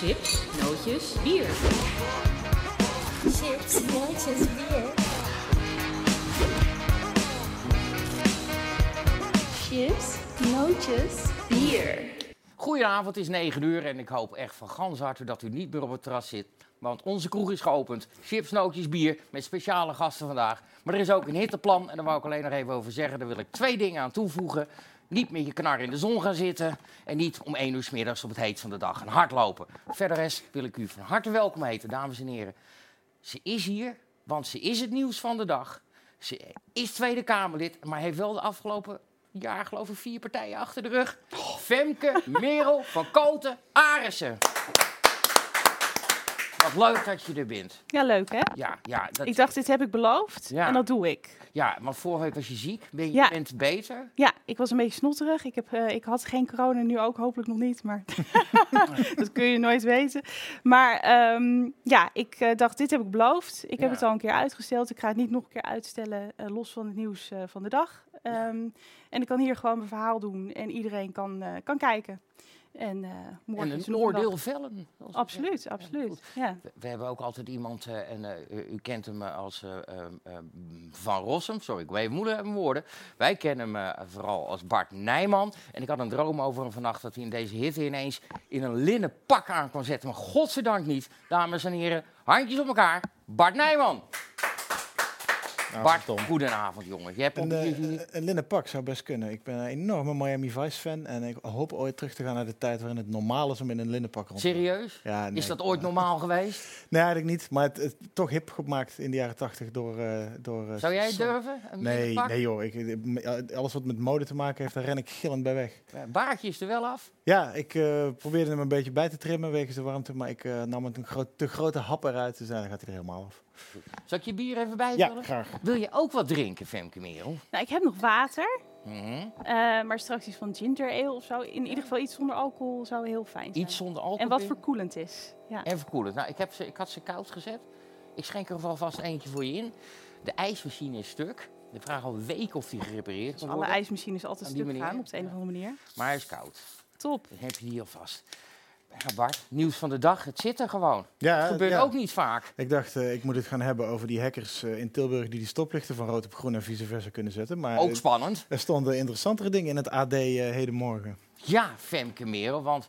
chips, nootjes, bier. Chips, nootjes, bier. Chips, nootjes, bier. Goedenavond, het is 9 uur en ik hoop echt van gans harte dat u niet meer op het terras zit. Want onze kroeg is geopend. Chips, nootjes, bier met speciale gasten vandaag. Maar er is ook een hitteplan en daar wou ik alleen nog even over zeggen. Daar wil ik twee dingen aan toevoegen. Niet met je knar in de zon gaan zitten en niet om 1 uur 's middags op het heet van de dag gaan hardlopen. Verder rest wil ik u van harte welkom heten, dames en heren. Ze is hier, want ze is het nieuws van de dag. Ze is Tweede Kamerlid, maar heeft wel de afgelopen jaar geloof ik vier partijen achter de rug. Femke Merel van Koten Arissen. Wat leuk dat je er bent. Ja, leuk hè? Ja, ja, dat, Ik dacht, dit heb ik beloofd Ja. en dat doe ik. ja, want vorige week was je ziek. Ben je Ja. bent beter. Ja, ik was een beetje snotterig. Ik, heb, eh, ik had geen corona, nu ook hopelijk nog niet, maar dat kun je nooit weten. Maar ehm, ja, ik eh, dacht, dit heb ik beloofd. Ik heb het al een keer uitgesteld. Ik ga het niet nog een keer uitstellen, eh, los van het nieuws van de dag. Ehm, En ik kan hier gewoon mijn verhaal doen en iedereen kan, kan kijken. En, eh morgen En een oordeel vellen. Absoluut. Ja, absoluut. Ja. We, we hebben ook altijd iemand, eh, en eh, u, u kent hem als Van Rossum. Sorry, ik weet moeilijk mijn woorden. Wij kennen hem vooral als Bart Nijman. En ik had een droom over hem vannacht dat hij in deze hitte ineens in een linnen pak aan kon zetten. Maar godzijdank niet. Dames en heren, handjes op elkaar. Bart Nijman. Bart, Tom. goedenavond jongen. Je hebt Een, eh, een linnen pak zou best kunnen. Ik ben een enorme Miami Vice fan en ik hoop ooit terug te gaan naar de tijd waarin het normaal is om in een linnen pak rond te. Serieus? Ja, nee. Is dat ooit normaal geweest? Nee, eigenlijk niet. Maar het, het toch hip gemaakt in de jaren tachtig door... eh, door eh, Zou jij durven? Een Nee, nee joh. Ik, alles wat met mode te maken heeft, daar ren ik gillend bij weg. Eh, Baardje is er wel af. Ja, ik eh, probeerde hem een beetje bij te trimmen wegens de warmte, maar ik eh, nam het een groot, te grote hap eruit, dus dan gaat hij er helemaal af. Zal ik je bier even bij Ja, graag. Wil je ook wat drinken, Femke Merel? Nou, ik heb nog water, Mhm. eh, maar straks iets van ginger ale of zo. In ieder geval iets zonder alcohol zou heel fijn zijn. Iets zonder alcohol. En wat in? verkoelend is. Ja. En verkoelend. Nou, ik, heb ze, ik had ze koud gezet. Ik schenk er alvast eentje voor je in. De ijsmachine is stuk. Ik vraag al weken of die gerepareerd Dus kan alle worden. ijsmachines altijd die stuk manier, gaan op de een ja. of andere manier. Maar hij is koud. Top. Dan heb je die alvast. Ja, Bart, nieuws van de dag. Het zit er gewoon. Ja, Gebeurt ja. ook niet vaak. Ik dacht, eh, ik moet het gaan hebben over die hackers eh, in Tilburg die die stoplichten van rood op groen en vice versa kunnen zetten. Maar Ook spannend. er stonden interessantere dingen in het AD eh, hedenmorgen. Ja, Femke Merel. Want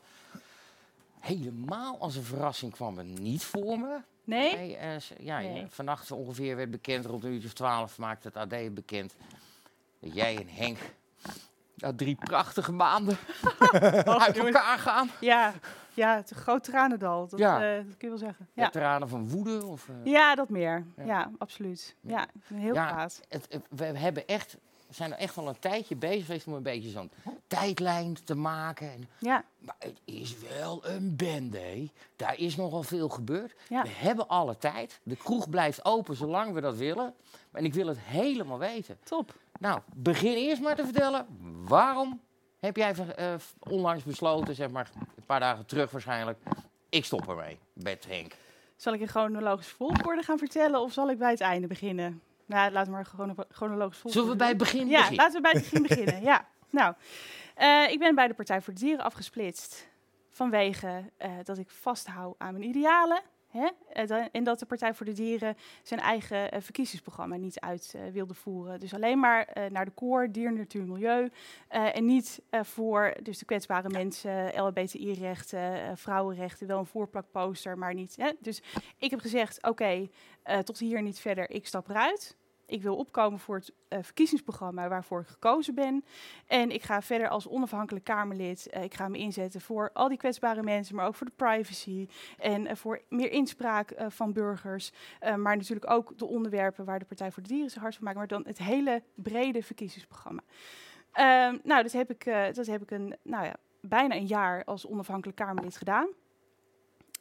helemaal als een verrassing kwam het niet voor me. Nee? Eh, ja, Nee. vannacht ongeveer werd bekend, rond een uurtje of twaalf maakte het AD het bekend dat jij en Henk na drie prachtige maanden uit elkaar gaan. Ja, ja, het is een groot tranendal. Dat, Ja. eh, dat kun je wel zeggen. Ja, Veteranen van woede. Of, eh, ja dat meer. Ja. Ja, absoluut. Ja, heel Ja. kwaad. we hebben echt, we zijn er echt al een tijdje bezig geweest om een beetje zo'n tijdlijn te maken. En, Ja, maar het is wel een bende. Daar is nogal veel gebeurd. We hebben alle tijd. De kroeg blijft open zolang we dat willen. En ik wil het helemaal weten. top. Nou, begin eerst maar te vertellen. Waarom heb jij eh, onlangs besloten, zeg maar een paar dagen terug waarschijnlijk, ik stop ermee met Henk. Zal ik in chronologisch volgorde gaan vertellen of zal ik bij het einde beginnen? Nou, laten we maar chrono chronologisch volgorde Zullen we bij het begin Ja, beginnen? laten we bij het begin beginnen. Ja, nou, eh, ik ben bij de Partij voor de Dieren afgesplitst vanwege eh, dat ik vasthoud aan mijn idealen. Hè? Eh, En dat de Partij voor de Dieren zijn eigen eh, verkiezingsprogramma niet uit eh, wilde voeren. Dus alleen maar naar de koor, dier, natuur, milieu. en niet voor dus de kwetsbare mensen, LHBTI-rechten, eh, vrouwenrechten. Wel een voorplakposter, maar niet. Hè? Dus ik heb gezegd, oké, tot hier niet verder, ik stap eruit. Ik wil opkomen voor het eh, verkiezingsprogramma waarvoor ik gekozen ben. En ik ga verder als onafhankelijk Kamerlid. eh, ik ga me inzetten voor al die kwetsbare mensen, maar ook voor de privacy. En eh, voor meer inspraak van burgers. Maar natuurlijk ook de onderwerpen waar de Partij voor de Dieren zijn hard van maakt. Maar dan het hele brede verkiezingsprogramma. Ehm, nou, dat heb ik, dat heb ik een, nou ja, bijna een jaar als onafhankelijk Kamerlid gedaan.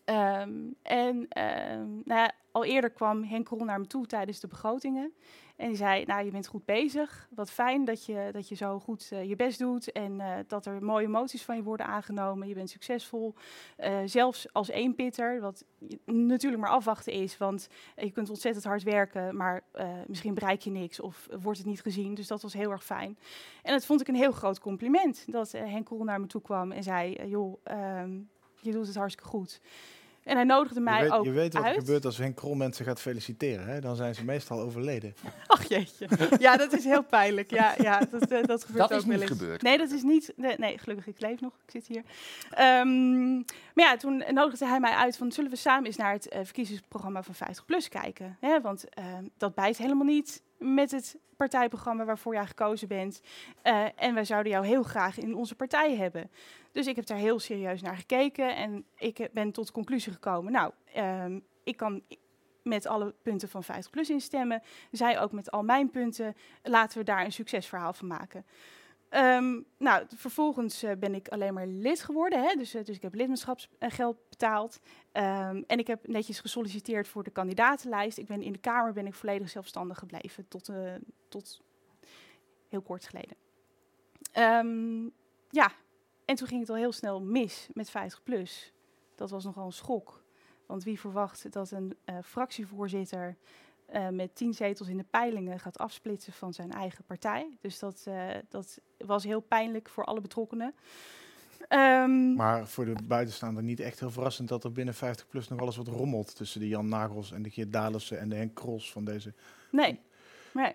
Ehm, en ehm, nou ja, al eerder kwam Henk naar me toe tijdens de begrotingen. En die zei, nou, je bent goed bezig. Wat fijn dat je, dat je zo goed eh, je best doet. En eh, dat er mooie emoties van je worden aangenomen. Je bent succesvol. Eh, zelfs als eenpitter, wat je natuurlijk maar afwachten is. Want je kunt ontzettend hard werken, maar misschien bereik je niks of wordt het niet gezien. Dus dat was heel erg fijn. En dat vond ik een heel groot compliment. Dat Henk Krol naar me toe kwam en zei, joh... ehm, je doet het hartstikke goed. En hij nodigde mij je, weet, ook je weet wat er uit. gebeurt als Henk Krol mensen gaat feliciteren. Hè? Dan zijn ze meestal overleden. Ach jeetje. Ja, dat is heel pijnlijk. Ja, ja dat, eh, dat gebeurt Dat ook is wel niet eens. gebeurd. Nee, dat is niet. Nee, nee, gelukkig, ik leef nog. Ik zit hier. Ehm, maar ja, toen nodigde hij mij uit van zullen we samen eens naar het eh, verkiezingsprogramma van 50 plus kijken. Hè? Want ehm, dat bijt helemaal niet met het partijprogramma waarvoor jij gekozen bent. Eh, en wij zouden jou heel graag in onze partij hebben. Dus ik heb daar heel serieus naar gekeken en ik eh, ben tot de conclusie gekomen. Nou, ehm, ik kan met alle punten van 50 plus instemmen. Zij ook met al mijn punten. Laten we daar een succesverhaal van maken. Ehm, nou, vervolgens eh, ben ik alleen maar lid geworden. Hè? Dus, eh, dus ik heb lidmaatschapsgeld betaald. Ehm, en ik heb netjes gesolliciteerd voor de kandidatenlijst. Ik ben in de Kamer ben ik volledig zelfstandig gebleven tot, eh, tot heel kort geleden. Ehm, ja, en toen ging het al heel snel mis met 50 plus. Dat was nogal een schok. Want wie verwacht dat een fractievoorzitter eh, met tien zetels in de peilingen gaat afsplitsen van zijn eigen partij? Dus dat, eh, dat was heel pijnlijk voor alle betrokkenen. Ehm, Maar voor de buitenstaander niet echt heel verrassend dat er binnen 50 plus nog alles wat rommelt tussen de Jan Nagels en de Geert Dalissen en de Henk Krols van deze. nee, nee.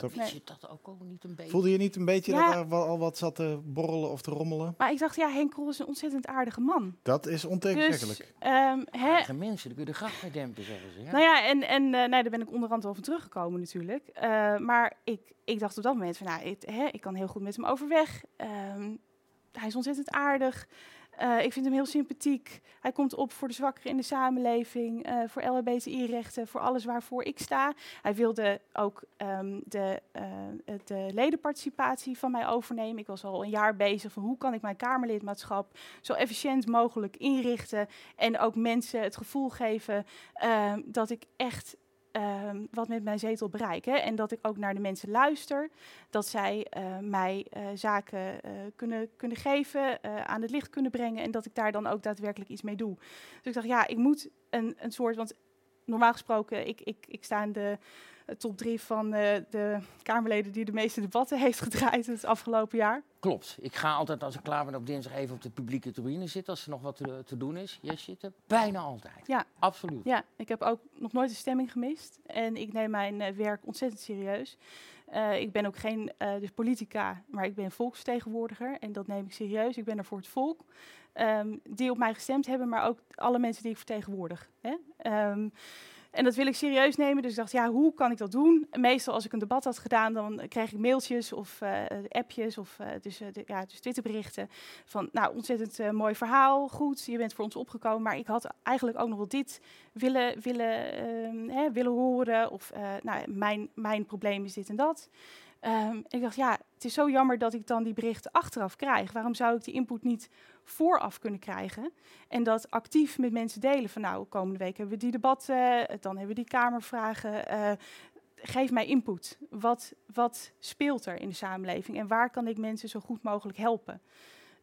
Dat- Nee. je dat ook al niet een beetje? Voelde je niet een beetje Ja. dat er al wat zat te borrelen of te rommelen? Maar ik dacht, ja, Henk Krol is een ontzettend aardige man. Dat is Dus, ontegenzeggelijk. ehm, hè, Eigen mensen, daar kun je de gracht mee dempen, zeggen ze. Ja? Nou ja, en, en eh, nee, daar ben ik onderhand wel van teruggekomen natuurlijk. Eh, maar ik, ik dacht op dat moment van, nou, ik, hè, ik kan heel goed met hem overweg. Ehm, hij is ontzettend aardig. Eh, ik vind hem heel sympathiek. Hij komt op voor de zwakkeren in de samenleving, eh, voor LHBTI-rechten, voor alles waarvoor ik sta. Hij wilde ook ehm, de, eh, de ledenparticipatie van mij overnemen. Ik was al een jaar bezig van hoe kan ik mijn Kamerlidmaatschap zo efficiënt mogelijk inrichten en ook mensen het gevoel geven ehm, dat ik echt ehm, wat met mijn zetel bereik. Hè? En dat ik ook naar de mensen luister. Dat zij eh, mij eh, zaken eh, kunnen, kunnen geven, aan het licht kunnen brengen. En dat ik daar dan ook daadwerkelijk iets mee doe. Dus ik dacht, ja, ik moet een, een soort. Want normaal gesproken, ik, ik, ik sta in de top drie van eh, de Kamerleden die de meeste debatten heeft gedraaid het afgelopen jaar. Klopt. Ik ga altijd, als ik klaar ben op dinsdag, even op de publieke tribune zitten. Als er nog wat te, te doen is. Jij zit er bijna altijd. Ja. Absoluut. Ja, ik heb ook nog nooit een stemming gemist. En ik neem mijn eh, werk ontzettend serieus. Eh, ik ben ook geen eh, dus politica, maar ik ben volksvertegenwoordiger. En dat neem ik serieus. Ik ben er voor het volk. ehm, die op mij gestemd hebben, maar ook alle mensen die ik vertegenwoordig. Hè? Ehm, en dat wil ik serieus nemen. Dus ik dacht, ja, hoe kan ik dat doen? Meestal als ik een debat had gedaan, dan kreeg ik mailtjes of eh, appjes of eh, dus, de, ja, dus Twitterberichten. Van, nou, ontzettend mooi verhaal, goed, je bent voor ons opgekomen. Maar ik had eigenlijk ook nog wel dit willen, willen, ehm, hè, willen horen. Of, nou, mijn, mijn probleem is dit en dat. Ehm, ik dacht, ja, het is zo jammer dat ik dan die berichten achteraf krijg. Waarom zou ik die input niet vooraf kunnen krijgen? En dat actief met mensen delen. Van nou, komende week hebben we die debatten, eh, dan hebben we die kamervragen. eh, geef mij input. Wat, wat speelt er in de samenleving? En waar kan ik mensen zo goed mogelijk helpen?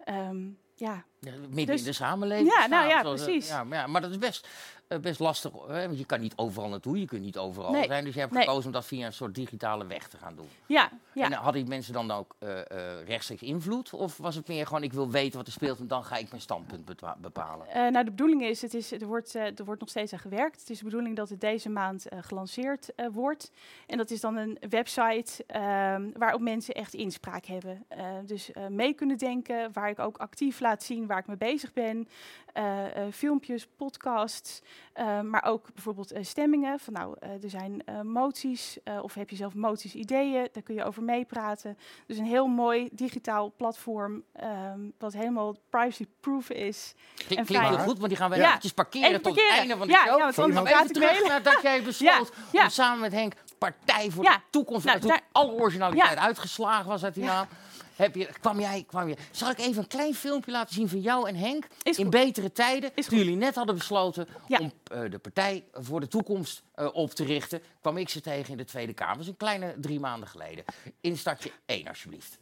Ehm, ja, Ja, midden Dus- in de samenleving. Ja, nou ja, precies. Ja, maar, ja, maar dat is best, eh, best lastig. Hè? Want je kan niet overal naartoe. Je kunt niet overal Nee, zijn. Dus je hebt nee. gekozen om dat via een soort digitale weg te gaan doen. ja, ja. En hadden die mensen dan ook eh, eh, rechtstreeks invloed? Of was het meer gewoon, ik wil weten wat er speelt en dan ga ik mijn standpunt bepalen? Nou, de bedoeling is, het is er, wordt, er wordt nog steeds aan gewerkt. Het is de bedoeling dat het deze maand gelanceerd wordt. En dat is dan een website ehm, waarop mensen echt inspraak hebben. Dus mee kunnen denken, waar ik ook actief laat zien waar ik mee bezig ben. Eh, filmpjes, podcasts, eh, maar ook bijvoorbeeld stemmingen. Van nou, er zijn moties of heb je zelf moties, ideeën, daar kun je over meepraten. Dus een heel mooi digitaal platform ehm, wat helemaal privacy-proof is. Klink- En Klinkt heel goed, want die gaan we Ja. eventjes parkeren Even tot het parkeren. einde van de Ja, show. ja, want anders even terug naar dat jij besloot ja. om samen met Henk Partij voor de Toekomst, Nou, daar- alle originaliteit uitgeslagen was uit die naam, heb je, kwam, jij, kwam je... Zal ik even een klein filmpje laten zien van jou en Henk Is in goed. betere tijden, Is toen goed. jullie net hadden besloten Ja. om eh, de Partij voor de Toekomst eh, op te richten, kwam ik ze tegen in de Tweede Kamer. Dat is een kleine drie maanden geleden. In startje 1, alsjeblieft.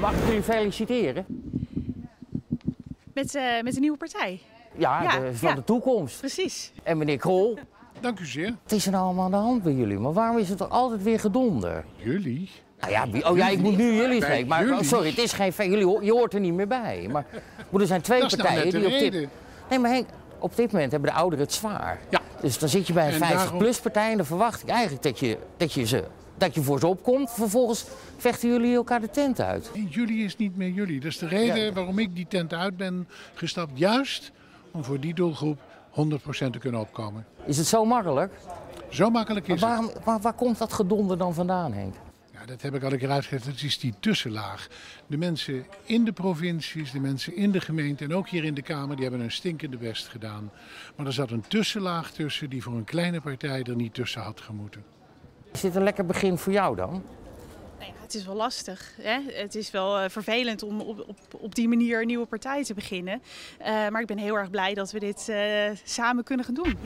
Mag ik jullie feliciteren? Met, eh, met een nieuwe partij. Ja, Ja, de, van ja. de toekomst. Precies. En meneer Dank u zeer. Wat is er nou allemaal aan de hand bij jullie? Maar waarom is het er altijd weer gedonder? Jullie? Nou ja, wie- oh ja, ik moet nu jullie spreken. Maar jullie? sorry, het is geen fe- jullie, ho- Je hoort er niet meer bij. Maar er zijn twee Dat is nou partijen net de die op dit... reden. Nee, maar Henk, op dit moment hebben de ouderen het zwaar. Ja. Dus dan zit je bij een En 50-plus partij en dan verwacht ik eigenlijk dat je, dat, je ze, dat je voor ze opkomt. Vervolgens vechten jullie elkaar de tent uit. Jullie is niet meer jullie. Dat is de reden waarom ik die tent uit ben gestapt. Juist om voor die doelgroep 100% te kunnen opkomen. Is het zo makkelijk? Zo makkelijk Maar is het. waar, waar komt dat gedonder dan vandaan, Henk? Ja, dat heb ik al een keer uitgelegd. Dat is die tussenlaag. De mensen in de provincies, de mensen in de gemeente en ook hier in de Kamer, die hebben een stinkende best gedaan. Maar er zat een tussenlaag tussen die voor een kleine partij er niet tussen had gemoeten. Is dit een lekker begin voor jou dan? Het is wel lastig. Hè? Het is wel eh, vervelend om op, op, op die manier een nieuwe partij te beginnen. Eh, maar ik ben heel erg blij dat we dit eh, samen kunnen gaan doen.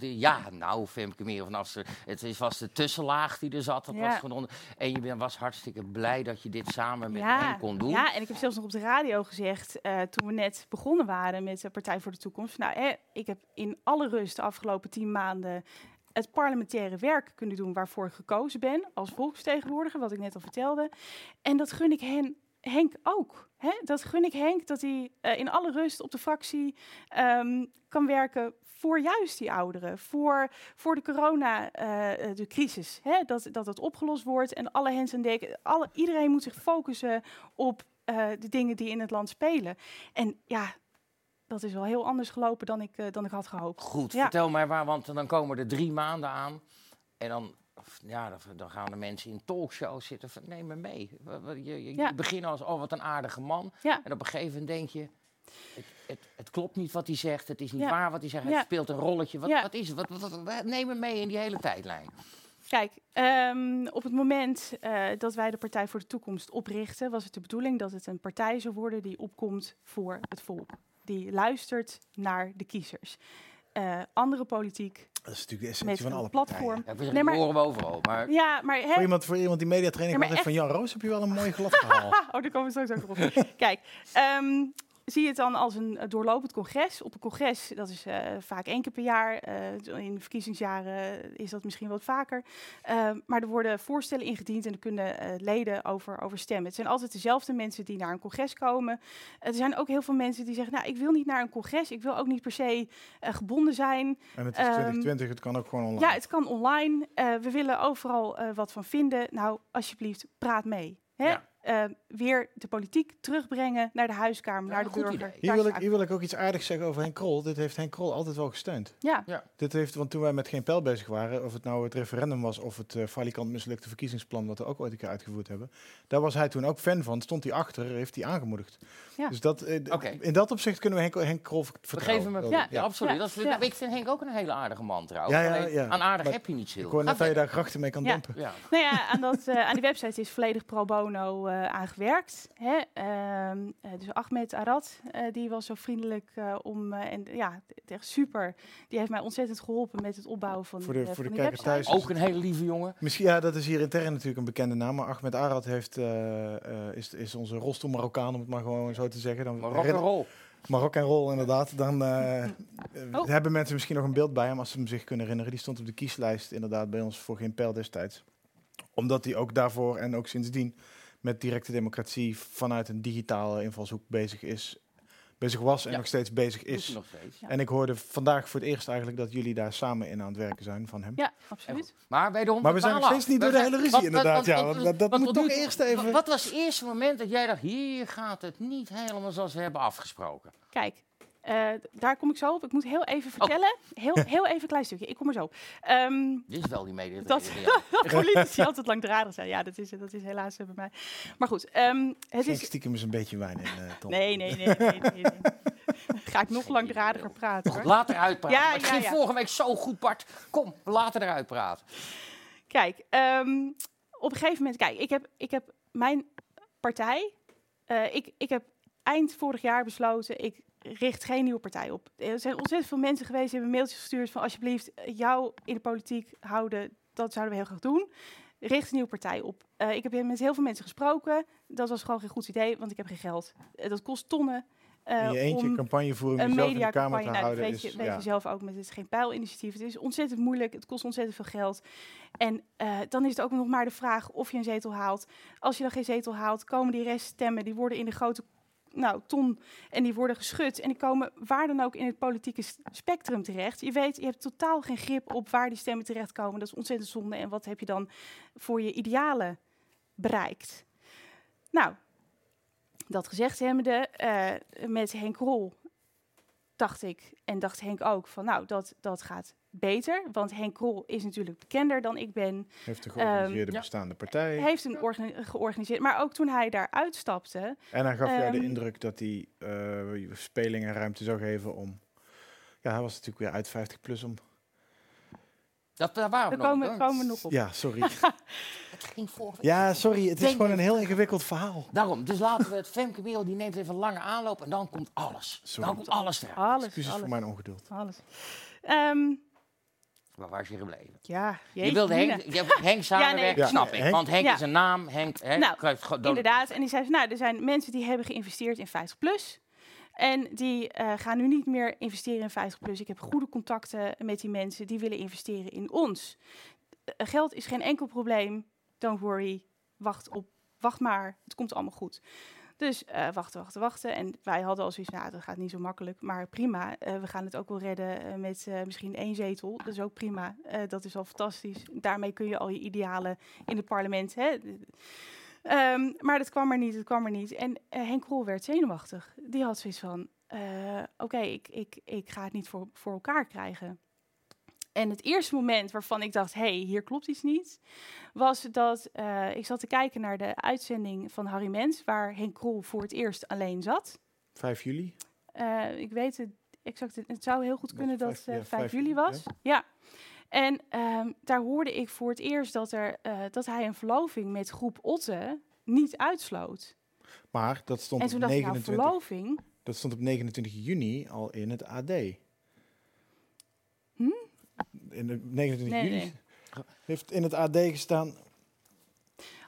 Ja, nou, Femke meer vanaf ze. Het is, was de tussenlaag die er zat. Dat Ja. was gedonder. En je was hartstikke blij dat je dit samen met ja, hen kon doen. ja, en ik heb zelfs nog op de radio gezegd, eh, toen we net begonnen waren met de Partij voor de Toekomst. Nou, hè, ik heb in alle rust de afgelopen tien maanden het parlementaire werk kunnen doen waarvoor ik gekozen ben als volksvertegenwoordiger, wat ik net al vertelde. En dat gun ik hen, Henk ook. Hè? Dat gun ik Henk dat hij eh, in alle rust op de fractie ehm, kan werken voor juist die ouderen, voor, voor de corona, eh, eh? Dat, dat het opgelost wordt en alle hens en deken, alle, iedereen moet zich focussen op de dingen die in het land spelen. En ja, dat is wel heel anders gelopen dan ik, eh, dan ik had gehoopt. Goed, Ja. vertel mij waar, want dan komen er drie maanden aan. En dan, ja, dan, gaan de mensen in talkshows zitten. Van, neem me mee. Je, je, Ja. je begint als, oh wat een aardige man. Ja. En op een gegeven moment denk je, het, het, het klopt niet wat hij zegt. Het is niet Ja. waar wat hij zegt. Ja. speelt een rolletje. Wat, Ja. wat is het? Wat, wat, wat- wat- neem me mee in die hele tijdlijn. Kijk, ehm, op het moment eh, dat wij de Partij voor de Toekomst oprichten, was het de bedoeling dat het een partij zou worden die opkomt voor het volk. Die luistert naar de kiezers. Eh, andere politiek Dat is natuurlijk de essentie van alle een platform. Ja, we Nee, maar- horen we overal. Maar Ja, maar hè, Voor iemand, voor iemand die mediatraining Ja, maar van Jan Roos heb je wel een mooi glad verhaal. Oh, daar komen we straks ook op. Kijk, ehm, zie je het dan als een eh, doorlopend congres. Op een congres, dat is eh, vaak één keer per jaar. eh, in verkiezingsjaren is dat misschien wat vaker. Ehm, maar er worden voorstellen ingediend en er kunnen eh, leden over, over stemmen. Het zijn altijd dezelfde mensen die naar een congres komen. er zijn ook heel veel mensen die zeggen, nou, ik wil niet naar een congres. Ik wil ook niet per se eh, gebonden zijn. En het is Ehm, 2020, het kan ook gewoon online. Ja, het kan online. Eh, we willen overal eh, wat van vinden. Nou, alsjeblieft, praat mee. Hè? Ja. Eh, weer de politiek terugbrengen naar de huiskamer, Ja, naar de burger. idee. Hier wil, ik, hier wil ik ook iets aardigs zeggen over Henk Krol. Dit heeft Henk Krol altijd wel gesteund. Ja, Dit heeft, want toen wij met geen pijl bezig waren, of het nou het referendum was of het eh falikant mislukte verkiezingsplan, wat we ook ooit een keer uitgevoerd hebben, daar was hij toen ook fan van. Stond hij achter, heeft hij aangemoedigd. Ja. Dus dat, Oké. in dat opzicht kunnen we Henk, Henk Krol we vertrouwen. geven hem... Dat- Ja, Ja. absoluut. Ja. Dat is, Ja. ik vind Henk ook een hele aardige man trouwens. Ja, ja, Alleen, ja. Aan aardig Maar heb je niet veel. Ik hoor net dat je daar grachten mee kan. Ja. nou ja, aan, dat, eh, aan die website is volledig pro bono eh, aangewerkt. Hè? Ehm, eh, dus Ahmed Arad, eh, die was zo vriendelijk eh, om... eh, en ja, het echt super. Die heeft mij ontzettend geholpen met het opbouwen van, Voor de- voor van de kijkers thuis. Ook een hele lieve jongen. Misschien, ja, dat is hier intern natuurlijk een bekende naam, maar Ahmed Arad heeft, eh, eh, is, is onze rolstoel Marokkaan, om het maar gewoon zo te zeggen. Dan. Marok en roll, inderdaad. Dan Oh. hebben mensen misschien nog een beeld bij hem, als ze hem zich kunnen herinneren. Die stond op de kieslijst inderdaad bij ons voor geen pijl destijds. Omdat hij ook daarvoor en ook sindsdien met directe democratie vanuit een digitale invalshoek bezig is. Bezig was en Ja. nog steeds bezig is. hij nog steeds. Ja. En ik hoorde vandaag voor het eerst eigenlijk dat jullie daar samen in aan het werken zijn van hem. Ja, absoluut. Maar wederom, Maar we zijn nog steeds niet door de hele ruzie inderdaad. Ja, want- dat, moet toch nu eerst even... Wat was het eerste moment dat jij dacht, hier gaat het niet helemaal zoals we hebben afgesproken? Kijk, eh, daar kom ik zo op. Ik moet heel Oh. even vertellen. Heel, heel even een klein stukje. Ik kom er zo op. Ehm, Dit is wel die media. Dat- dat politici altijd langdradig zijn. Ja, dat is, dat is helaas eh, bij mij. Maar goed, ehm, het Schenk is... stiekem eens een beetje wijn in, eh Tom. Nee, nee, nee. nee, nee, nee. Ga ik nog langdradiger praten hoor. Laat eruit praten. Ja, het ja, ging ja. vorige week zo goed, Bart. Kom, we laten eruit praten. Kijk, ehm, op een gegeven moment, kijk, ik heb, ik heb mijn partij, eh, ik, ik heb eind vorig jaar besloten, ik richt geen nieuwe partij op. Er zijn ontzettend veel mensen geweest die hebben mailtjes gestuurd van alsjeblieft, jou in de politiek houden, dat zouden we heel graag doen. Richt een nieuwe partij op. Eh, ik heb met heel veel mensen gesproken. Dat was gewoon geen goed idee, want ik heb geen geld. Eh, dat kost tonnen. In je eentje om campagnevoering een jezelf in de Kamer te nou, houden weet, is... je, weet ja. je zelf ook met het Geen Pijl-initiatief. Het is ontzettend moeilijk, het kost ontzettend veel geld. En dan is het ook nog maar de vraag of je een zetel haalt. Als je dan geen zetel haalt, komen die reststemmen, die worden in de grote nou, ton en die worden geschud. En die komen waar dan ook in het politieke spectrum terecht. Je weet, je hebt totaal geen grip op waar die stemmen terechtkomen. Dat is ontzettend zonde. En wat heb je dan voor je idealen bereikt? Nou, dat gezegd hebbende, eh met Henk Rol dacht ik, en dacht Henk ook, van nou, dat, dat gaat beter. Want Henk Rol is natuurlijk bekender dan ik ben. Heeft de georganiseerde Ehm, ja. bestaande partij. Heeft een organi- georganiseerd. Maar ook toen hij daar uitstapte, En hij gaf jou de Ehm, indruk dat hij eh speling en ruimte zou geven om... Ja, hij was natuurlijk weer uit 50 plus om... Dat, daar waren we nog komen, komen we nog op. Ja, sorry. Het ging vorige ja, sorry. Het is gewoon een heel ingewikkeld verhaal. Daarom, dus laten we het Femke Merel, die neemt even een lange aanloop en dan komt alles. Sorry. Dan komt alles er. Alles, Excuses alles, voor mijn ongeduld. alles. Ehm, Waar was je gebleven? ja, Je wilde. Henk, je Henk samenwerken, Ja, snap ik. Henk- Want Henk Ja. is een naam. Henk, hè, Nou, Inderdaad. En die zei nou, er zijn mensen die hebben geïnvesteerd in 50 plus. En die eh, gaan nu niet meer investeren in 50 plus. Ik heb goede contacten met die mensen die willen investeren in ons. Eh, geld is geen enkel probleem. Don't worry. Wacht op. Wacht maar. Het komt allemaal goed. Dus eh, wachten, wachten, wachten. En wij hadden al zoiets, nou, dat gaat niet zo makkelijk. Maar prima, eh, we gaan het ook wel redden eh, met misschien één zetel. Dat is ook prima. Dat is al fantastisch. Daarmee kun je al je idealen in het parlement... Hè, Ehm, maar dat kwam er niet, het kwam er niet. En Henk Krol werd zenuwachtig. Die had zoiets van, oké, ik, ik, ik ga het niet voor, voor elkaar krijgen. En het eerste moment waarvan ik dacht, hé, hey, hier klopt iets niet, was dat eh, ik zat te kijken naar de uitzending van Harry Mens, waar Henk Krol voor het eerst alleen zat. 5 juli. Eh, ik weet het exact, het zou heel goed kunnen dat vijf- het ja, 5 vijf juli was. Ja. En ehm, daar hoorde ik voor het eerst dat, er, eh, dat hij een verloving met groep Otte niet uitsloot. Maar dat stond, En op toen dacht ik, nou, 29, verloving? dat stond op 29 juni al in het AD. In de 29 Nee, juli nee. heeft in het AD gestaan.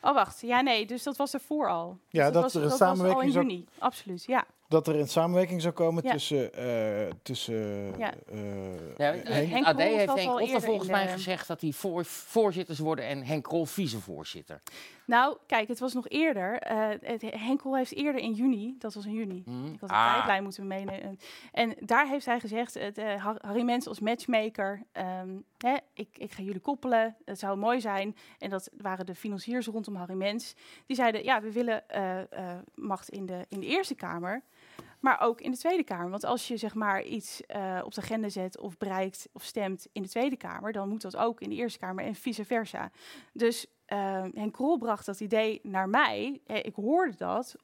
Oh, wacht. Ja, nee, dus dat was ervoor al. Dus Ja, dat was, er een dat was al in juni. Absoluut, ja. Dat er een samenwerking zou komen Ja. tussen, eh, tussen Ja. eh, Ja, Henk- Henk AD Krol heeft Henk Otter volgens mij de- gezegd dat hij voor, voorzitter zou worden en Henk Krol vicevoorzitter. Nou, kijk, het was nog eerder. eh het, Henkel heeft eerder in juni, dat was in juni, Hm? ik had een Ah, tijdlijn moeten meenemen. En daar heeft hij gezegd, Harry Mens als matchmaker, ehm, hè, ik, ik ga jullie koppelen, het zou mooi zijn. En dat waren de financiers rondom Harry Mens. Die zeiden, ja, we willen eh, eh, macht in de, in de Eerste Kamer, maar ook in de Tweede Kamer. Want als je zeg maar iets eh, op de agenda zet of bereikt of stemt in de Tweede Kamer, dan moet dat ook in de Eerste Kamer en vice versa. Dus eh, Henk Krol bracht dat idee naar mij. Eh, ik hoorde dat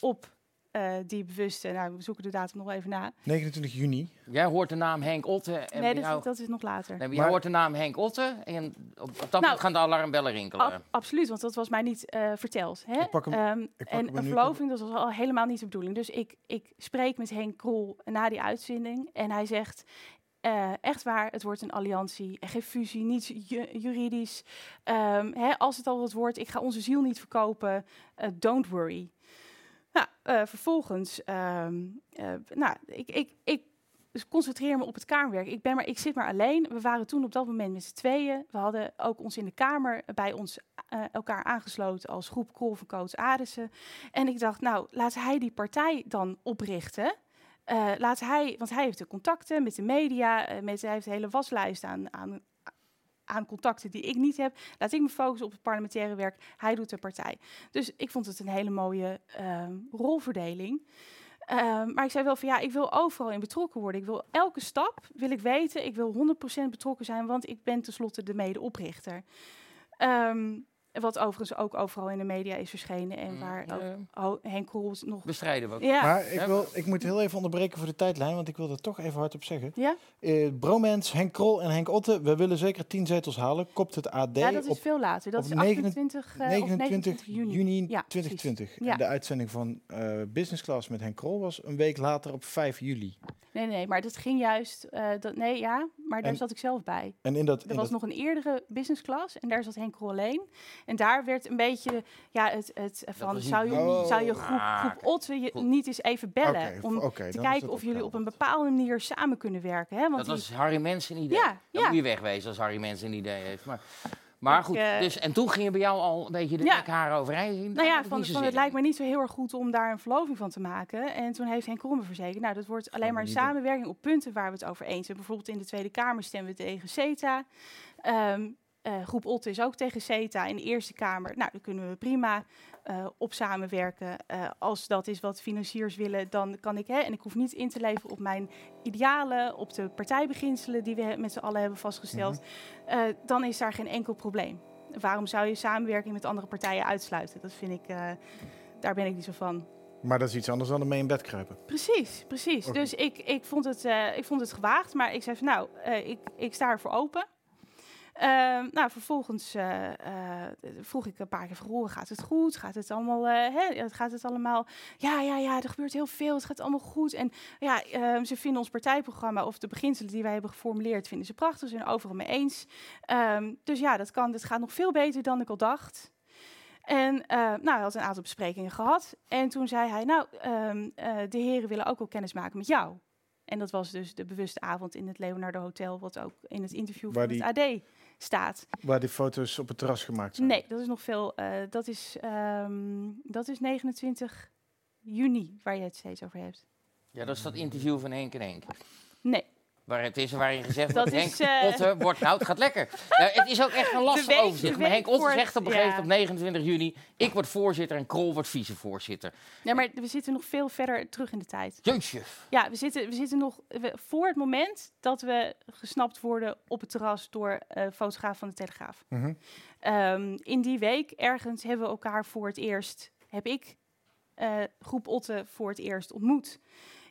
op eh, die bewuste, nou, we zoeken de datum nog even na. 29 juni. Jij hoort de naam Henk Otte. En nee, dat, jou, dat is nog later. nee, maar Maar- jij hoort de naam Henk Otte en op, op dat Nou, moment gaan de alarmbellen rinkelen. Ab- absoluut, want dat was mij niet eh, verteld. Hè? Ik pak hem- Ehm, pak en hem een nu. verloving, dat was al helemaal niet de bedoeling. Dus ik, ik spreek met Henk Krol na die uitzending en hij zegt... eh, echt waar, het wordt een alliantie, en geen fusie, niets ju- juridisch. Ehm, hè, als het al wat wordt, ik ga onze ziel niet verkopen, eh, don't worry. Nou, eh, vervolgens, ehm, eh, nou, ik, ik, ik concentreer me op het kamerwerk. Ik, ben maar, ik zit maar alleen. We waren toen op dat moment met z'n tweeën. We hadden ook ons in de kamer bij ons eh, elkaar aangesloten als groep Kolvencoach Arissen. En ik dacht, nou, laat hij die partij dan oprichten. Laat hij, want hij heeft de contacten met de media, met, hij heeft een hele waslijst aan, aan, aan contacten die ik niet heb. Laat ik me focussen op het parlementaire werk. Hij doet de partij. Dus ik vond het een hele mooie ehm, rolverdeling. Ehm, maar ik zei wel van ja, ik wil overal in betrokken worden. Ik wil elke stap wil ik weten. Ik wil 100% betrokken zijn, want ik ben tenslotte de medeoprichter. Wat overigens ook overal in de media is verschenen en Mm, waar ja, ook Henk Krol nog. Bestrijden we ook. Ja, Maar ik, wil, ik moet heel even onderbreken voor de tijdlijn, want ik wil er toch even hard op zeggen. ja? Eh Bromance, Henk Krol en Henk Otte, we willen zeker 10 zetels halen. Kopt het AD ja, dat is op veel later. Dat is 29 28, eh, 29 of 29 juni. juni, Ja, 2020. Ja. De uitzending van eh, Business Class met Henk Krol was een week later op 5 juli. nee, nee, maar dat ging juist, eh, dat, nee, ja, maar daar En- zat ik zelf bij. En in dat, Er in was dat nog een eerdere business class en daar zat Henk Krol alleen. En daar werd een beetje, ja, het, het van, zou je, niet- zou je groep, Ah, groep Otte je niet eens even bellen om te kijken of jullie op een bepaalde manier samen kunnen werken. Hè? Want Dat was Harry Mensen een idee. Ja, Dan ja. moet je wegwezen als Harry Mensen een idee heeft. Maar, maar Ik, goed, eh, dus, en toen ging je bij jou al een beetje de Ja. nekharen overeind zien. Nou ja, van, van het lijkt me niet zo heel erg goed om daar een verloving van te maken. En toen heeft Henk Krol me verzekerd, nou dat wordt alleen maar een samenwerking op punten waar we het over eens zijn. Bijvoorbeeld in de Tweede Kamer stemmen we tegen CETA. Ehm, eh, groep Otte is ook tegen CETA in de Eerste Kamer. Nou, daar kunnen we prima eh, op samenwerken. Eh, als dat is wat financiers willen, dan kan ik. Hè, en ik hoef niet in te leveren op mijn idealen, op de partijbeginselen die we met z'n allen hebben vastgesteld. Eh, dan is daar geen enkel probleem. Waarom zou je samenwerking met andere partijen uitsluiten? Dat vind ik, daar ben ik niet zo van. Maar dat is iets anders dan ermee in bed kruipen. Precies, precies. Dus ik, ik, vond het, ik vond het gewaagd, maar ik zei van nou, ik, ik sta ervoor open. Ehm, nou, vervolgens eh, eh, vroeg ik een paar keer van, "Roel, gaat het goed? Gaat het allemaal, eh, hè, gaat het allemaal, ja, ja, ja, er gebeurt heel veel, het gaat allemaal goed. En ja, ehm, ze vinden ons partijprogramma of de beginselen die wij hebben geformuleerd, vinden ze prachtig, ze zijn overal mee eens. Ehm, dus ja, dat kan, dat gaat nog veel beter dan ik al dacht. En eh, nou, hij had een aantal besprekingen gehad. En toen zei hij, nou, de heren willen ook wel kennis maken met jou. En dat was dus de bewuste avond in het Leonardo Hotel, wat ook in het interview Waar van het AD staat. Waar die foto's op het terras gemaakt zijn. Nee, dat is nog veel. eh, dat, is, ehm, dat is 29 juni, waar je het steeds over hebt. Ja, dat is dat interview van Henk en Henk. Nee, Waar het is waarin gezegd Dat wordt, Henk Otte wordt, nou het gaat lekker. Ja, het is ook echt een lastig week- overzicht. Maar Henk Otte zegt op een gegeven moment ja. op 29 juni, ik word voorzitter en Krol wordt vicevoorzitter. nee, maar we zitten nog veel verder terug in de tijd. Jeetje. Ja, we zitten, we zitten nog we- voor het moment dat we gesnapt worden op het terras door eh fotograaf van de Telegraaf. Mhm. Ehm, in die week ergens hebben we elkaar voor het eerst, heb ik eh, groep Otte voor het eerst ontmoet.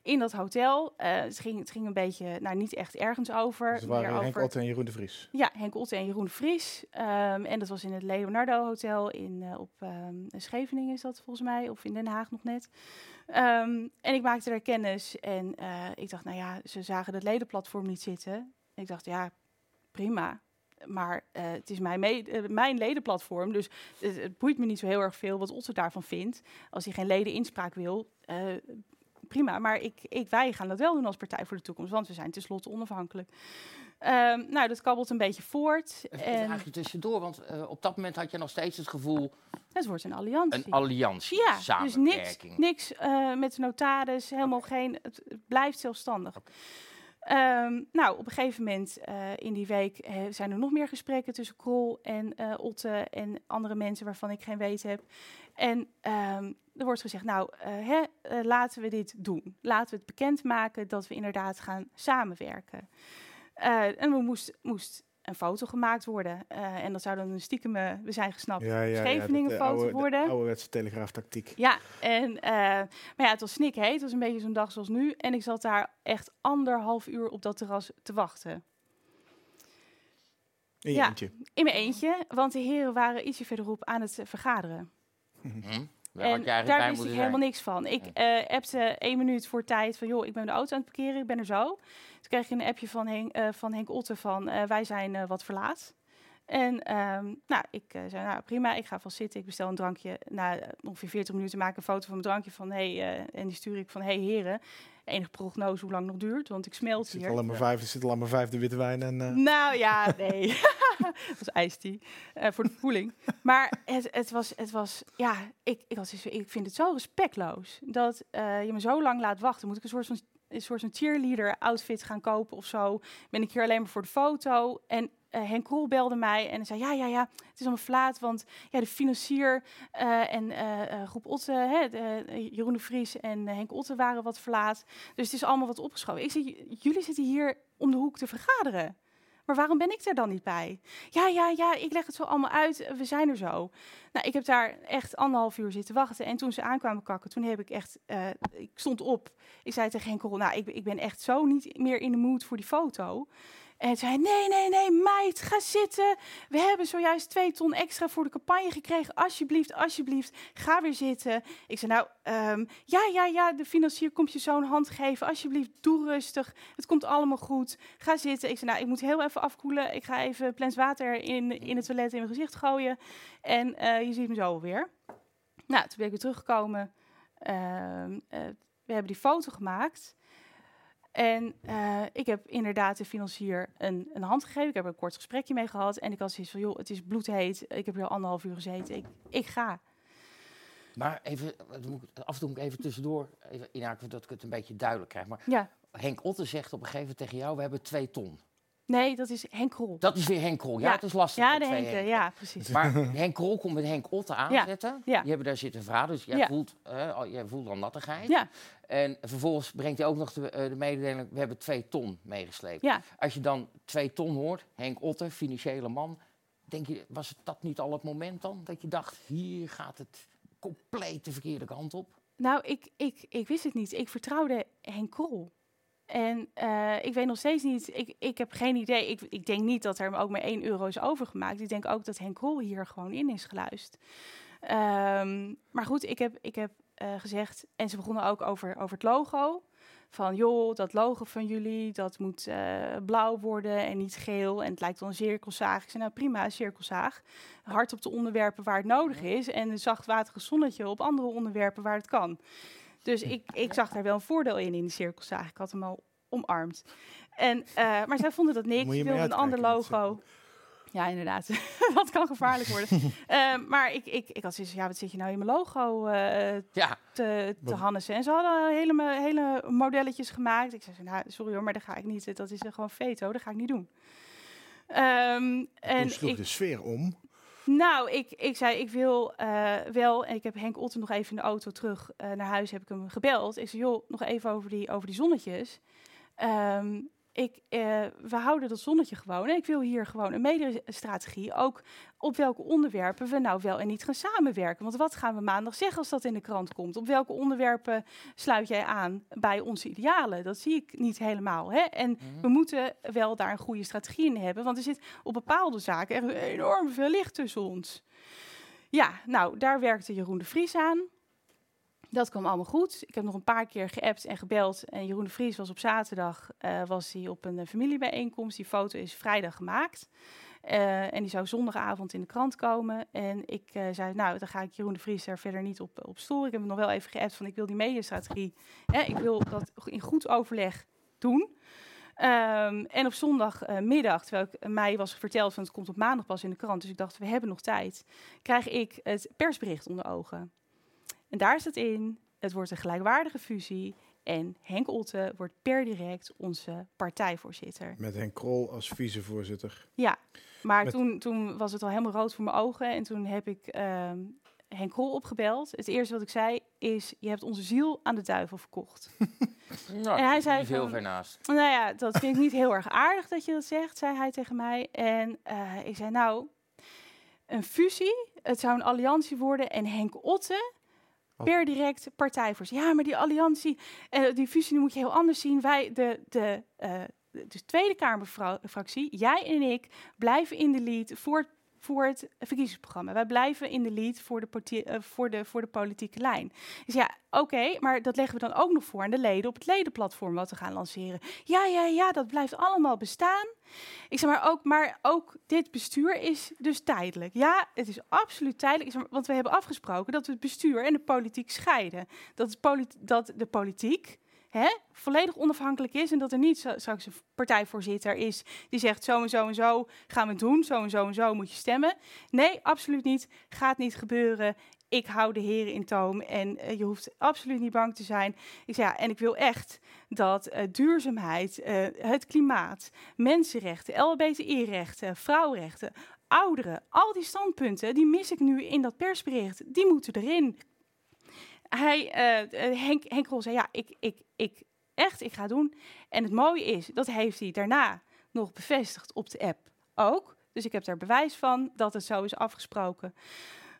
In dat hotel. Eh, het, ging, het ging een beetje, nou niet echt ergens over. Dus het waren Henk over Otte en Jeroen de Vries. ja, Henk Otte en Jeroen de Vries. Ehm, en dat was in het Leonardo Hotel in, eh, op ehm, Scheveningen is dat volgens mij, of in Den Haag nog net. Ehm, en ik maakte daar kennis en eh, ik dacht, nou ja, ze zagen het ledenplatform niet zitten. Ik dacht, ja, prima. Maar eh, het is mijn, eh, mijn ledenplatform, dus het, het boeit me niet zo heel erg veel wat Otte daarvan vindt. Als hij geen ledeninspraak wil, eh, prima. Maar ik, ik, wij gaan dat wel doen als Partij voor de Toekomst, want we zijn tenslotte onafhankelijk. Ehm, nou, dat kabbelt een beetje voort. Even En vraagje tussendoor, want eh, op dat moment had je nog steeds het gevoel, het wordt een alliantie. een alliantie, ja, dus niks, samenwerking. niks eh, met de notaris, helemaal geen. Het, het blijft zelfstandig. Ehm, nou, op een gegeven moment eh, in die week zijn er nog meer gesprekken tussen Krol en Otte en andere mensen waarvan ik geen weet heb. En ehm, er wordt gezegd, nou, eh, hè, eh, laten we dit doen. Laten we het bekendmaken dat we inderdaad gaan samenwerken. Eh, en er moest, moest een foto gemaakt worden. Eh, en dat zou dan een stiekem, eh, we zijn gesnapt, Scheveningen dat, foto oude, de worden. ouderwetse telegraaftactiek. Ja, en, eh, maar ja, het was snikheet. Het was een beetje zo'n dag zoals nu. En ik zat daar echt anderhalf uur op dat terras te wachten. In je Ja. eentje. In mijn eentje, want de heren waren ietsje verderop aan het vergaderen. Hm? Daar en daar wist ik helemaal zijn. niks van. Ik eh appte één minuut voor tijd van, joh, ik ben de auto aan het parkeren, ik ben er zo. Toen kreeg ik een appje van Henk, eh, van Henk Otte van, eh, wij zijn wat verlaat. En ehm, nou, ik zei, nou prima, ik ga vast zitten. Ik bestel een drankje. Na ongeveer 40 minuten maak ik een foto van mijn drankje van, hey, en die stuur ik van, hey heren, enige prognose hoe lang het nog duurt, want ik smelt zit hier. al aan mijn vijf, er zit al aan mijn vijfde witte wijn. En, eh, Nou ja, nee. dat was ijstie. eh voor de voeling. Maar het, het, was, het was, ja, ik, ik, zoiets van, ik vind het zo respectloos dat eh, je me zo lang laat wachten. Moet ik een soort van een soort van cheerleader outfit gaan kopen of zo? Ben ik hier alleen maar voor de foto? En eh, Henk Krol belde mij en zei: Ja, ja, ja, het is allemaal flaat. Want ja, de financier eh, en eh, eh, groep Otte, hè, de, Jeroen de Vries en Henk Otte waren wat verlaat. Dus het is allemaal wat opgeschoven. Ik zeg: "J- Jullie zitten hier om de hoek te vergaderen. Maar waarom ben ik er dan niet bij? Ja, ja, ja, ik leg het zo allemaal uit. We zijn er zo. Nou, ik heb daar echt anderhalf uur zitten wachten. En toen ze aankwamen kakken, toen heb ik echt... ik stond op. Ik zei tegen Henk nou, ik, ik ben echt zo niet meer in de mood voor die foto. En zei nee, nee, nee, meid, ga zitten. We hebben zojuist twee ton extra voor de campagne gekregen. Alsjeblieft, alsjeblieft, ga weer zitten. Ik zei, nou, ehm, ja, ja, ja, de financier komt je zo'n hand geven. Alsjeblieft, doe rustig. Het komt allemaal goed. Ga zitten. Ik zei, nou, ik moet heel even afkoelen. Ik ga even plens water in, in het toilet in mijn gezicht gooien. En eh, je ziet me zo weer. Nou, toen ben ik weer teruggekomen. Ehm, eh, we hebben die foto gemaakt. En eh, ik heb inderdaad de financier een, een hand gegeven. Ik heb er een kort gesprekje mee gehad. En ik had zoiets van, joh, het is bloedheet. Ik heb hier al anderhalf uur gezeten. Ik, ik ga. Maar even, af en toe moet ik even tussendoor, even inhaken, dat ik het een beetje duidelijk krijg. Maar Ja, Henk Otte zegt op een gegeven moment tegen jou, we hebben twee ton. nee, dat is Henk Krol. Dat is weer Henk Krol. Ja, Ja. het is lastig. Ja, de Henk, ja, precies. Maar Henk Krol komt met Henk Otte aanzetten. ja. Die hebben daar zitten vragen. Dus jij, Ja. voelt, al- jij voelt al nattigheid. Ja, En vervolgens brengt hij ook nog de, eh, de mededeling, we hebben twee ton meegesleept. ja. Als je dan twee ton hoort, Henk Otte, financiële man. Denk je, was het dat niet al het moment dan? Dat je dacht, hier gaat het compleet de verkeerde kant op? Nou, ik, ik, ik wist het niet. Ik vertrouwde Henk Krol. En eh, ik weet nog steeds niet, ik, ik heb geen idee. Ik, ik denk niet dat er ook maar 1 euro is overgemaakt. Ik denk ook dat Henk Krol hier gewoon in is geluisterd. Ehm, maar goed, ik heb, ik heb eh, gezegd, en ze begonnen ook over, over het logo. Van joh, dat logo van jullie, dat moet eh, blauw worden en niet geel. En het lijkt wel een cirkelzaag. Ik zei, nou prima, een cirkelzaag. Hard op de onderwerpen waar het nodig is. En een zachtwaterig zonnetje op andere onderwerpen waar het kan. Dus ik, ik zag daar wel een voordeel in, in die cirkelzaag. Ik had hem al omarmd. En, eh, maar zij vonden dat niks. Ze wilden een ander logo. Ja, inderdaad. dat kan gevaarlijk worden. Ehm, maar ik, ik, ik had zoiets ja, wat zit je nou in mijn logo eh, Ja, te, te? En ze hadden hele, hele modelletjes gemaakt. Ik zei, nou, sorry hoor, maar dat ga ik niet. Dat is gewoon veto, dat ga ik niet doen. Ehm, en sloeg ik, de sfeer om? nou, ik, ik zei, ik wil eh, wel, en ik heb Henk Otten nog even in de auto terug eh, naar huis, heb ik hem gebeld. Ik zei, joh, nog even over die, over die zonnetjes. Ehm, ik, eh, we houden dat zonnetje gewoon. En ik wil hier gewoon een medestrategie. Ook op welke onderwerpen we nou wel en niet gaan samenwerken. Want wat gaan we maandag zeggen als dat in de krant komt? Op welke onderwerpen sluit jij aan bij onze idealen? Dat zie ik niet helemaal. Hè? En we moeten wel daar een goede strategie in hebben. Want er zit op bepaalde zaken echt enorm veel licht tussen ons. Ja, nou, daar werkte Jeroen de Vries aan. Dat kwam allemaal goed. Ik heb nog een paar keer geappt en gebeld. En Jeroen de Vries was op zaterdag eh, was hij op een eh, familiebijeenkomst. Die foto is vrijdag gemaakt. Eh, en die zou zondagavond in de krant komen. En ik zei, nou, dan ga ik Jeroen de Vries er verder niet op, op storen. Ik heb hem nog wel even geappt van, ik wil die mediastrategie. Hè, ik wil dat in goed overleg doen. Ehm, en op zondagmiddag, terwijl ik mij was verteld van het komt op maandag pas in de krant, dus ik dacht we hebben nog tijd, krijg ik het persbericht onder ogen. En daar staat in, het wordt een gelijkwaardige fusie en Henk Otte wordt per direct onze partijvoorzitter. Met Henk Krol als vicevoorzitter. Ja, maar Met- toen, toen was het al helemaal rood voor mijn ogen en toen heb ik ehm, Henk Krol opgebeld. Het eerste wat ik zei is, je hebt onze ziel aan de duivel verkocht. nou, En hij zei niet heel van- ver naast. Nou ja, dat vind ik niet heel erg aardig dat je dat zegt, zei hij tegen mij. En eh, ik zei, nou, een fusie, het zou een alliantie worden en Henk Otte per direct partijvoorzitter. Ja, maar die alliantie, eh, die fusie moet je heel anders zien. Wij, de, de, eh, de Tweede Kamerfractie, jij en ik, blijven in de lead voor, voor het verkiezingsprogramma. Wij blijven in de lead voor de, eh, voor de, voor de politieke lijn. Dus ja, oké, maar dat leggen we dan ook nog voor aan de leden op het ledenplatform wat we gaan lanceren. Ja, ja, ja, dat blijft allemaal bestaan. Ik zeg maar ook, maar ook dit bestuur is dus tijdelijk. Ja, het is absoluut tijdelijk. Want we hebben afgesproken dat we het bestuur en de politiek scheiden. Dat, dat de politiek hè, volledig onafhankelijk is en dat er niet straks een partijvoorzitter is die zegt zo en zo en zo gaan we het doen, zo en zo en zo moet je stemmen. Nee, absoluut niet. Gaat niet gebeuren. Ik hou de heren in toom en eh, je hoeft absoluut niet bang te zijn. Ik ja, en ik wil echt dat eh, duurzaamheid, eh, het klimaat, mensenrechten, LBTI-rechten, vrouwenrechten, ouderen, al die standpunten, die mis ik nu in dat persbericht. Die moeten erin. Hij, eh, Henk, Henk zei, ja, ik, ik, ik, echt, ik ga doen. En het mooie is, dat heeft hij daarna nog bevestigd op de app ook. Dus ik heb daar bewijs van dat het zo is afgesproken.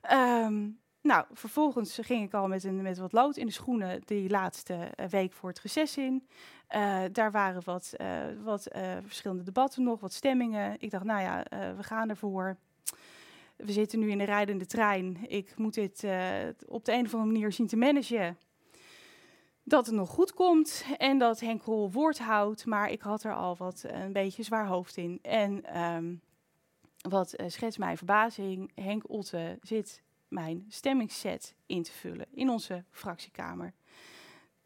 Ehm, nou, vervolgens ging ik al met, een, met wat lood in de schoenen die laatste eh, week voor het reces in. Daar waren wat, wat verschillende debatten nog, wat stemmingen. Ik dacht, nou ja, we gaan ervoor. We zitten nu in de rijdende trein. Ik moet dit eh, op de een of andere manier zien te managen. Dat het nog goed komt en dat Henk Rol woord houdt. Maar ik had er al wat eh, een beetje zwaar hoofd in. En ehm, wat eh, schetst mijn verbazing. Henk Otte zit mijn stemmingsset in te vullen in onze fractiekamer.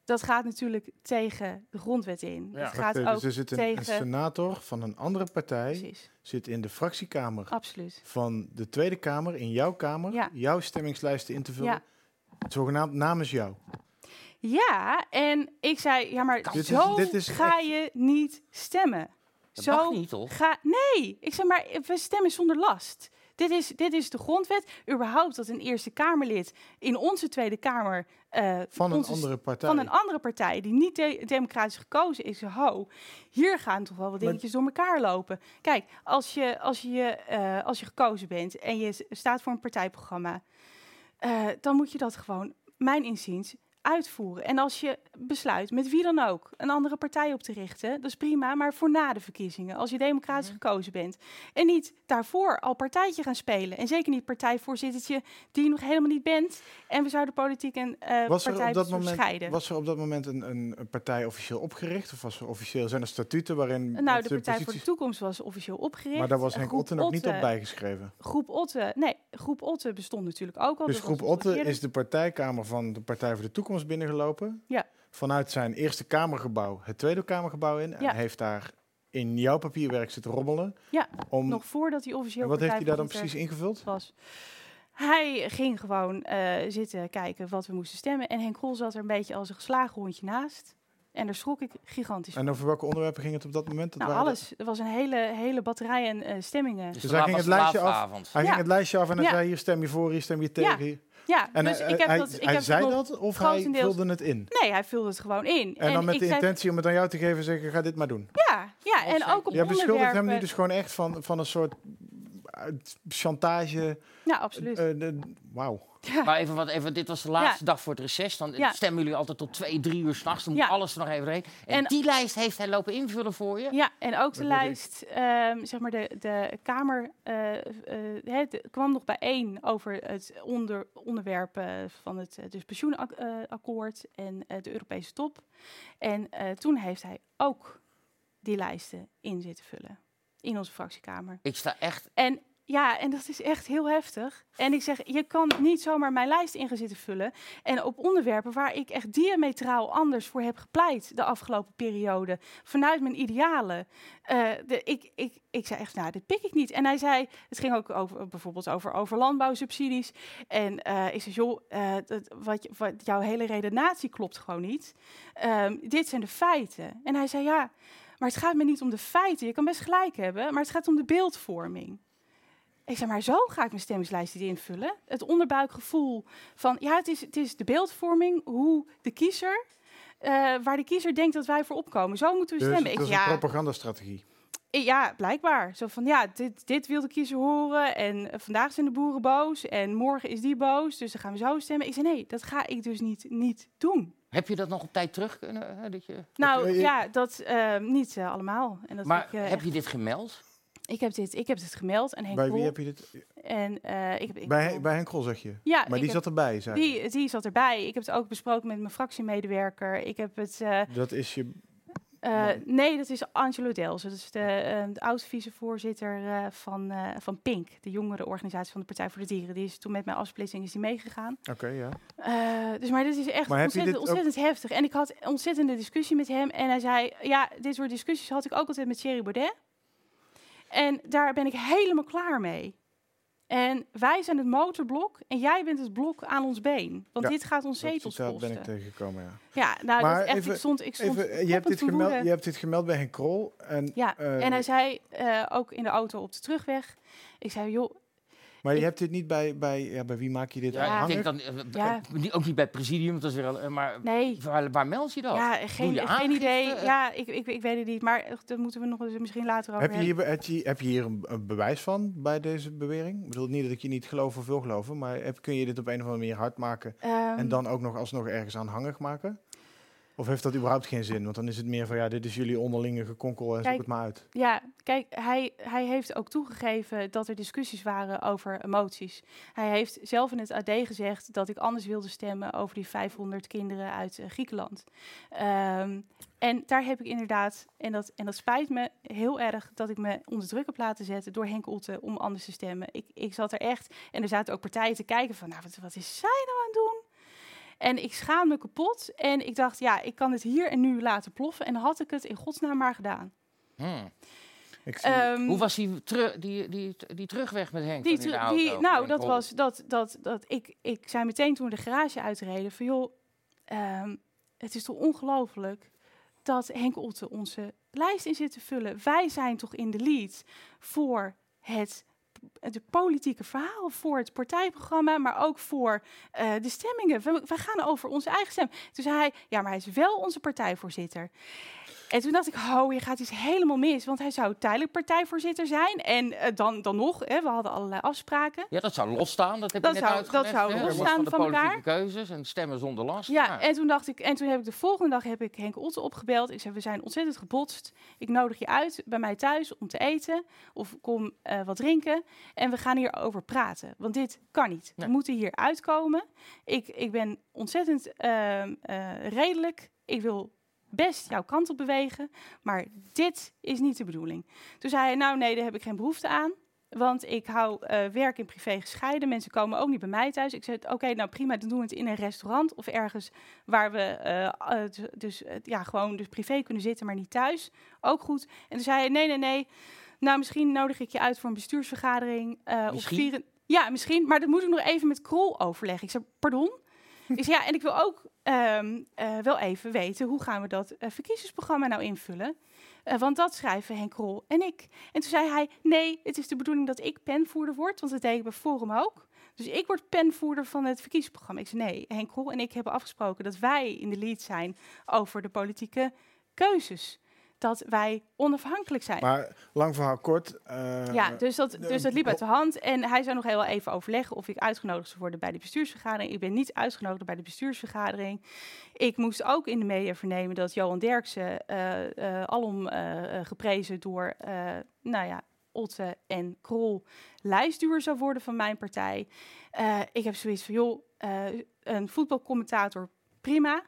Dat gaat natuurlijk tegen de grondwet in. Ja. Het gaat ook dus er zit een, tegen... een senator van een andere partij, Precies, zit in de fractiekamer absoluut. van de Tweede Kamer, in jouw kamer, Ja. jouw stemmingslijsten in te vullen. Ja. Zogenaamd namens jou. Ja, en ik zei, ja, maar Dit is- zo dit is ga echt- je niet stemmen. Dat zo mag niet, toch? Ga, nee, ik zeg maar, we stemmen zonder last. Dit is, dit is de grondwet. Überhaupt dat een Eerste Kamerlid in onze Tweede Kamer... eh, Van een andere partij. van een andere partij die niet de- democratisch gekozen is. Ho, hier gaan toch wel wat Maar- dingetjes door elkaar lopen. Kijk, als je, als je, eh, als je gekozen bent en je staat voor een partijprogramma, eh, dan moet je dat gewoon, mijn inziens, uitvoeren. En als je besluit met wie dan ook een andere partij op te richten, dat is prima, maar voor na de verkiezingen, als je democratisch Mhm. gekozen bent. En niet daarvoor al partijtje gaan spelen. En zeker niet partijvoorzittertje die je nog helemaal niet bent. En we zouden politiek en eh Was er, op dat moment, scheiden. was er op dat moment een, een, een partij officieel opgericht? Of was er officieel, zijn er statuten waarin... Nou, de Partij voor de Toekomst was officieel opgericht. Maar daar was Henk Otten nog niet op bijgeschreven. Groep Otte, nee, Groep Otte bestond natuurlijk ook al. Dus was groep ons Otte eerder. is de partijkamer van de Partij voor de Toekomst binnengelopen. Ja. Vanuit zijn eerste kamergebouw het tweede kamergebouw in. En Ja. heeft daar in jouw papierwerk zitten rommelen. Ja, Om, nog voordat hij officieel en wat heeft hij daar dan precies ingevuld? was. Hij ging gewoon eh, zitten kijken wat we moesten stemmen. En Henk Krol zat er een beetje als een geslagen hondje naast. En daar schrok ik gigantisch van. En over welke onderwerpen ging het op dat moment? Dat Nou, waren alles. Er was een hele, hele batterij en eh, stemmingen. Dus, Dus hij ging het lijstje af. avond. Hij Ja. ging het lijstje af en hij Ja. zei hier stem je voor, hier stem je tegen. Ja, En dus hij, ik heb hij, dat... Ik hij heb zei dat of hij vulde het in? Nee, hij vulde het gewoon in. En, dan met ik de zei- intentie om het aan jou te geven en zeggen, ga dit maar doen. Ja, ja en ook op Jij beschuldigt hem nu dus gewoon echt van, van een soort eh, chantage. Ja, absoluut. Eh, de- Wauw. Maar even, wat, even, dit was de laatste dag voor het reces. Dan Ja. stemmen jullie altijd tot twee, drie uur s'nachts. Dan moet Ja. alles er nog even heen. En, En- die lijst heeft hij lopen invullen voor je. Ja, en ook de lijst, ehm, zeg maar, de, de Kamer de- kwam nog bijeen over het onder, onderwerp eh, van het dus pensioenakkoord en de Europese top. En toen heeft hij ook die lijsten in zitten vullen in onze fractiekamer. Ik sta echt... En ja, en dat is echt heel heftig. En ik zeg, je kan niet zomaar mijn lijst in gaan zitten vullen. En op onderwerpen waar ik echt diametraal anders voor heb gepleit de afgelopen periode. Vanuit mijn idealen. Eh, de, ik, ik, ik zei echt, nou, dit pik ik niet. En hij zei, het ging ook over, bijvoorbeeld over, landbouwsubsidies. En eh, ik zei, joh, eh, dat, wat, jouw hele redenatie klopt gewoon niet. Ehm, dit zijn de feiten. En hij zei, ja, maar het gaat me niet om de feiten. Je kan best gelijk hebben, maar het gaat om de beeldvorming. Ik zeg, maar zo ga ik mijn stemmingslijst niet invullen. Het onderbuikgevoel van, ja, het is, het is de beeldvorming, hoe de kiezer, eh, waar de kiezer denkt dat wij voor opkomen. Zo moeten we Dus stemmen. het is Ik, een ja, propagandastrategie. eh, ja, blijkbaar. Zo van, ja, dit, dit wil de kiezer horen en eh, vandaag zijn de boeren boos en morgen is die boos, dus dan gaan we zo stemmen. Ik zei, nee, dat ga ik dus niet, niet doen. Heb je dat nog op tijd terug kunnen? hè, dat je... Nou je- ja, dat eh, niet allemaal. En dat Maar ik, heb echt- je dit gemeld? Ik, heb dit, ik heb dit gemeld en Henk Bij wie heb je dit? En eh, ik heb, ik Bij, bij Henk Krol zeg je. ja, Maar die heb- zat erbij, zei. Die, die zat erbij. Ik heb het ook besproken met mijn fractiemedewerker. Ik heb het. eh, Dat is je... eh, nee, dat is Angelo Dels. Dat is de, de oud-vicevoorzitter van, van PINK, de jongerenorganisatie van de Partij voor de Dieren. Die is toen met mijn afsplitsing is die meegegaan. Oké, ja. Dus maar dit is echt Maar ontzettend, ontzettend heftig. En ik had een ontzettende discussie met hem. En hij zei, ja, dit soort discussies had ik ook altijd met Thierry Baudet. En daar ben ik helemaal klaar mee. En wij zijn het motorblok en jij bent het blok aan ons been. Want Ja, dit gaat ons Dat zetels kosten. ben ik tegengekomen, ja. Ja, nou, Maar dat echt, even- ik stond, ik stond Even, je, hebt dit gemeld, je hebt dit gemeld bij Henk Krol. En, Ja, eh, en hij zei eh, ook in de auto op de terugweg. Ik zei, joh, Maar je hebt dit niet bij, bij, ja, bij wie maak je dit Ja, aan? ik denk dan, eh, Ja. eh, niet- ook niet bij het presidium, dat is weer, een- eh, maar Nee. waar, waar meld je dat? Ja, Doe geen, je geen idee. Ja, ik, ik, ik weet het niet. Maar daar moeten we nog eens misschien later over Heb je, hebben. hier, heb, je, heb je hier een, een bewijs van bij deze bewering? Ik bedoel niet dat ik je niet geloof of wil geloven, maar heb, kun je dit op een of andere manier hard maken Ehm, en dan ook nog alsnog ergens aanhangig maken? Of heeft dat überhaupt geen zin? Want dan is het meer van ja, dit is jullie onderlinge gekonkel en zoek Kijk, het maar uit. Ja, kijk, hij, hij heeft ook toegegeven dat er discussies waren over emoties. Hij heeft zelf in het AD gezegd dat ik anders wilde stemmen over die 500 kinderen uit eh, Griekenland. Ehm, en daar heb ik inderdaad, en dat, en dat spijt me heel erg, dat ik me onder druk heb laten zetten door Henk Otte om anders te stemmen. Ik, ik zat er echt, en er zaten ook partijen te kijken van, nou, wat, wat is zij nou aan het doen? En ik schaamde me kapot en ik dacht, ja, ik kan het hier en nu laten ploffen. En dan had ik het in godsnaam maar gedaan. hmm. Ik zie, Ehm, Hoe was die, teru- die, die, die terugweg met Henk? die, dan in de tru- auto? die, nou, dat was dat, dat, dat ik, ik zei meteen toen we de garage uitreden van joh, ehm, het is toch ongelooflijk dat Henk Otte onze lijst in zit te vullen. Wij zijn toch in de lead voor het het politieke verhaal, voor het partijprogramma, maar ook voor eh, de stemmingen. We, we gaan over onze eigen stem. Zei hij, ja, maar hij is wel onze partijvoorzitter. En toen dacht ik, oh, je gaat iets helemaal mis. Want hij zou tijdelijk partijvoorzitter zijn. En eh, dan, dan nog, hè, we hadden allerlei afspraken. Ja, dat zou losstaan, dat heb Dat je net zou- dat zou hè? losstaan Los van de van politieke elkaar. keuzes en stemmen zonder last. Ja, en toen dacht ik, en toen heb ik de volgende dag heb ik Henk Otte opgebeld. Ik zei, we zijn ontzettend gebotst. Ik nodig je uit bij mij thuis om te eten of kom eh, wat drinken. En we gaan hierover praten, want dit kan niet. Nee. We moeten hier uitkomen. Ik, ik ben ontzettend ehm, eh, redelijk. Ik wil best jouw kant op bewegen, maar dit is niet de bedoeling. Toen zei hij, nou nee, daar heb ik geen behoefte aan. Want ik hou eh, werk en privé gescheiden. Mensen komen ook niet bij mij thuis. Ik zei, oké, nou prima, dan doen we het in een restaurant of ergens waar we eh, eh, dus eh, ja, gewoon dus privé kunnen zitten, maar niet thuis. Ook goed. En toen zei hij, nee, nee, nee. Nou, misschien nodig ik je uit voor een bestuursvergadering. op vieren- Ja, misschien. Maar dat moet ik nog even met Krol overleggen. Ik zei, pardon? ik zei, ja, en ik wil ook ehm, eh, wel even weten, hoe gaan we dat eh, verkiezingsprogramma nou invullen? Eh, want dat schrijven Henk Krol en ik. En toen zei hij, nee, het is de bedoeling dat ik penvoerder word, want dat deed ik bij Forum ook. Dus ik word penvoerder van het verkiezingsprogramma. Ik zei, nee, Henk Krol en ik hebben afgesproken dat wij in de lead zijn over de politieke keuzes. Dat wij onafhankelijk zijn. Maar lang verhaal kort. eh, Ja, dus dat, dus dat liep uit de hand. En hij zou nog heel even overleggen of ik uitgenodigd zou worden bij de bestuursvergadering. Ik ben niet uitgenodigd bij de bestuursvergadering. Ik moest ook in de media vernemen dat Johan Derksen, eh, eh, alom geprezen door, nou ja, Otte en Krol, lijstduur zou worden van mijn partij. Ik heb zoiets van, joh, een voetbalcommentator, prima.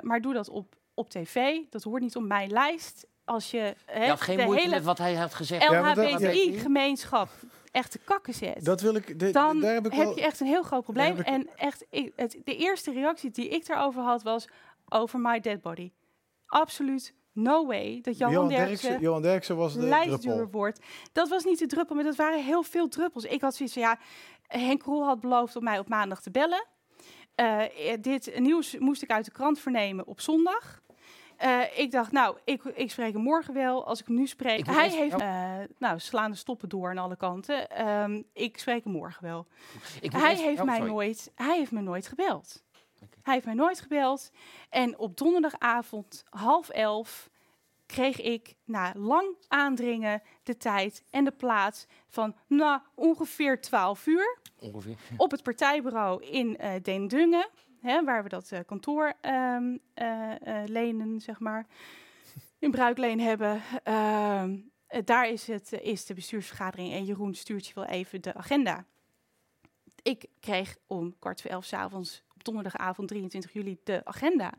maar doe dat op, op tv. Dat hoort niet op mijn lijst. Als je, hè, je had geen de moeite hele met wat hij had gezegd. LHBTI-gemeenschap echt te kakken zet, Dat wil ik. de- dan daar heb ik wel. je echt een heel groot probleem. heb ik- En echt, ik, het, de eerste reactie die ik daarover had was over my dead body. Absoluut no way dat Johan, Johan Derksen Johan Derksen was de lijstduur druppel. wordt. Dat was niet de druppel, maar dat waren heel veel druppels. Ik had zoiets van, ja, Henk Krol had beloofd om mij op maandag te bellen. Eh, eh, dit nieuws moest ik uit de krant vernemen op zondag. Eh, ik dacht, nou, ik, ik spreek hem morgen wel. Als ik hem nu spreek... Ik Hij heeft, eh, nou, slaande stoppen door aan alle kanten. Ehm, ik spreek hem morgen wel. Ik Hij heeft, oh, mij sorry. nooit, hij heeft me nooit gebeld. Hij heeft mij nooit gebeld. En op donderdagavond, half elf, kreeg ik na lang aandringen de tijd en de plaats van nou, ongeveer 12 uur Ongeveer. op het partijbureau in eh Deendungen, hè, waar we dat eh, kantoor ehm, eh, lenen, zeg maar, in bruikleen hebben. Ehm, eh, daar is, het, is de bestuursvergadering en Jeroen stuurt je wel even de agenda. Ik kreeg om kwart voor elf 's avonds op donderdagavond 23 juli de agenda.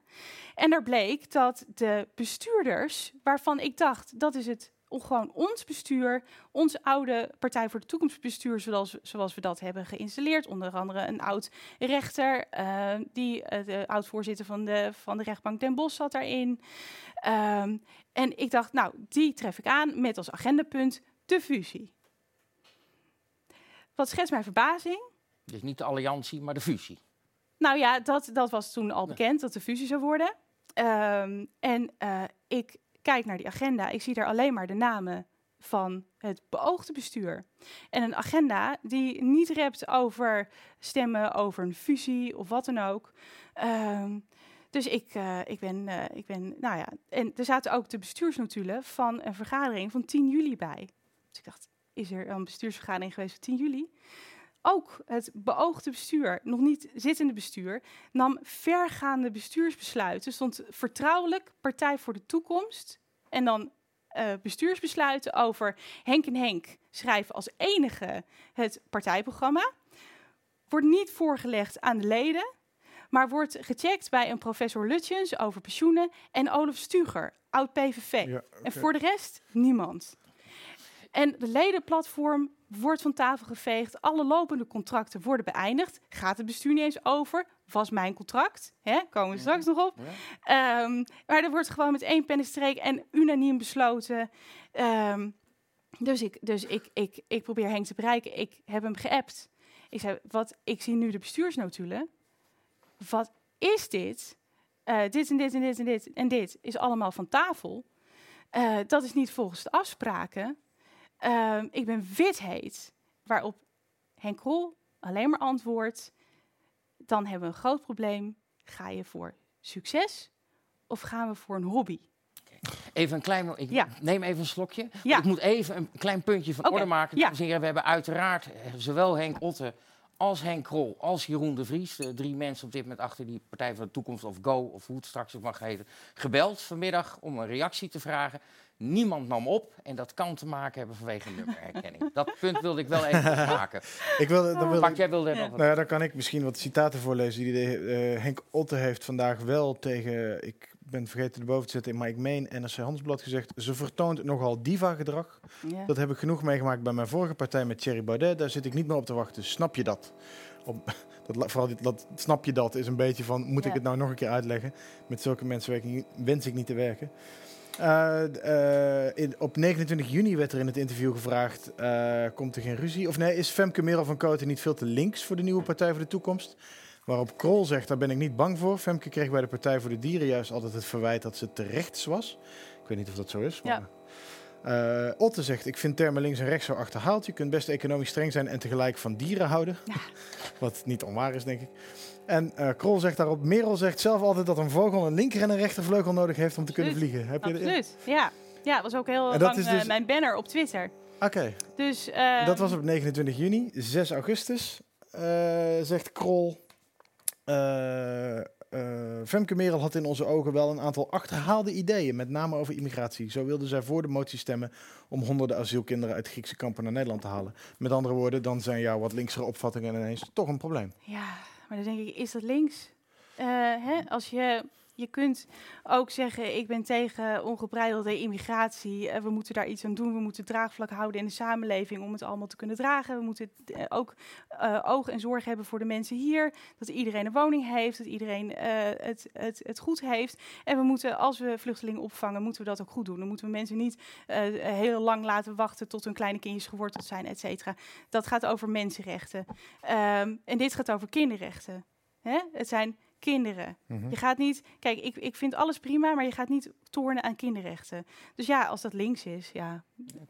En er bleek dat de bestuurders, waarvan ik dacht dat is het gewoon ons bestuur, ons oude Partij voor de Toekomst bestuur, zoals, zoals we dat hebben geïnstalleerd. Onder andere een oud rechter, eh, die eh, de oud-voorzitter van de, van de rechtbank Den Bosch zat daarin. Ehm, en ik dacht, nou, die tref ik aan met als agendapunt de fusie. Wat schetst mijn verbazing? Dus niet de alliantie, maar de fusie. Nou ja, dat, dat was toen al bekend dat de fusie zou worden. Ehm, en eh, ik kijk naar die agenda. Ik zie daar alleen maar de namen van het beoogde bestuur. En een agenda die niet rept over stemmen over een fusie of wat dan ook. Ehm, dus ik, eh, ik, ben, eh, ik ben, nou ja, en er zaten ook de bestuursnotulen van een vergadering van 10 juli bij. Dus ik dacht, is er een bestuursvergadering geweest van 10 juli? Ook het beoogde bestuur, nog niet zittende bestuur, nam vergaande bestuursbesluiten. Stond vertrouwelijk Partij voor de Toekomst en dan eh, bestuursbesluiten over Henk en Henk schrijven als enige het partijprogramma. Wordt niet voorgelegd aan de leden, maar wordt gecheckt bij een professor Lutjens over pensioenen en Olaf Stuger, oud PVV. Ja, En voor de rest niemand. En de ledenplatform wordt van tafel geveegd. Alle lopende contracten worden beëindigd. Gaat het bestuur niet eens over? Was mijn contract? Hè? Komen we straks nog op. Ehm, maar er wordt gewoon met één pennenstreek en unaniem besloten. Ehm, dus ik, dus ik, ik, ik probeer Henk te bereiken. Ik heb hem geappt. Ik zei, wat, ik zie nu de bestuursnotulen. Wat is dit? Eh, dit en dit en dit en dit en dit is allemaal van tafel. Eh, dat is niet volgens de afspraken. Ehm, ik ben wit heet. Waarop Henk Krol alleen maar antwoordt. Dan hebben we een groot probleem. Ga je voor succes of gaan we voor een hobby? Even een klein, ik Ja. neem even een slokje. Ja. Ik moet even een klein puntje van orde maken. ja. We hebben uiteraard eh, zowel Henk Otte als Henk Krol als Jeroen de Vries, de drie mensen op dit moment achter die Partij voor de Toekomst of Go of hoe het straks ook mag heten, gebeld vanmiddag om een reactie te vragen. Niemand nam op en dat kan te maken hebben vanwege nummerherkenning. dat punt wilde ik wel even maken. Ik wil, dan wil Maar ik, jij wilde er Ja. nog nou ja, dan kan ik misschien wat citaten voorlezen die de, eh, Henk Otte heeft vandaag wel tegen, ik ben vergeten erboven te zetten, maar ik meen NRC Handelsblad gezegd, ze vertoont nogal diva-gedrag. Ja. Dat heb ik genoeg meegemaakt bij mijn vorige partij met Thierry Baudet. Daar zit ik niet meer op te wachten. Snap je dat? Op, dat vooral dit, dat, snap je dat is een beetje van, moet ik het nou nog een keer uitleggen? Met zulke mensen werk ik niet- wens ik niet te werken. Eh, eh, in, op 29 juni werd er in het interview gevraagd, eh, komt er geen ruzie? Of nee, is Femke Merel van Koten niet veel te links voor de nieuwe Partij voor de Toekomst? Waarop Krol zegt, daar ben ik niet bang voor. Femke kreeg bij de Partij voor de Dieren juist altijd het verwijt dat ze te rechts was. Ik weet niet of dat zo is, maar... Eh, Otte zegt, ik vind termen links en rechts zo achterhaald. Je kunt best economisch streng zijn en tegelijk van dieren houden. Ja. Wat niet onwaar is, denk ik. En eh, Krol zegt daarop, Merel zegt zelf altijd dat een vogel een linker en een rechtervleugel nodig heeft om te kunnen vliegen. Heb je Absoluut, ja. Ja, dat was ook heel lang eh, dus- mijn banner op Twitter. Oké, Dus, ehm, dat was op 29 juni. 6 augustus zegt Krol... eh, eh, Femke Merel had in onze ogen wel een aantal achterhaalde ideeën, met name over immigratie. Zo wilde zij voor de motie stemmen om honderden asielkinderen uit Griekse kampen naar Nederland te halen. Met andere woorden, dan zijn jouw wat linksere opvattingen ineens toch een probleem. Ja, maar dan denk ik, is dat links? Eh, hè? Als je, je kunt ook zeggen, ik ben tegen ongebreidelde immigratie. Eh, we moeten daar iets aan doen. We moeten draagvlak houden in de samenleving om het allemaal te kunnen dragen. We moeten eh, ook eh, oog en zorg hebben voor de mensen hier. Dat iedereen een woning heeft, dat iedereen het, het, het goed heeft. En we moeten, als we vluchtelingen opvangen, moeten we dat ook goed doen. Dan moeten we mensen niet heel lang laten wachten tot hun kleine kindjes geworteld zijn, et cetera. Dat gaat over mensenrechten. Ehm, en dit gaat over kinderrechten. Hè? Het zijn kinderen. Mhm. Je gaat niet, kijk, ik, ik vind alles prima, maar je gaat niet tornen aan kinderrechten. Dus ja, als dat links is, ja,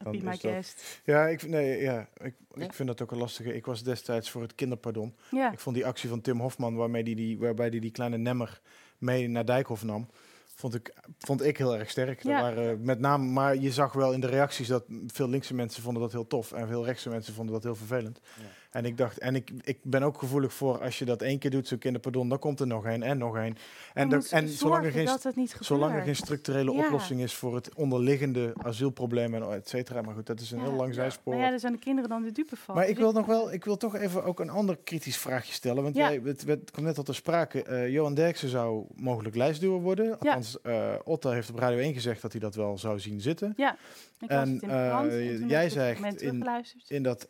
be my guest. Ja, ik, nee, ja ik, Nee? ik vind dat ook een lastige. Ik was destijds voor het kinderpardon. Ja, Ik vond die actie van Tim Hofman, waarmee die, die, waarbij hij die kleine nemmer mee naar Dijkhoff nam, vond ik, vond ik heel erg sterk. Er Ja. waren met name, maar je zag wel in de reacties dat veel linkse mensen vonden dat heel tof en veel rechtse mensen vonden dat heel vervelend. Ja. En ik dacht, en ik, ik ben ook gevoelig voor als je dat één keer doet, zo'n kinderpardon, dan komt er nog een en nog een. En, dat- en zolang er geen, zolang er geen structurele Ja. oplossing is voor het onderliggende asielprobleem en et cetera. Maar goed, dat is een Ja. heel lang zijspoor. Ja, daar zijn de kinderen dan de dupe van. Maar Dus ik wil nog wel, ik wil toch even ook een ander kritisch vraagje stellen. Want Ja. jij, het, het kwam net al te sprake. eh, Johan Derksen zou mogelijk lijstduwer worden. Althans, eh Otta heeft op Radio 1 gezegd dat hij dat wel zou zien zitten. Ja, ik en, in de eh, en jij zegt in-. In dat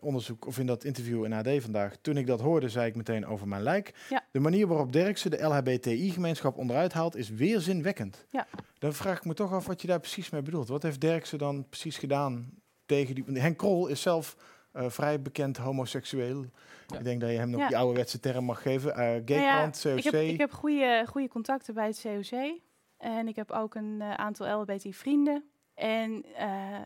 onderzoek of in dat interview in AD vandaag. Toen ik dat hoorde, zei ik meteen over mijn lijk. Ja. De manier waarop Derksen de LHBTI-gemeenschap onderuit haalt, is weerzinwekkend. Ja. Dan vraag ik me toch af wat je daar precies mee bedoelt. Wat heeft Derksen dan precies gedaan tegen die... Henk Krol is zelf eh, vrij bekend homoseksueel. Ja. Ik denk dat je hem nog Ja. die ouderwetse term mag geven. Eh Nou ja, COC. Ik heb, ik heb goede, goede contacten bij het COC. En ik heb ook een eh, aantal LHBT-vrienden. En eh,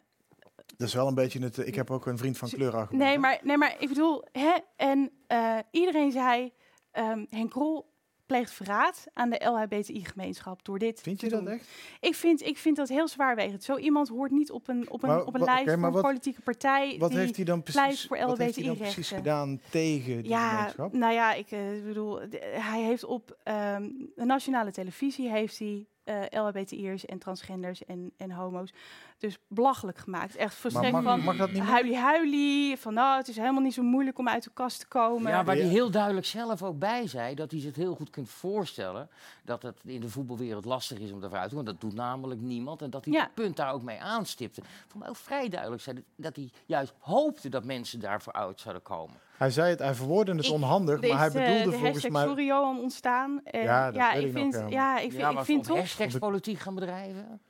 Dat is wel een beetje het... Ik heb ook een vriend van kleur argument. Nee maar, nee, maar ik bedoel, hè, en eh, iedereen zei, ehm Henk Krol pleegt verraad aan de LHBTI-gemeenschap door dit Vind je dat echt? Ik vind, ik vind dat heel zwaarwegend. Zo iemand hoort niet op een, op een, Maar op een lijst van een politieke partij. Wat die, heeft hij dan precies, voor wat heeft hij dan precies gedaan tegen die ja, gemeenschap? nou ja, ik eh, bedoel, hij heeft op ehm, de nationale televisie heeft hij eh LHBTI'ers en transgenders en, en homo's dus belachelijk gemaakt. Echt volstrekt mag, van mag dat niet meer? huilie huilie, van nou, het is helemaal niet zo moeilijk om uit de kast te komen. Ja, waar Ja. hij heel duidelijk zelf ook bij zei dat hij zich heel goed kunt voorstellen dat het in de voetbalwereld lastig is om daarvoor uit te komen. Dat doet namelijk niemand. En dat hij Ja. dat punt daar ook mee aanstipte. Voor mij ook vrij duidelijk zei dat- dat hij juist hoopte dat mensen daarvoor uit zouden komen. Hij zei het, hij verwoordde het Ik- onhandig, maar hij eh, bedoelde de volgens hashtag mij... Sorry Johan ontstaan. En Ja, ja, dat weet ik ik nog, vind, ja. ja, ik vind, ja, ik vind toch, hashtags politiek gaan bedrijven?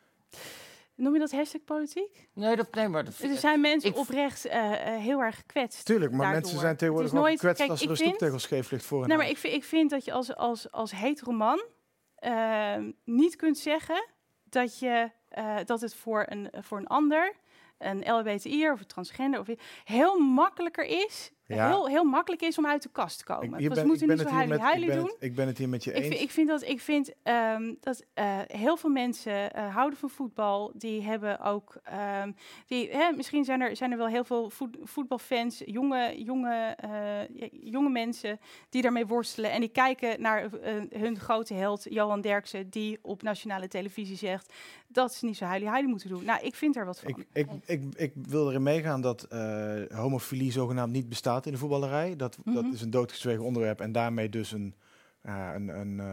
noem je dat hashtag politiek? Nee, dat, nee maar dat, Er zijn mensen oprecht eh, eh, heel erg gekwetst. Tuurlijk, maar daardoor. mensen zijn tegenwoordig nooit- gekwetst kijk, als er een stoeptegel scheef ligt voor Nou, maar ik vind, ik vind dat je als, als, als hetero man ehm, niet kunt zeggen dat, je, eh, dat het voor een, voor een ander, een LHBTI'er of een transgender, of, heel makkelijker is, Ja. heel, heel makkelijk is om uit de kast te komen. Ik, ben, ik, moeten niet zo huilie ben doen. het, ik ben het hier met je eens. vind, ik vind dat, ik vind, ehm, dat eh, heel veel mensen eh, houden van voetbal. Die hebben ook. ehm, die, hè, misschien zijn er, zijn er wel heel veel voet- voetbalfans, jonge, jonge, eh, jonge mensen die daarmee worstelen. En die kijken naar hun grote held, Johan Derksen, die op nationale televisie zegt dat ze niet zo huilie huilie moeten doen. Nou, ik vind er wat van. Ik, ik, ik, ik wil erin meegaan dat eh, homofilie zogenaamd niet bestaat in de voetballerij. Dat, dat Mhm. is een doodgezwegen onderwerp en daarmee dus een... ja, een, een eh,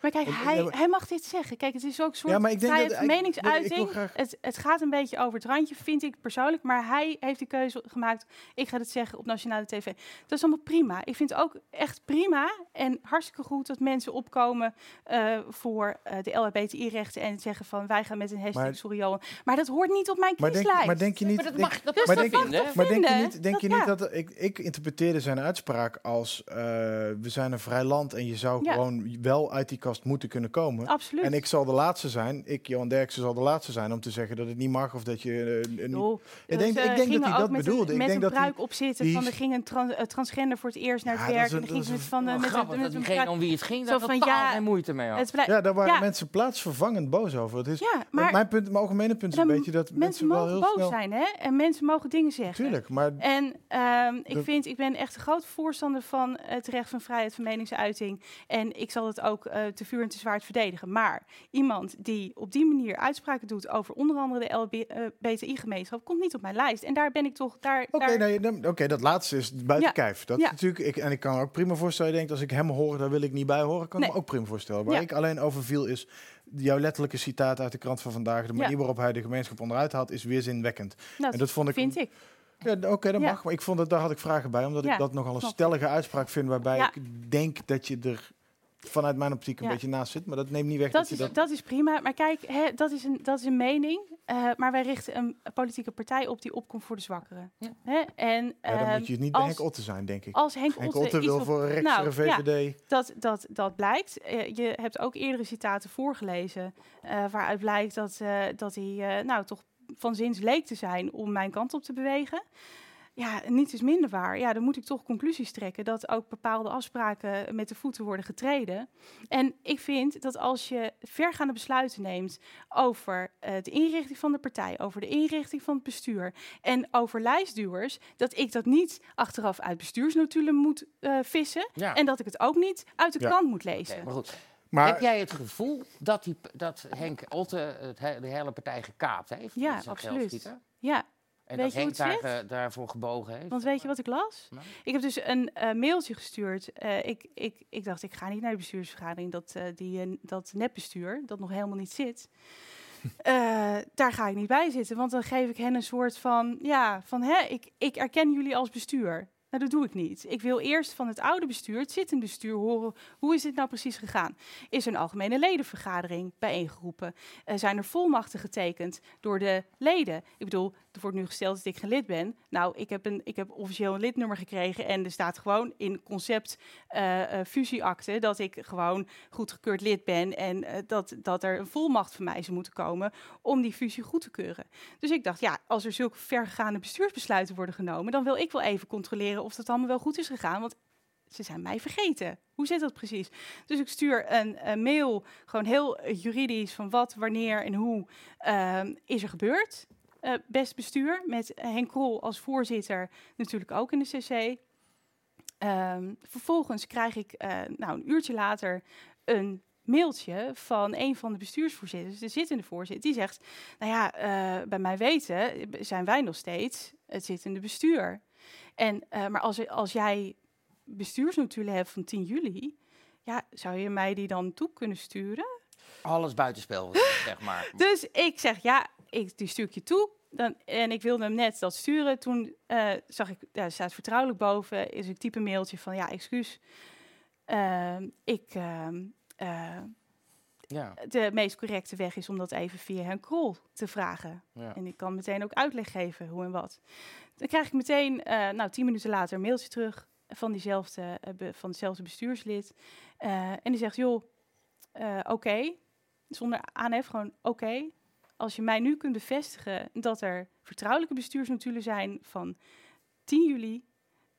Maar kijk, hij, ja, maar- hij mag dit zeggen. Kijk, het is ook een soort Ja, maar ik denk dat- ik- meningsuiting. ik wil graag- het, het gaat een beetje over het randje, vind ik persoonlijk. Maar hij heeft de keuze gemaakt. Ik ga het zeggen op nationale tv. Dat is allemaal prima. Ik vind het ook echt prima en hartstikke goed dat mensen opkomen eh, voor eh, de LHBTI-rechten en zeggen van wij gaan met een hashtag Maar- sorry Johan. Maar dat hoort niet op mijn maar, denk, kieslijst. maar denk je niet... maar dat denk- mag, dat Dus maar je denk- vinden. Maar denk je niet, denk je dat- niet ja. dat... Ik, ik interpreteerde zijn uitspraak als... eh, we zijn een vrij land en je zou Ja. gewoon wel uit die kast moeten kunnen komen. Absoluut. En ik zal de laatste zijn, ik, Johan Derksen, zal de laatste zijn om te zeggen dat het niet mag of dat je... niet- Joh, Ik dus, denk- eh, ik denk dat hij dat met bedoelde. Een, Ik met denk een dat hij- op zitten die van er ging een eh, transgender voor het eerst naar Ja, het dat werk. is En een- dan ging ze met van, eh, Wel met, een- grappig met een pruik- om wie het ging Zo daar van, ja, geen moeite mee had. Het Ja, daar waren Ja. mensen plaatsvervangend boos over. Het is, ja, maar mijn, punt, mijn algemene punt is een beetje dat mensen mensen wel mogen heel boos zijn, hè? En mensen mogen dingen zeggen. Tuurlijk, maar En ehm, ik, vind, ik ben echt een groot voorstander van het recht van vrijheid van meningsuiting. En ik zal het ook eh, te vuur en te zwaard verdedigen. Maar iemand die op die manier uitspraken doet over onder andere de LBTI-gemeenschap, komt niet op mijn lijst. En daar ben ik toch. Daar, Oké, daar, nee, dat laatste is buiten Ja. kijf. Dat Ja. natuurlijk, ik, en ik kan ook prima voorstellen, je denkt, als ik hem hoor, daar wil ik niet bij horen, kan ik Nee. me ook prima voorstellen. Waar Ja. ik alleen over viel is, jouw letterlijke citaat uit de krant van vandaag, de manier waarop hij de gemeenschap onderuit haalt, is weerzinwekkend. nou, en dat vond ik... vind ik. Ja, oké, dat Ja. mag, maar ik vond dat daar had ik vragen bij, omdat Ja, ik dat nogal een klopt. stellige uitspraak vind, waarbij Ja. ik denk dat je er vanuit mijn optiek een Ja. beetje naast zit, maar dat neemt niet weg dat, Dat je is, dat... dat is prima. Maar kijk, hè, dat, is een, dat is een mening. eh, maar wij richten een politieke partij op die opkomt voor de zwakkeren. Ja. Hè? En, ja, dan ehm, moet je niet bij als, Henk Otte zijn, denk ik. als Henk, Henk Otte, wil voor een rechtse Nou, ja. VVD. Dat, dat, dat blijkt. Eh, je hebt ook eerdere citaten voorgelezen. eh, waaruit blijkt dat, eh, dat hij eh, nou, toch van zins leek te zijn om mijn kant op te bewegen. Ja, niets is minder waar. Ja, dan moet ik toch conclusies trekken dat ook bepaalde afspraken met de voeten worden getreden. En ik vind dat als je vergaande besluiten neemt over eh, de inrichting van de partij, over de inrichting van het bestuur en over lijstduwers, dat ik dat niet achteraf uit bestuursnotulen moet eh, vissen. Ja. En dat ik het ook niet uit de Ja. krant moet lezen. Maar goed. Maar Heb jij het gevoel dat, die, dat Henk Otte het, he- de hele partij gekaapt heeft? Ja, met zijn absoluut. Ja, En Weet dat Henk daar, daarvoor gebogen heeft? want weet je wat ik las? Nou? Ik heb dus een eh, mailtje gestuurd. Eh, ik, ik, ik dacht, ik ga niet naar de bestuursvergadering. Dat, eh, die, dat nepbestuur, dat nog helemaal niet zit. Eh, daar ga ik niet bij zitten. Want dan geef ik hen een soort van... Ja, van hè, ik, ik erken jullie als bestuur. Nou, dat doe ik niet. Ik wil eerst van het oude bestuur, het zittende bestuur, horen hoe is dit nou precies gegaan. Is er een algemene ledenvergadering bijeengeroepen? Eh, zijn er volmachten getekend door de leden? Ik bedoel, er wordt nu gesteld dat ik geen lid ben. Nou, ik heb, een, ik heb officieel een lidnummer gekregen en er staat gewoon in concept eh, eh, fusieakte dat ik gewoon goedgekeurd lid ben en dat, dat er een volmacht van mij zou moeten komen om die fusie goed te keuren. Dus ik dacht, ja, als er zulke vergaande bestuursbesluiten worden genomen, dan wil ik wel even controleren of dat allemaal wel goed is gegaan. Want ze zijn mij vergeten. Hoe zit dat precies? Dus ik stuur een, mail, gewoon heel juridisch, van wat, wanneer en hoe ehm, is er gebeurd. Eh, best bestuur, met Henk Krol als voorzitter, natuurlijk ook in de CC. Ehm, vervolgens krijg ik eh, nou, een uurtje later een mailtje van een van de bestuursvoorzitters, de zittende voorzitter, die zegt: Nou ja, eh, bij mij weten zijn wij nog steeds het zittende bestuur. En, eh, maar als, als jij bestuursnotulen hebt van 10 juli, ja, zou je mij die dan toe kunnen sturen? Alles buitenspel, zeg maar. Dus ik zeg, ja, ik, die stuur ik je toe. Dan, en ik wilde hem net dat sturen. Toen eh, zag ik, ja, er staat vertrouwelijk boven, is ik type een mailtje van, ja, excuus. Ehm, ik, ehm, eh, Ja, de meest correcte weg is om dat even via Henk Krol te vragen. ja. En ik kan meteen ook uitleg geven hoe en wat. Dan krijg ik meteen, eh, nou, tien minuten later, een mailtje terug van, diezelfde, eh, be- van hetzelfde bestuurslid. Eh, en die zegt, joh, oké, zonder aanhef, gewoon oké. Als je mij nu kunt bevestigen dat er vertrouwelijke bestuursnotulen zijn van 10 juli,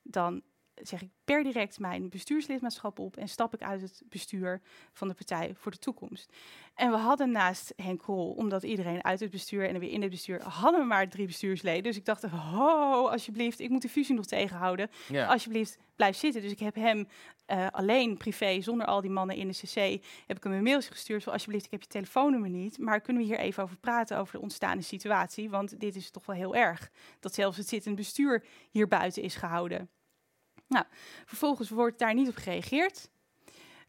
dan zeg ik per direct mijn bestuurslidmaatschap op en stap ik uit het bestuur van de Partij voor de Toekomst. En we hadden naast Henk Krol, omdat iedereen uit het bestuur en er weer in het bestuur, hadden we maar drie bestuursleden. Dus ik dacht, ho, alsjeblieft, ik moet de fusie nog tegenhouden. ja. Alsjeblieft, blijf zitten. Dus ik heb hem eh, alleen privé, zonder al die mannen in de cc, heb ik hem een mailtje gestuurd van alsjeblieft, ik heb je telefoonnummer niet, maar kunnen we hier even over praten, over de ontstaande situatie, want dit is toch wel heel erg, dat zelfs het zittend bestuur hier buiten is gehouden. Nou, vervolgens wordt daar niet op gereageerd.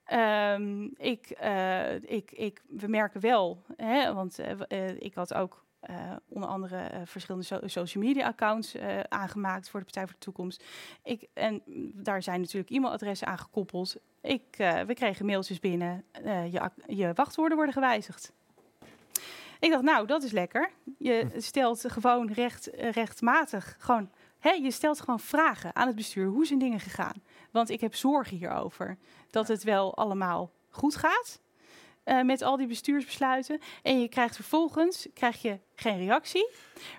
Ehm, ik, eh, ik, ik, we merken wel, hè, want eh, eh, ik had ook onder andere verschillende so- social media accounts aangemaakt voor de Partij voor de Toekomst. Ik, en daar zijn natuurlijk e-mailadressen aan gekoppeld. Ik, we kregen mailtjes binnen, je, je wachtwoorden worden gewijzigd. Ik dacht, nou, dat is lekker. Je stelt gewoon recht, rechtmatig, gewoon, hè, je stelt gewoon vragen aan het bestuur. Hoe zijn dingen gegaan? Want ik heb zorgen hierover dat het wel allemaal goed gaat eh, met al die bestuursbesluiten. En je krijgt vervolgens krijg je geen reactie,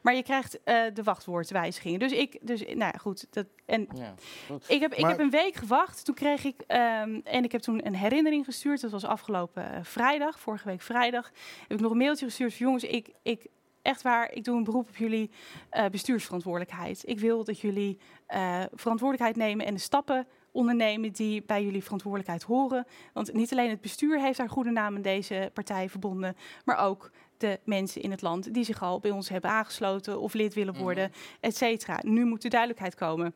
maar je krijgt eh, de wachtwoordwijzigingen. Dus ik, dus nou ja, goed. Dat, en ja. Goed. ik heb, ik Maar- heb een week gewacht. Toen kreeg ik, ehm, en ik heb toen een herinnering gestuurd. Dat was afgelopen eh, vrijdag, vorige week vrijdag. Heb ik nog een mailtje gestuurd van jongens, ik, ik, echt waar, ik doe een beroep op jullie eh, bestuursverantwoordelijkheid. Ik wil dat jullie eh, verantwoordelijkheid nemen en de stappen ondernemen die bij jullie verantwoordelijkheid horen. Want niet alleen het bestuur heeft daar goede naam aan deze partij verbonden, maar ook de mensen in het land die zich al bij ons hebben aangesloten of lid willen worden, et cetera. Nu moet de duidelijkheid komen.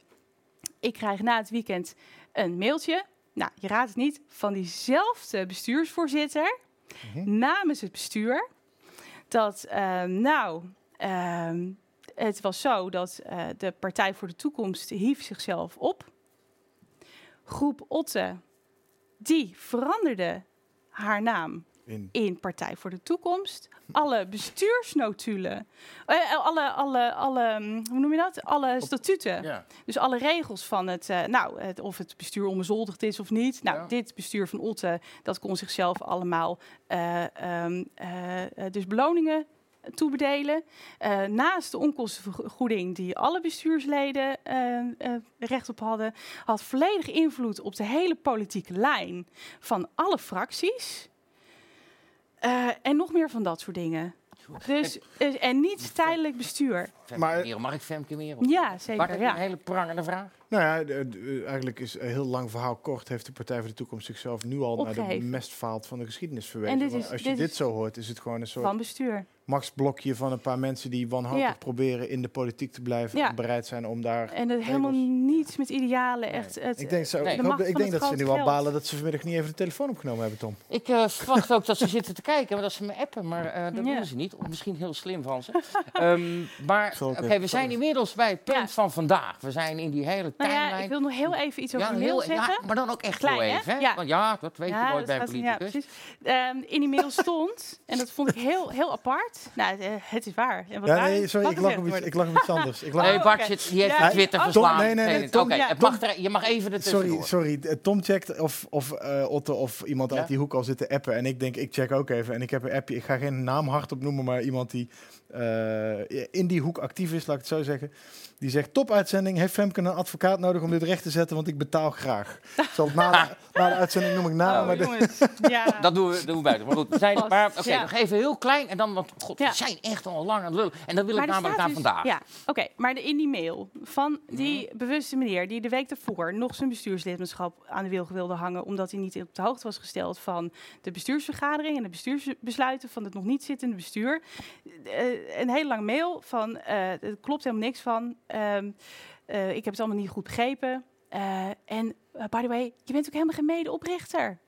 Ik krijg na het weekend een mailtje. Nou, je raadt het niet, van diezelfde bestuursvoorzitter Mhm. namens het bestuur. Dat, ehm, nou, ehm, het was zo dat eh, de Partij voor de Toekomst hief zichzelf op. Groep Otte, die veranderde haar naam In. in Partij voor de Toekomst. Alle bestuursnotulen, eh, alle, alle, alle, mm, hoe noem je dat? Alle statuten. Ja. Dus alle regels van het, eh, nou, het, of het bestuur onbezoldigd is of niet. Nou, Ja. dit bestuur van Otte, dat kon zichzelf allemaal eh, ehm, eh, eh, dus beloningen toebedelen. Eh, naast de onkostenvergoeding die alle bestuursleden eh, eh, recht op hadden, had volledig invloed op de hele politieke lijn van alle fracties. Eh, en nog meer van dat soort dingen. Dus, eh, en niet tijdelijk bestuur. Maar- mag ik Femke meer op? Ja, zeker. Ja. een hele prangende vraag? Nou ja, de- de- eigenlijk is een heel lang verhaal kort. Heeft de Partij voor de Toekomst zichzelf nu al naar de mestvaalt van de geschiedenis verwezen. is- als je dit dit zo hoort, is het gewoon een soort Van bestuur. Machtsblokje van een paar mensen die wanhopig Ja. proberen in de politiek te blijven. Ja. En bereid zijn om daar... En het helemaal niets met idealen. Echt, het, Ik denk, zo, Nee. ik hoop, denk dat ze nu al balen dat ze vanmiddag niet even de telefoon opgenomen hebben, Tom. Ik eh, verwacht ook dat ze zitten te kijken, maar dat ze me appen. Maar eh, dat Ja. doen ze niet. Of misschien heel slim van ze. Ehm, maar oké, we zijn inmiddels bij het punt Ja. van vandaag. We zijn in die hele nou timeline. ik wil nog heel even iets over de mail zeggen. maar dan ook echt Klein, heel hè? even. Hè? Ja. Want ja, dat weet je nooit bij een politicus. Ehm, in die mail stond, en dat vond ik heel, heel apart. Nou, eh, het is waar. En wat Ja, nee, sorry, ik op iets, ik op iets anders. Ik lag nee, Bart zit, die heeft Ja, Twitter verslaan. nee, nee, nee. Tom- ja, het Tom- mag er- je mag even de Sorry, sorry. Tom checkt of, of eh, Otto of iemand Ja? uit die hoek al zit te appen. En ik denk, ik check ook even. En ik heb een appje. Ik ga geen naam hardop noemen, maar iemand die eh, in die hoek actief is, laat ik het zo zeggen. Die zegt, top uitzending. Heeft Femke een advocaat nodig om dit recht te zetten? Want ik betaal graag. Ik zal het na, de, na de uitzending noem ik naam. Oh, maar jongens. Ja. Dat doen we, doen we buiten. Maar goed, we zijn, maar oké, ja. nog even heel klein. En dan, want god, Ja. we zijn echt al lang aan het lullen. En dan wil ik Maar namelijk naar dus- vandaag. Ja, oké. maar de, in die mail van die Mhm. bewuste meneer die de week daarvoor nog zijn bestuurslidmaatschap aan de wilg wilde hangen, omdat hij niet op de hoogte was gesteld van de bestuursvergadering en de bestuursbesluiten van het nog niet zittende bestuur. Eh, een hele lange mail van eh er klopt helemaal niks van. Ehm, eh, ik heb het allemaal niet goed begrepen. Eh, en eh, by the way, je bent ook helemaal geen medeoprichter.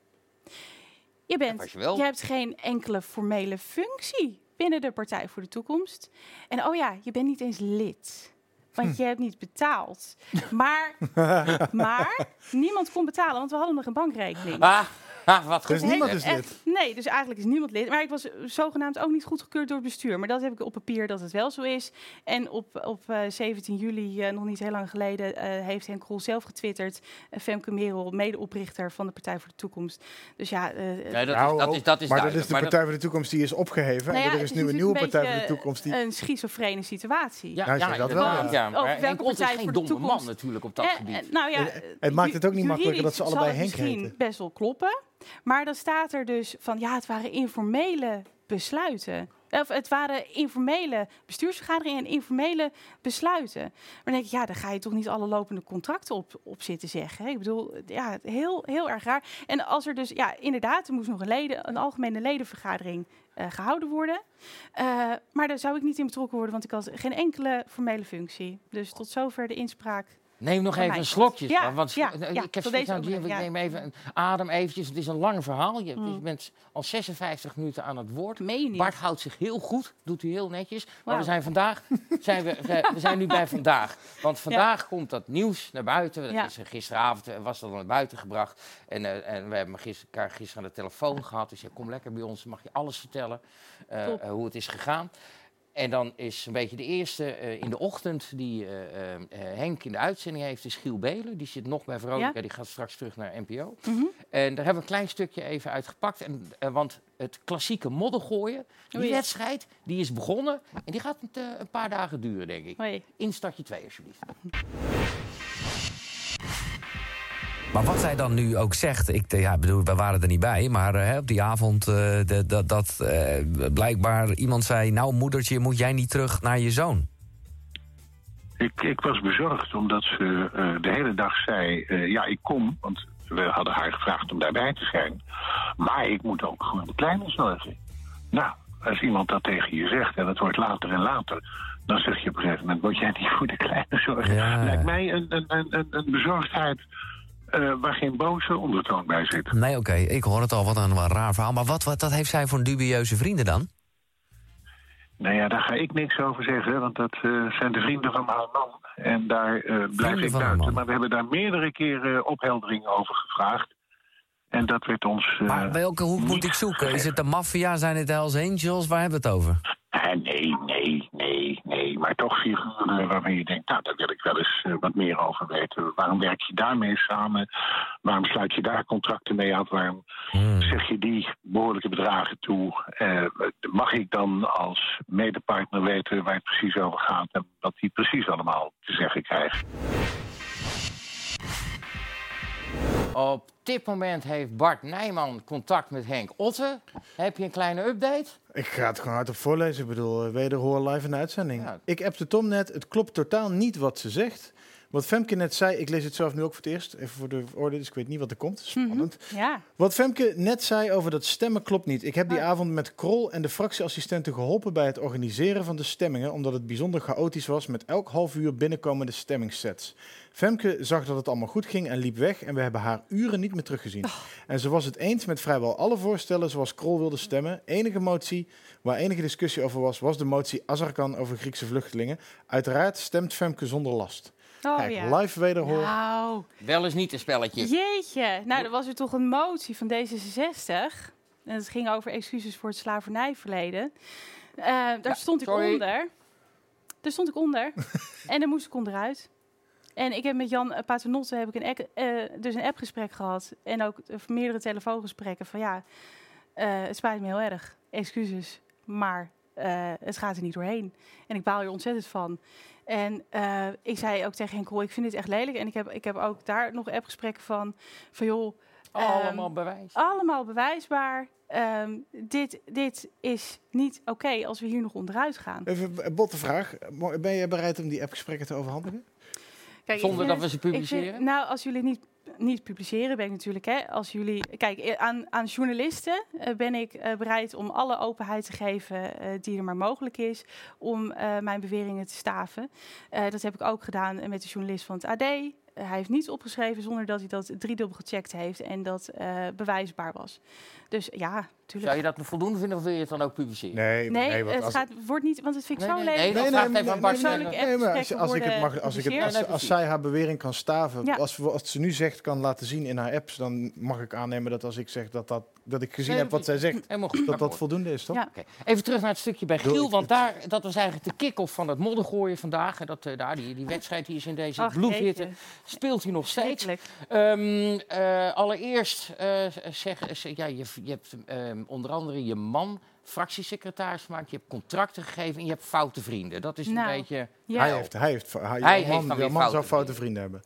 Je, bent, je hebt geen enkele formele functie binnen de Partij voor de Toekomst. En oh ja, je bent niet eens lid. Want je hebt niet betaald. Maar, maar niemand kon betalen, want we hadden nog een bankrekening. Ah, ah, wat Dus niemand is lid. Nee, dus eigenlijk is niemand lid. Maar ik was zogenaamd ook niet goedgekeurd door het bestuur. Maar dat heb ik op papier dat het wel zo is. En op, op eh, 17 juli, eh, nog niet heel lang geleden, eh, heeft Henk Krol zelf getwitterd. eh, Femke Merel, medeoprichter van de Partij voor de Toekomst. Dus ja, eh, dat, Nou, is, dat, is, dat is maar dat is de Maar Partij voor de Toekomst die is opgeheven. nou ja, en er is nu een nieuwe Partij voor de Toekomst. Die... Een schizofrene situatie. Ja, Ja, ja, zeg dat wel, inderdaad, ja. Maar Henk Olt is partij geen voor de domme man toekomst? natuurlijk op dat Eh, gebied. eh, nou ja, Eh, het maakt het ook niet makkelijker dat ze allebei Henk misschien heten. best wel kloppen. Maar dan staat er dus van, ja, het waren informele besluiten. Of het waren informele bestuursvergaderingen en informele besluiten. Maar dan denk ik, ja, dan ga je toch niet alle lopende contracten op, op zitten zeggen. Ik bedoel, ja, heel, heel erg raar. En als er dus, ja, inderdaad, er moest nog een, leden, een algemene ledenvergadering eh, gehouden worden. Eh, maar daar zou ik niet in betrokken worden, want ik had geen enkele formele functie. Dus tot zover de inspraak. Neem nog even een slokje. Ja, want ja, eh, ja, ik heb deze aan ook, ik neem even een adem eventjes. Het is een lang verhaal. Je, je Mm. bent al 56 minuten aan het woord. Meen? Bart houdt zich heel goed, doet hij heel netjes. Maar we zijn vandaag, zijn we, we zijn nu bij vandaag. Want vandaag komt dat nieuws naar buiten. Dat is, eh, gisteravond eh, was dat naar buiten gebracht. En, en we hebben gister, elkaar gisteren aan de telefoon gehad. Dus je kom lekker bij ons, mag je alles vertellen hoe het is gegaan. En dan is een beetje de eerste eh, in de ochtend die eh, eh, Henk in de uitzending heeft, is Giel Belen. Die zit nog bij Veronica, Ja. die gaat straks terug naar NPO. Mhm. En daar hebben we een klein stukje even uitgepakt. En, want het klassieke moddergooien, die Oei. wedstrijd, die is begonnen. En die gaat een, paar dagen duren, denk ik. Hoi. Instartje 2, alsjeblieft. Maar wat zij dan nu ook zegt, ik ja, bedoel, we waren er niet bij, maar eh, hè, op die avond eh, de- dat dat eh, blijkbaar iemand zei: Nou, moedertje, moet jij niet terug naar je zoon? Ik, ik was bezorgd omdat ze eh, de hele dag zei: eh, Ja, ik kom. Want we hadden haar gevraagd om daarbij te zijn. Maar ik moet ook voor de kleine zorgen. Nou, als iemand dat tegen je zegt en het wordt later en later. dan zeg je op een gegeven moment: Word jij niet voor de kleine zorgen? Ja. Lijkt mij een, een, een, een bezorgdheid. Eh, waar geen boze ondertoon bij zit. Nee, oké, ik hoor het al, wat een wat raar verhaal. Maar wat, wat dat heeft zij voor dubieuze vrienden dan? Nou ja, daar ga ik niks over zeggen, want dat eh, zijn de vrienden van mijn man. En daar eh, blijf ik haar buiten. Maar we hebben daar meerdere keren opheldering over gevraagd. En dat werd ons... Maar welke hoek moet ik zoeken? Is het de maffia? Zijn het de Hells Angels? Waar hebben we het over? Nee, nee, nee, nee. Maar toch figuren waarvan je denkt, nou, daar wil ik wel eens eh, wat meer over weten. Waarom werk je daarmee samen? Waarom sluit je daar contracten mee af? Waarom Hmm. zeg je die behoorlijke bedragen toe? Eh, mag ik dan als medepartner weten waar het precies over gaat en wat hij precies allemaal te zeggen krijgt? Op dit moment heeft Bart Nijman contact met Henk Otte. Heb je een kleine update? Ik ga het gewoon hardop voorlezen. Ik bedoel, eh, wederhoor live in de uitzending. Ja. Ik appte Tom net, het klopt totaal niet wat ze zegt. Wat Femke net zei, ik lees het zelf nu ook voor het eerst, even voor de orde, dus ik weet niet wat er komt. Spannend. Ja. Wat Femke net zei over dat stemmen klopt niet. Ik heb die Oh. avond met Krol en de fractieassistenten geholpen bij het organiseren van de stemmingen, omdat het bijzonder chaotisch was met elk half uur binnenkomende stemmingssets. Femke zag dat het allemaal goed ging en liep weg en we hebben haar uren niet meer teruggezien. En ze was het eens met vrijwel alle voorstellen zoals Krol wilde stemmen. Enige motie waar enige discussie over was, was de motie Azarkan over Griekse vluchtelingen. Uiteraard stemt Femke zonder last. Oh Kijk, ja. live wederhoor. Nou, Wel eens niet een spelletje. jeetje. Nou, er was er toch een motie van D66. En het ging over excuses voor het slavernijverleden. Eh, daar stond ik sorry. onder. Daar stond ik onder. en daar moest ik onderuit. En ik heb met Jan eh, Paternotte heb ik een, ek- eh, dus een appgesprek gehad. En ook meerdere telefoongesprekken van ja, eh, het spijt me heel erg. Excuses. Maar eh, het gaat er niet doorheen. En ik baal er ontzettend van. En eh, ik zei ook tegen Henkel, ik vind dit echt lelijk. En ik heb, ik heb ook daar nog appgesprekken van, van joh, ehm, Allemaal bewijs. allemaal bewijsbaar. Ehm, dit, dit is niet oké als we hier nog onderuit gaan. Even een botte vraag. Ben je bereid om die appgesprekken te overhandigen? Kijk, ik Zonder dat we ze vind- publiceren? nou, als jullie niet, niet publiceren, ben ik natuurlijk, hè, als jullie, kijk, eh, aan, aan journalisten eh, ben ik eh, bereid om alle openheid te geven die er maar mogelijk is, om mijn beweringen te staven. Dat heb ik ook gedaan met de journalist van het AD. Hij heeft niets opgeschreven zonder dat hij dat driedubbel gecheckt heeft en dat bewijsbaar was. Dus ja, Zou natuurlijk. je dat voldoende vinden of wil je het dan ook publiceren? Nee, Nee, want het als- gaat, wordt niet, want het vind ik Nee, zo nee, lelijk. nee, dat vraagt even aan Bart. persoonlijke nee, maar als, ik het mag, als, ik het, als, als zij haar bewering kan staven, Ja. als, als ze nu zegt kan laten zien in haar apps, dan mag ik aannemen dat als ik zeg dat, dat, dat ik gezien Nee, heb wat zij zegt, dat dat voldoende is, toch? Ja. Oké. Even terug naar het stukje bij Giel, want daar, dat was eigenlijk de kick-off van het moddergooien vandaag. En dat, eh, daar, die, die wedstrijd die is in deze bloedhitte, speelt hij nog steeds. Ehm, eh, allereerst eh, zeg, zeg- ja, je, je hebt onder andere je man fractiesecretaris gemaakt, je hebt contracten gegeven en je hebt foute vrienden. Dat is Nou, een beetje... Ja. Hij heeft, hij heeft, hij, heeft man, man zou foute foute vrienden hebben.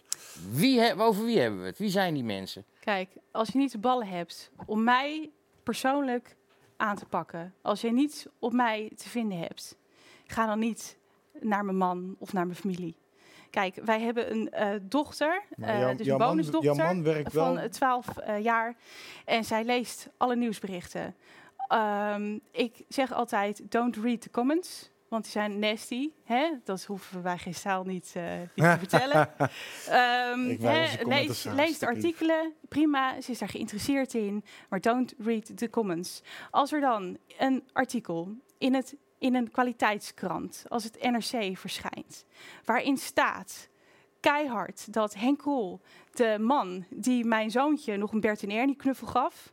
Wie he- over wie hebben we het? Wie zijn die mensen? Kijk, als je niet de ballen hebt om mij persoonlijk aan te pakken, als je niets op mij te vinden hebt, ga dan niet naar mijn man of naar mijn familie. Kijk, wij hebben een eh, dochter, eh, dus een bonusdochter van wel- eh, 12 eh, jaar en zij leest alle nieuwsberichten. Ehm, ik zeg altijd, don't read the comments. Want die zijn nasty. Hè? Dat hoeven we bij geen stijl niet, niet te vertellen. Wou hè, lees, de artikelen, prima, ze is daar geïnteresseerd in. Maar don't read the comments. Als er dan een artikel in, het, in een kwaliteitskrant, als het NRC verschijnt, waarin staat keihard dat Henk Krol, de man die mijn zoontje nog een Bert en Ernie knuffel gaf,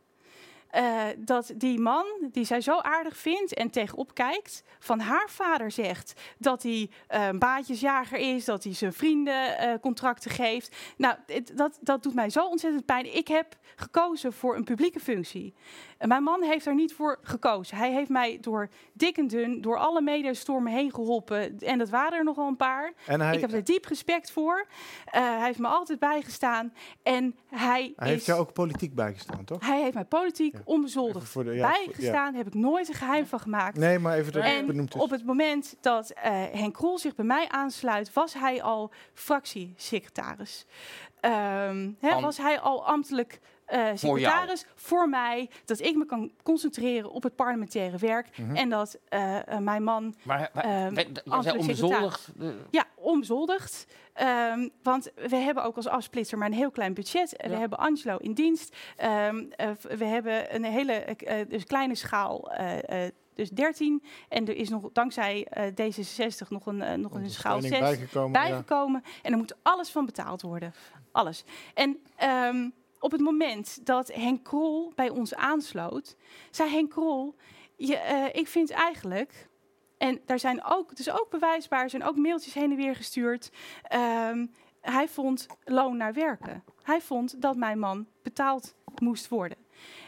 eh, dat die man, die zij zo aardig vindt en tegenop kijkt, van haar vader zegt dat hij eh, een baatjesjager is, dat hij zijn vrienden eh, contracten geeft. Nou, het- dat, dat doet mij zo ontzettend pijn. Ik heb gekozen voor een publieke functie. En mijn man heeft er niet voor gekozen. Hij heeft mij door dik en dun, door alle mediastormen heen geholpen. En dat waren er nogal een paar. En hij, ik heb er diep respect voor. Hij heeft me altijd bijgestaan. En hij, hij is... heeft jou ook politiek bijgestaan, toch? Hij heeft mij politiek. Onbezoldigd Even voor de- ja, voor- bijgestaan. Heb ik nooit een geheim van gemaakt. Nee, maar even dat En benoemd is. op het moment dat eh, Henk Krol zich bij mij aansluit, was hij al fractiesecretaris. Ehm, hè, Am- was hij al ambtelijk eh, secretaris voor, mij, dat ik me kan concentreren op het parlementaire werk Mhm. en dat eh, eh, mijn man Maar, ambtelijk onbezoldigd. ja, onbezoldigd. Ehm, want we hebben ook als afsplitser maar een heel klein budget. We hebben Angelo in dienst. Ehm, eh, we hebben een hele dus kleine schaal, dus 13. En er is nog dankzij eh, D66 nog een, nog een schaal 6 Ondersteuning bijgekomen. ja. bijgekomen. En er moet alles van betaald worden. Alles. En ehm, op het moment dat Henk Krol bij ons aansloot, zei Henk Krol: je, eh, Ik vind eigenlijk. En daar zijn ook, is ook bewijsbaar, zijn ook mailtjes heen en weer gestuurd. Ehm, hij vond loon naar werken. Hij vond dat mijn man betaald moest worden.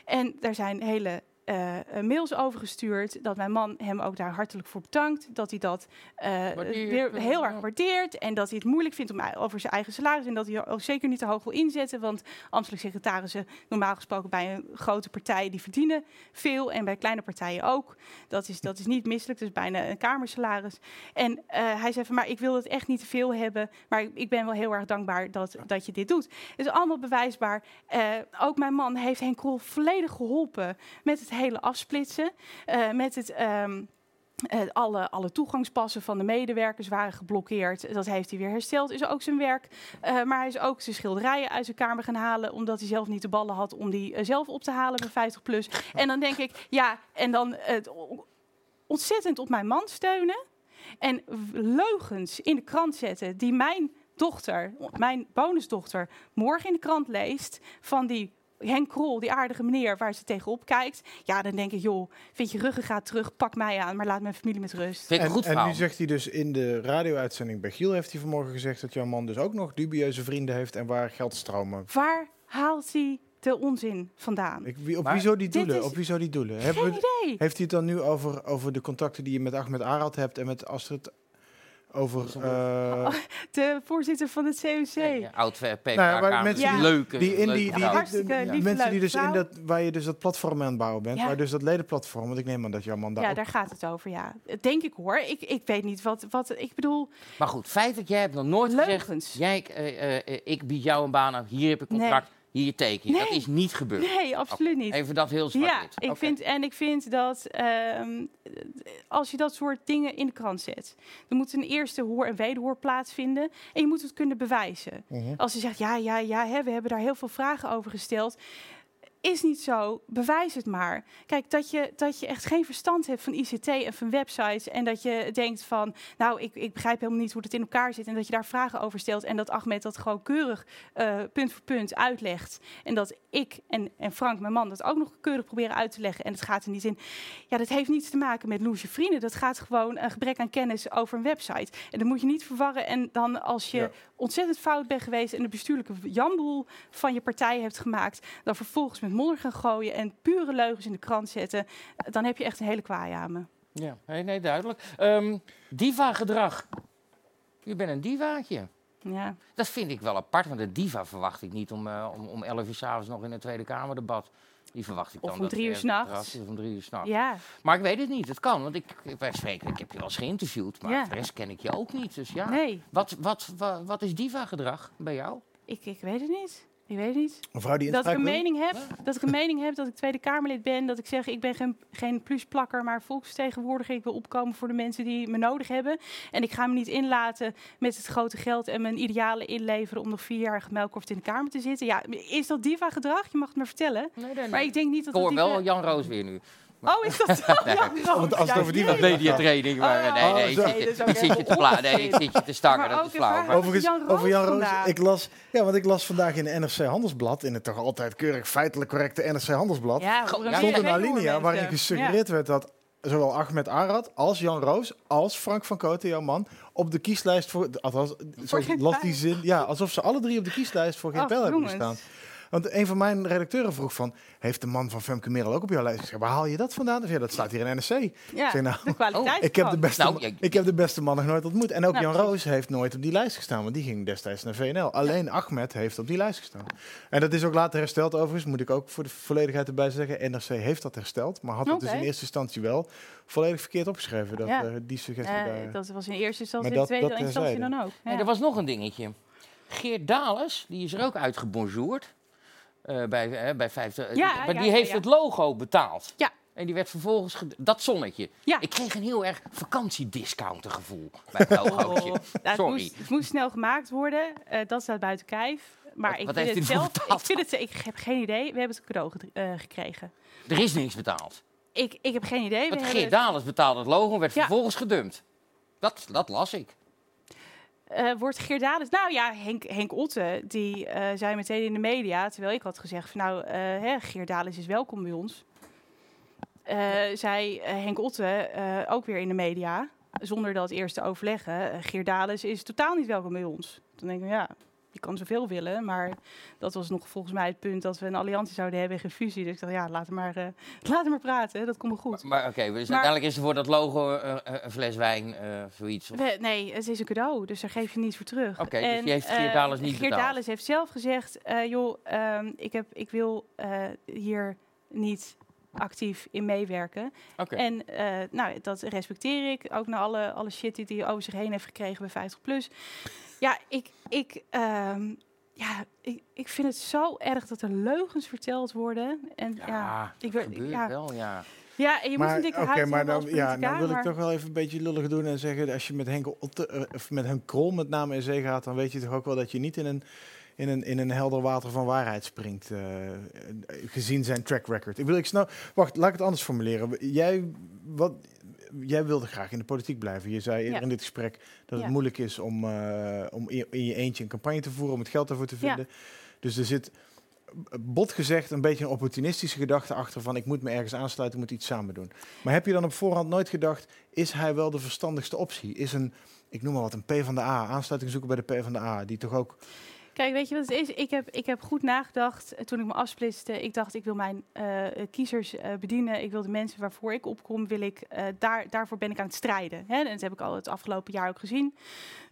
En daar zijn hele eh, eh, mails overgestuurd. Dat mijn man hem ook daar hartelijk voor bedankt. Dat hij dat eh, heel erg waardeert. En dat hij het moeilijk vindt om over zijn eigen salaris. En dat hij er ook zeker niet te hoog wil inzetten. Want ambtelijke secretarissen, normaal gesproken bij een grote partij, die verdienen veel. En bij kleine partijen ook. Dat is, dat is niet misselijk. Dus bijna een kamersalaris. En hij zei van, maar ik wil het echt niet te veel hebben. Maar ik, ik ben wel heel erg dankbaar dat, dat je dit doet. Het is allemaal bewijsbaar. Ook mijn man heeft Henk Krol volledig geholpen met het hele afsplitsen. eh, met het... ehm, eh, alle, alle toegangspassen van de medewerkers waren geblokkeerd. Dat heeft hij weer hersteld. Is ook zijn werk. Eh, maar hij is ook zijn schilderijen uit zijn kamer gaan halen. Omdat hij zelf niet de ballen had om die zelf op te halen bij 50 plus. En dan denk ik, ja, en dan ontzettend op mijn man steunen. En leugens in de krant zetten die mijn dochter, mijn bonusdochter, morgen in de krant leest. Van die Henk Krol, die aardige meneer waar ze tegenop kijkt. Ja, dan denk ik, joh, vind je ruggengraat terug, pak mij aan, maar laat mijn familie met rust. Vind ik een En, goed en verhaal. nu zegt hij dus in de radio-uitzending bij Giel... heeft hij vanmorgen gezegd dat jouw man dus ook nog dubieuze vrienden heeft... en waar geldstromen. Waar haalt hij de onzin vandaan? Ik, wie, op Maar wie zou die doelen? is- Op wie zou die doelen? Hebben Geen we- idee. heeft hij het dan nu over, over de contacten die je met Ahmed Arad hebt... en met Astrid... Over, eh, De voorzitter van het COC. Ja, oud Nou PvdA-kamer. maar mensen die- leuke, die in die, die, mensen die dus in dat, waar je dus dat platform aan het bouwen bent, Ja. waar dus dat ledenplatform, want ik neem aan dat jouw man daar Ja, ook- daar gaat het over, ja. Denk ik hoor. Ik, ik weet niet wat, wat... Ik bedoel, Maar goed, feit dat jij hebt nog nooit gezegd... leugens. Jij, eh, eh, ik bied jou een baan aan, hier heb ik contract, hier teken je. Dat is niet gebeurd. Nee, absoluut niet. Even dat heel zwart Ja, ik vind, en ik vind dat ehm, als je dat soort dingen in de krant zet, dan moet een eerste hoor en wederhoor plaatsvinden. En je moet het kunnen bewijzen. Mhm. Als je zegt, ja, ja, ja, hè, we hebben daar heel veel vragen over gesteld. Is niet zo, bewijs het maar. Kijk, dat je, dat je echt geen verstand hebt van ICT en van websites. En dat je denkt van, nou, ik, ik begrijp helemaal niet hoe het in elkaar zit. En dat je daar vragen over stelt. En dat Ahmed dat gewoon keurig eh, punt voor punt uitlegt. En dat ik en, en Frank, mijn man, dat ook nog keurig proberen uit te leggen. En het gaat er niet in. Ja, dat heeft niets te maken met loesje vrienden. Dat gaat gewoon een gebrek aan kennis over een website. En dat moet je niet verwarren. En dan als je Ja. ontzettend fout bent geweest en de bestuurlijke jamboel van je partij hebt gemaakt, dan vervolgens met modder gaan gooien en pure leugens in de krant zetten, dan heb je echt een hele kwaai aan me. Ja, nee, nee duidelijk. Ehm, diva-gedrag. Je bent een divaatje. Ja. Dat vind ik wel apart, want de diva verwacht ik niet om, eh, om, om 11 uur s'avonds nog in een Tweede Kamerdebat. Die verwacht ik Of dan. om dat drie uur het s'nachts. Of om drie uur s'nachts. ja, Maar ik weet het niet, het kan. Want ik, wij spreken, ik heb je wel eens geïnterviewd, maar Ja. de rest ken ik je ook niet. Dus ja, nee, wat, wat, wat, wat is diva-gedrag bij jou? ik, ik weet het niet. Ik weet niet. Een vrouw die Dat ik, een wil? mening heb, dat ik een mening heb, dat ik Tweede Kamerlid ben, dat ik zeg ik ben geen, geen plusplakker, maar volksvertegenwoordiger. Ik wil opkomen voor de mensen die me nodig hebben. En ik ga me niet inlaten met het grote geld en mijn idealen inleveren om nog vier jaar gemelkord in de Kamer te zitten. Ja, is dat diva gedrag? Je mag het me vertellen. Nee, nee, Maar ik denk niet dat ik hoor dat wel Jan Roos weer nu. Oh, is dat zo? Nee. Ja, Oh, want als het over gaat. Mediatraining, maar Oh, nee, nee, ik zo. zit Nee, je, ik zit je te pla- nee, ik zit je te Maar dat is flauw. Overigens, Jan over Jan Roos. Ik las, ja, want ik las vandaag in de NRC Handelsblad, in het toch altijd keurig feitelijk correcte NRC Handelsblad, Ja, stond een alinea waarin gesuggereerd werd dat zowel Ahmed Arad als Jan Roos als Frank van Koten, jouw man, op de kieslijst voor, althans, zo geen las pijl. die zin, ja, alsof ze alle drie op de kieslijst voor geen pijl hebben gestaan. Want een van mijn redacteuren vroeg van, heeft de man van Femke Merel ook op jouw lijst? Ik zeg, waar haal je dat vandaan? Dus ja, dat staat hier in NRC. Ja, Ik zeg, nou, de kwaliteit. Ik heb, de beste, Nou, ja, ik heb de beste man nog nooit ontmoet. En ook Nou, Jan. Roos heeft nooit op die lijst gestaan, want die ging destijds naar VNL. Alleen Ahmed heeft op die lijst gestaan. En dat is ook later hersteld overigens, moet ik ook voor de volledigheid erbij zeggen. NRC heeft dat hersteld, maar had het dus in eerste instantie wel volledig verkeerd opgeschreven. Dat, Ja. eh, die suggestie Eh, daar. dat was in eerste instantie, Maar in dat- tweede dat instantie dan ook. Nee, Ja. er was nog een dingetje. Geert Dales, die is er ook uitgebonjourd. Eh bij, eh, bij 50. Ja, maar ja, die heeft het logo betaald. Ja. En die werd vervolgens... Dat zonnetje. Ja. Ik kreeg een heel erg vakantiediscounter gevoel bij het logootje. Oh, nou, het, Sorry. moest, het moest snel gemaakt worden. Eh, dat staat buiten kijf. Maar Wat- ik wat vind het zelf. Ik, betaald vind het, ik heb geen idee. We hebben het cadeau eh, gekregen. Er is niks betaald. Ik, ik heb geen idee. Want Geert Dales betaalde het logo en werd vervolgens gedumpt. Dat, dat las ik. Eh, wordt Geerdales... Nou ja, Henk, Henk Otte, die eh, zei meteen in de media... terwijl ik had gezegd van nou, eh hè, Geerdales is welkom bij ons. zei Henk Otte ook weer in de media... zonder dat eerst te overleggen... Uh, Geerdales is totaal niet welkom bij ons. Dan denk ik, ja, je kan zoveel willen, maar dat was nog volgens mij het punt dat we een alliantie zouden hebben en geen fusie. Dus ik dacht, ja, laten maar, eh laten maar praten, dat komt wel goed. Maar oké, dus Maar- uiteindelijk is er voor dat logo eh, eh, een fles wijn, eh, zoiets. Of- We- nee, het is een cadeau, dus daar geef je niets voor terug. Oké, dus En, die heeft Geert Dales niet Geert? Dales heeft zelf gezegd, joh, ehm, ik, heb, ik wil hier niet actief in meewerken. En eh, nou, dat respecteer ik. Ook na alle, alle shit die hij over zich heen heeft gekregen bij 50 plus. Ja, ik, ik, ehm, ja ik, ik vind het zo erg dat er leugens verteld worden. En ja, Ja, ik gebeurt ja. wel, ja. ja en je moet een dikke oké, huid maar dan, ja, dan wil maar- ik toch wel even een beetje lullig doen en zeggen, als je met Henk Otte, eh, of met Henk Krol met name in zee gaat, dan weet je toch ook wel dat je niet in een, in een, in een helder water van waarheid springt, eh, gezien zijn track record. Ik wil, ik snap, wacht, laat ik het anders formuleren. Jij, wat, jij wilde graag in de politiek blijven. Je zei eerder Ja. in dit gesprek dat Ja. het moeilijk is om, eh, om in je eentje een campagne te voeren, om het geld ervoor te Ja. vinden. Dus er zit, bot gezegd, een beetje een opportunistische gedachte achter van ik moet me ergens aansluiten, ik moet iets samen doen. Maar heb je dan op voorhand nooit gedacht, is hij wel de verstandigste optie? Is een, ik noem maar wat, een P van de A, aansluiting zoeken bij de P van de A, die toch ook... Kijk, weet je wat het is? Ik heb, ik heb goed nagedacht eh, toen ik me afsplitste. Ik dacht, ik wil mijn eh, eh, kiezers bedienen. Ik wil de mensen waarvoor ik opkom, wil ik, daar, daarvoor ben ik aan het strijden. Hè? En dat heb ik al het afgelopen jaar ook gezien.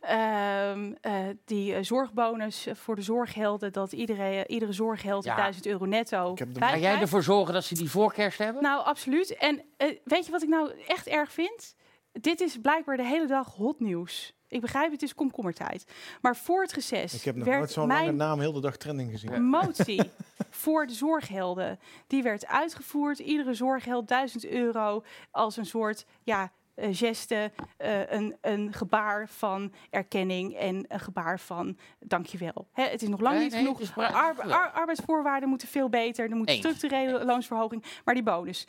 Ehm, eh, die zorgbonus voor de zorghelden, dat iedereen, iedere zorgheld Ja. 1000 euro netto Ga jij ervoor zorgen dat ze die voorkerst hebben? Nou, absoluut. En weet je wat ik nou echt erg vind? Dit is blijkbaar de hele dag hot nieuws. Ik begrijp, het is komkommertijd. Maar voor het reces Ik heb nog werd nooit zo'n mijn lange naam heel de dag trending gezien. een motie voor de zorghelden. Die werd uitgevoerd. Iedere zorgheld 1000 euro als een soort ja, eh, geste, eh, een, een gebaar van erkenning en een gebaar van dankjewel. Hè, het is nog lang Nee, niet nee, genoeg. arbeidsvoorwaarden moeten veel beter. Er moet structurele loonsverhoging, maar die bonus.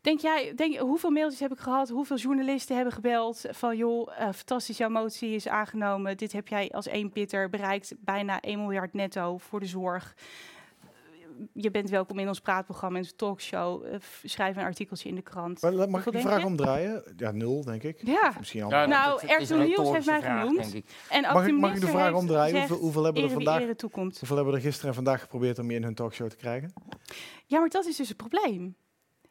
Denk jij, denk, hoeveel mailtjes heb ik gehad? Hoeveel journalisten hebben gebeld van joh, eh, fantastisch, jouw motie is aangenomen. Dit heb jij als één pitter bereikt, bijna 1 miljard netto voor de zorg. Je bent welkom in ons praatprogramma, in onze talkshow. Eh, schrijf een artikeltje in de krant. Maar, mag ik die denk vraag je? omdraaien? Ja, nul, denk ik. Ja, Misschien al. Ja, Nou, RTL een Nieuws heeft mij vraag, genoemd. denk ik. en mag, de ik, mag ik de vraag omdraaien? Hoeveel, hoeveel hebben er vandaag... Hoeveel hebben er gisteren en vandaag geprobeerd om je in hun talkshow te krijgen? Ja, maar dat is dus het probleem.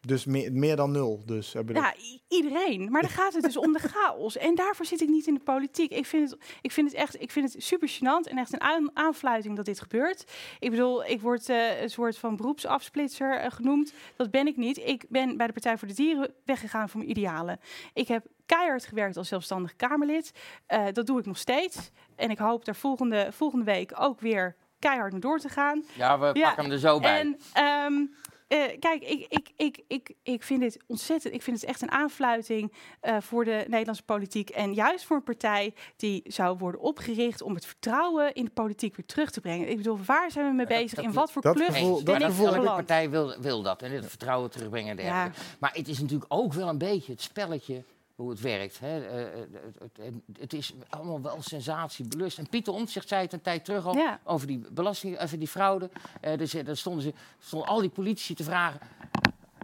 Dus meer, meer dan nul. Dus hebben Ja, iedereen. Maar dan gaat het dus om de chaos. En daarvoor zit ik niet in de politiek. Ik vind het, ik vind het echt ik vind het super gênant en echt een aan, aanfluiting dat dit gebeurt. Ik bedoel, ik word eh, een soort van beroepsafsplitser eh, genoemd. Dat ben ik niet. Ik ben bij de Partij voor de Dieren weggegaan voor mijn idealen. Ik heb keihard gewerkt als zelfstandig Kamerlid. Eh, dat doe ik nog steeds. En ik hoop daar volgende, volgende week ook weer keihard naar door te gaan. Ja, we Ja, pakken hem er zo bij. En ehm, eh, kijk, ik, ik, ik, ik, ik vind dit ontzettend. Ik vind het echt een aanfluiting eh, voor de Nederlandse politiek. En juist voor een partij die zou worden opgericht om het vertrouwen in de politiek weer terug te brengen. Ik bedoel, waar zijn we mee bezig? dat- In wat voor dat club gevoel- dat ben ik gevoel beland? partij wil, wil dat en het vertrouwen terugbrengen en dergelijke. Maar het is natuurlijk ook wel een beetje het spelletje hoe het werkt. Hè. Eh, eh, het, het- het is allemaal wel sensatiebelust. En Pieter Omtzigt zei het een tijd terug al Ja. over die belasting, over die fraude. Eh dus daar stonden, ze, stonden al die politici te vragen.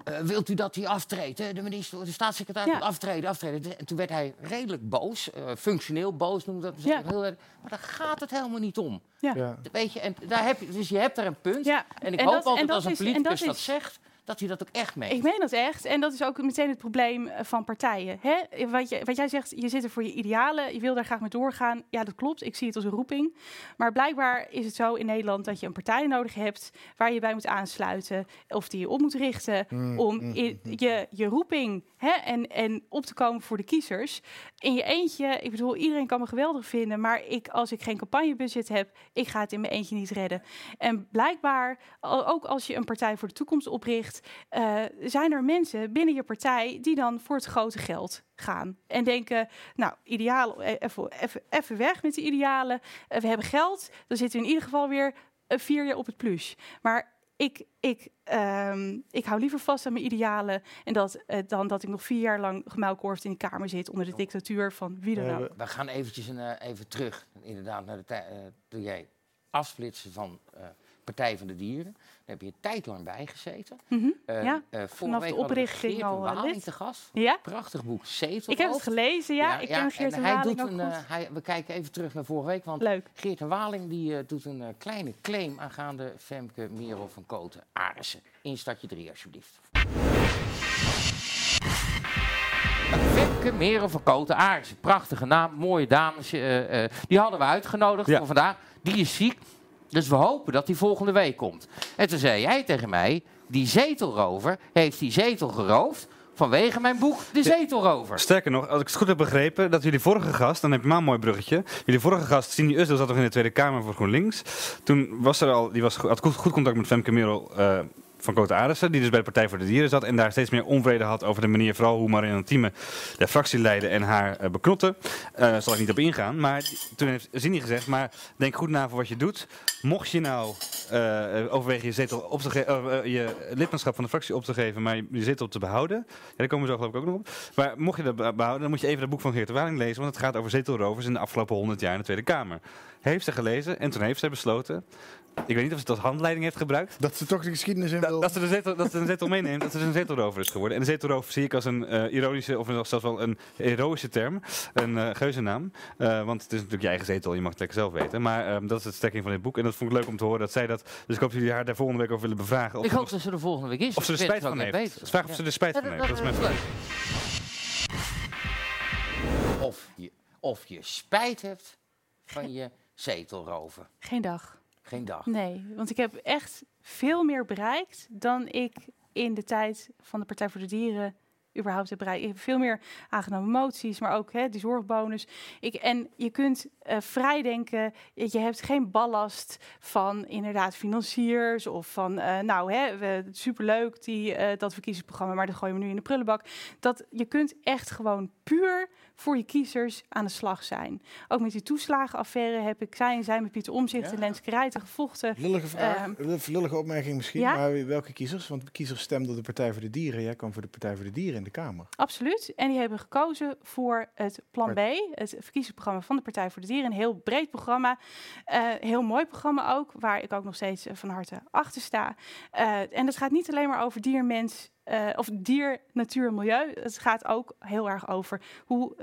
eh, wilt u dat hij aftreedt? hè? De minister, de staatssecretaris Ja. moet aftreden, aftreden. En toen werd hij redelijk boos, eh, functioneel boos noemde dat. Ja. Heel, erg. maar daar gaat het helemaal niet om. Ja. Ja. Weet je, en daar heb je, dus je hebt er een punt. Ja. En ik En hoop dat- en altijd dat als een is- en politicus dat dat, is- zegt, dat hij dat ook echt meent. Ik meen dat echt. En dat is ook meteen het probleem eh, van partijen. Hè? Wat, je, wat jij zegt, je zit er voor je idealen, je wil daar graag mee doorgaan. Ja, dat klopt. Ik zie het als een roeping. Maar blijkbaar is het zo in Nederland dat je een partij nodig hebt waar je bij moet aansluiten. Of die je op moet richten Mm, om mm, in, mm. je, je roeping hè, en, en op te komen voor de kiezers. In je eentje, ik bedoel, iedereen kan me geweldig vinden. Maar ik, als ik geen campagnebudget heb, ik ga het in mijn eentje niet redden. En blijkbaar, ook als je een partij voor de toekomst opricht, eh, zijn er mensen binnen je partij die dan voor het grote geld gaan. En denken, nou, idealen, eh, even, even, even weg met de idealen. Eh, we hebben geld, dan zitten we in ieder geval weer vier jaar op het plus. Maar ik, ik, ehm, ik hou liever vast aan mijn idealen en dat, dan dat ik nog vier jaar lang gemuilkorfd in de kamer zit onder de dictatuur van wie dan We ook. We gaan eventjes een, even terug, inderdaad, naar de tijd. eh toen jij afsplitsen van eh, Partij van de Dieren. Daar heb je een tijd lang bij gezeten. Mhm. Eh, Ja, eh, vorige vanaf de oprichting Geert al, te gast. Ja, Prachtig boek, Zetel. ik heb het gelezen. Ja, ik ken Geert en de hij Waling doet ook een, goed. eh, hij, We kijken even terug naar vorige week, want Leuk. Geert de Waling die, eh, doet een kleine claim aangaande Femke Merel van Koten Arissen. In stadje 3, alsjeblieft. Femke Merel van Koten Arissen. Prachtige naam, mooie dames. eh, eh, die hadden we uitgenodigd Ja. voor vandaag. Die is ziek, dus we hopen dat die volgende week komt. En toen zei hij tegen mij, die zetelrover heeft die zetel geroofd vanwege mijn boek De Zetelrover. Sterker nog, als ik het goed heb begrepen, dat jullie vorige gast, dan heb je maar een mooi bruggetje. Jullie vorige gast, Cindy Usdel, zat nog in de Tweede Kamer voor GroenLinks. Toen was er al, die was, had goed, goed contact met Femke Merel eh, van Cote Arissen, die dus bij de Partij voor de Dieren zat. En daar steeds meer onvrede had over de manier, vooral hoe Marianne Thieme de fractie leidde en haar eh, beknotte. Eh Daar zal ik niet op ingaan. Maar toen heeft Cindy gezegd, maar denk goed na voor wat je doet. Mocht je nou eh, overwegen je zetel op te je lidmaatschap van de fractie op te geven, maar je, zetel te behouden. Ja, daar komen we zo geloof ik ook nog op. Maar mocht je dat be- behouden, dan moet je even het boek van Geert de Waling lezen, want het gaat over zetelrovers in de afgelopen 100 jaar in de Tweede Kamer. Heeft ze gelezen en toen heeft ze besloten, ik weet niet of ze dat als handleiding heeft gebruikt, Dat ze toch de geschiedenis in dat, wil. dat, ze de zetel, dat ze een zetel meeneemt, dat ze een zetelrover is geworden. En de zetelrover zie ik als een eh, ironische, of zelfs wel een heroïsche term, een eh geuzennaam. Eh, want het is natuurlijk je eigen zetel, je mag het lekker zelf weten. Maar ehm, dat is de stekking van dit boek. En dat vond ik leuk om te horen dat zij dat, dus ik hoop dat jullie haar daar volgende week over willen bevragen. Of Ik hoop dat ze er volgende week is. of ze er spijt het van heeft. beter. Vraag of Ja. ze er spijt van Ja, heeft. Dat is mijn vraag. Of je, of je spijt hebt van je zetelrover. Geen dag. Geen dag. Nee, want ik heb echt veel meer bereikt dan ik in de tijd van de Partij voor de Dieren überhaupt heb bereikt. Ik heb veel meer aangenomen moties, maar ook hè, die zorgbonus. Ik, en je kunt eh vrij denken, je hebt geen ballast van inderdaad financiers of van, eh, nou hè, we, superleuk die, eh, dat verkiezingsprogramma, maar dat gooien we nu in de prullenbak. Dat je kunt echt gewoon puur voor je kiezers aan de slag zijn. Ook met die toeslagenaffaire heb ik zij en zij met Pieter Omzicht Ja. en Lenske Rijten gevochten. Lullige vraag, Ehm, lullige- opmerking misschien, ja? maar welke kiezers? Want de kiezers stemden de Partij voor de Dieren. Jij kwam voor de Partij voor de Dieren in de Kamer. Absoluut. En die hebben gekozen voor het Plan B, het verkiezingsprogramma van de Partij voor de Dieren. Een heel breed programma. Eh, heel mooi programma ook, waar ik ook nog steeds eh, van harte achter sta. Eh, en het gaat niet alleen maar over dier, eh, of dier, natuur, milieu. Het gaat ook heel erg over hoe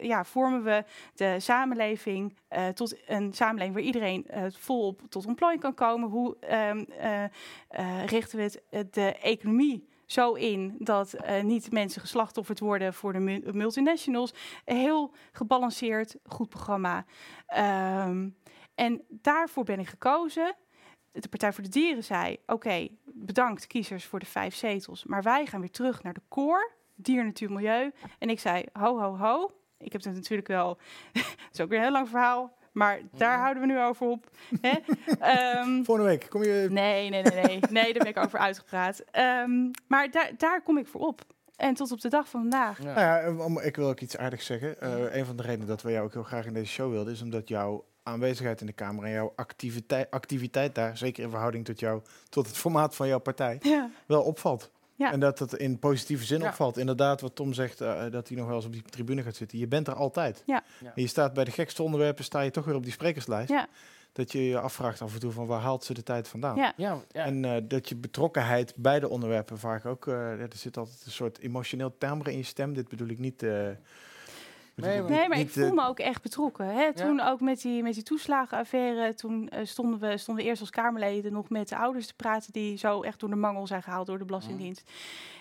ja, vormen we de samenleving eh, tot een samenleving waar iedereen eh, volop tot ontplooiing kan komen. Hoe ehm, eh, eh, richten we de economie zo in dat niet mensen geslachtofferd worden voor de mu- multinationals. Een heel gebalanceerd, goed programma. Ehm, en daarvoor ben ik gekozen. De Partij voor de Dieren zei: Oké, bedankt kiezers voor de vijf zetels. Maar wij gaan weer terug naar de core, dier, natuur, milieu. En ik zei: Ho, ho, ho. Ik heb het natuurlijk wel. Het is ook weer een heel lang verhaal. Maar daar houden we nu over op. Hè? Ehm, Volgende week kom je... Nee, nee, nee, nee. Nee, daar ben ik over uitgepraat. Ehm, maar daar, daar kom ik voor op. En tot op de dag van vandaag. Ja. Nou ja, ik wil ook iets aardigs zeggen. Eh, een van de redenen dat we jou ook heel graag in deze show wilden, is omdat jouw aanwezigheid in de Kamer en jouw activiteit, activiteit daar, zeker in verhouding tot, jou, tot het formaat van jouw partij, Ja, wel opvalt. Ja. En dat het in positieve zin Ja. opvalt. Inderdaad, wat Tom zegt, eh, dat hij nog wel eens op die tribune gaat zitten. Je bent er altijd. Ja. Ja. En je staat bij de gekste onderwerpen, sta je toch weer op die sprekerslijst. Ja. Dat je je afvraagt af en toe van waar haalt ze de tijd vandaan. Ja. Ja, ja. En eh, dat je betrokkenheid bij de onderwerpen vaak ook... eh, er zit altijd een soort emotioneel timbre in je stem. Dit bedoel ik niet... Nee, maar ik voel me ook echt betrokken. Hè? Toen ook met die, met die toeslagenaffaire, toen eh, stonden, we, stonden we eerst als Kamerleden nog met de ouders te praten die zo echt door de mangel zijn gehaald door de Belastingdienst.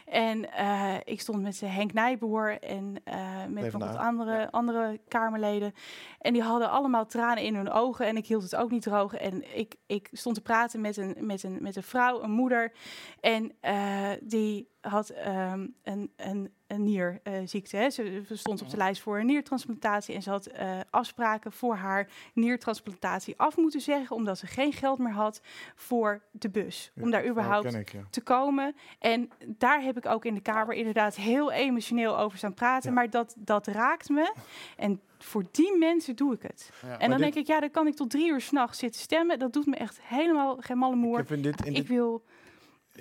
En eh, ik stond met eh, Henk Nijboer en eh, met nog wat andere, andere Kamerleden. En die hadden allemaal tranen in hun ogen en ik hield het ook niet droog. En ik, ik stond te praten met een, met een, met een vrouw, een moeder. En eh, die had ehm, een, een, een nierziekte. hè. Ze ze stond op de lijst voor een niertransplantatie. En ze had eh, afspraken voor haar niertransplantatie af moeten zeggen. Omdat ze geen geld meer had voor de bus. ja, om daar überhaupt ik, ja. te komen. En daar heb ik ook in de Kamer inderdaad heel emotioneel over staan praten. Ja. Maar dat, dat raakt me. En voor die mensen doe ik het. Ja. En dan denk ik, ja, dan kan ik tot drie uur s'nachts zitten stemmen. Dat doet me echt helemaal geen malle Ik moer. in dit, Ik wil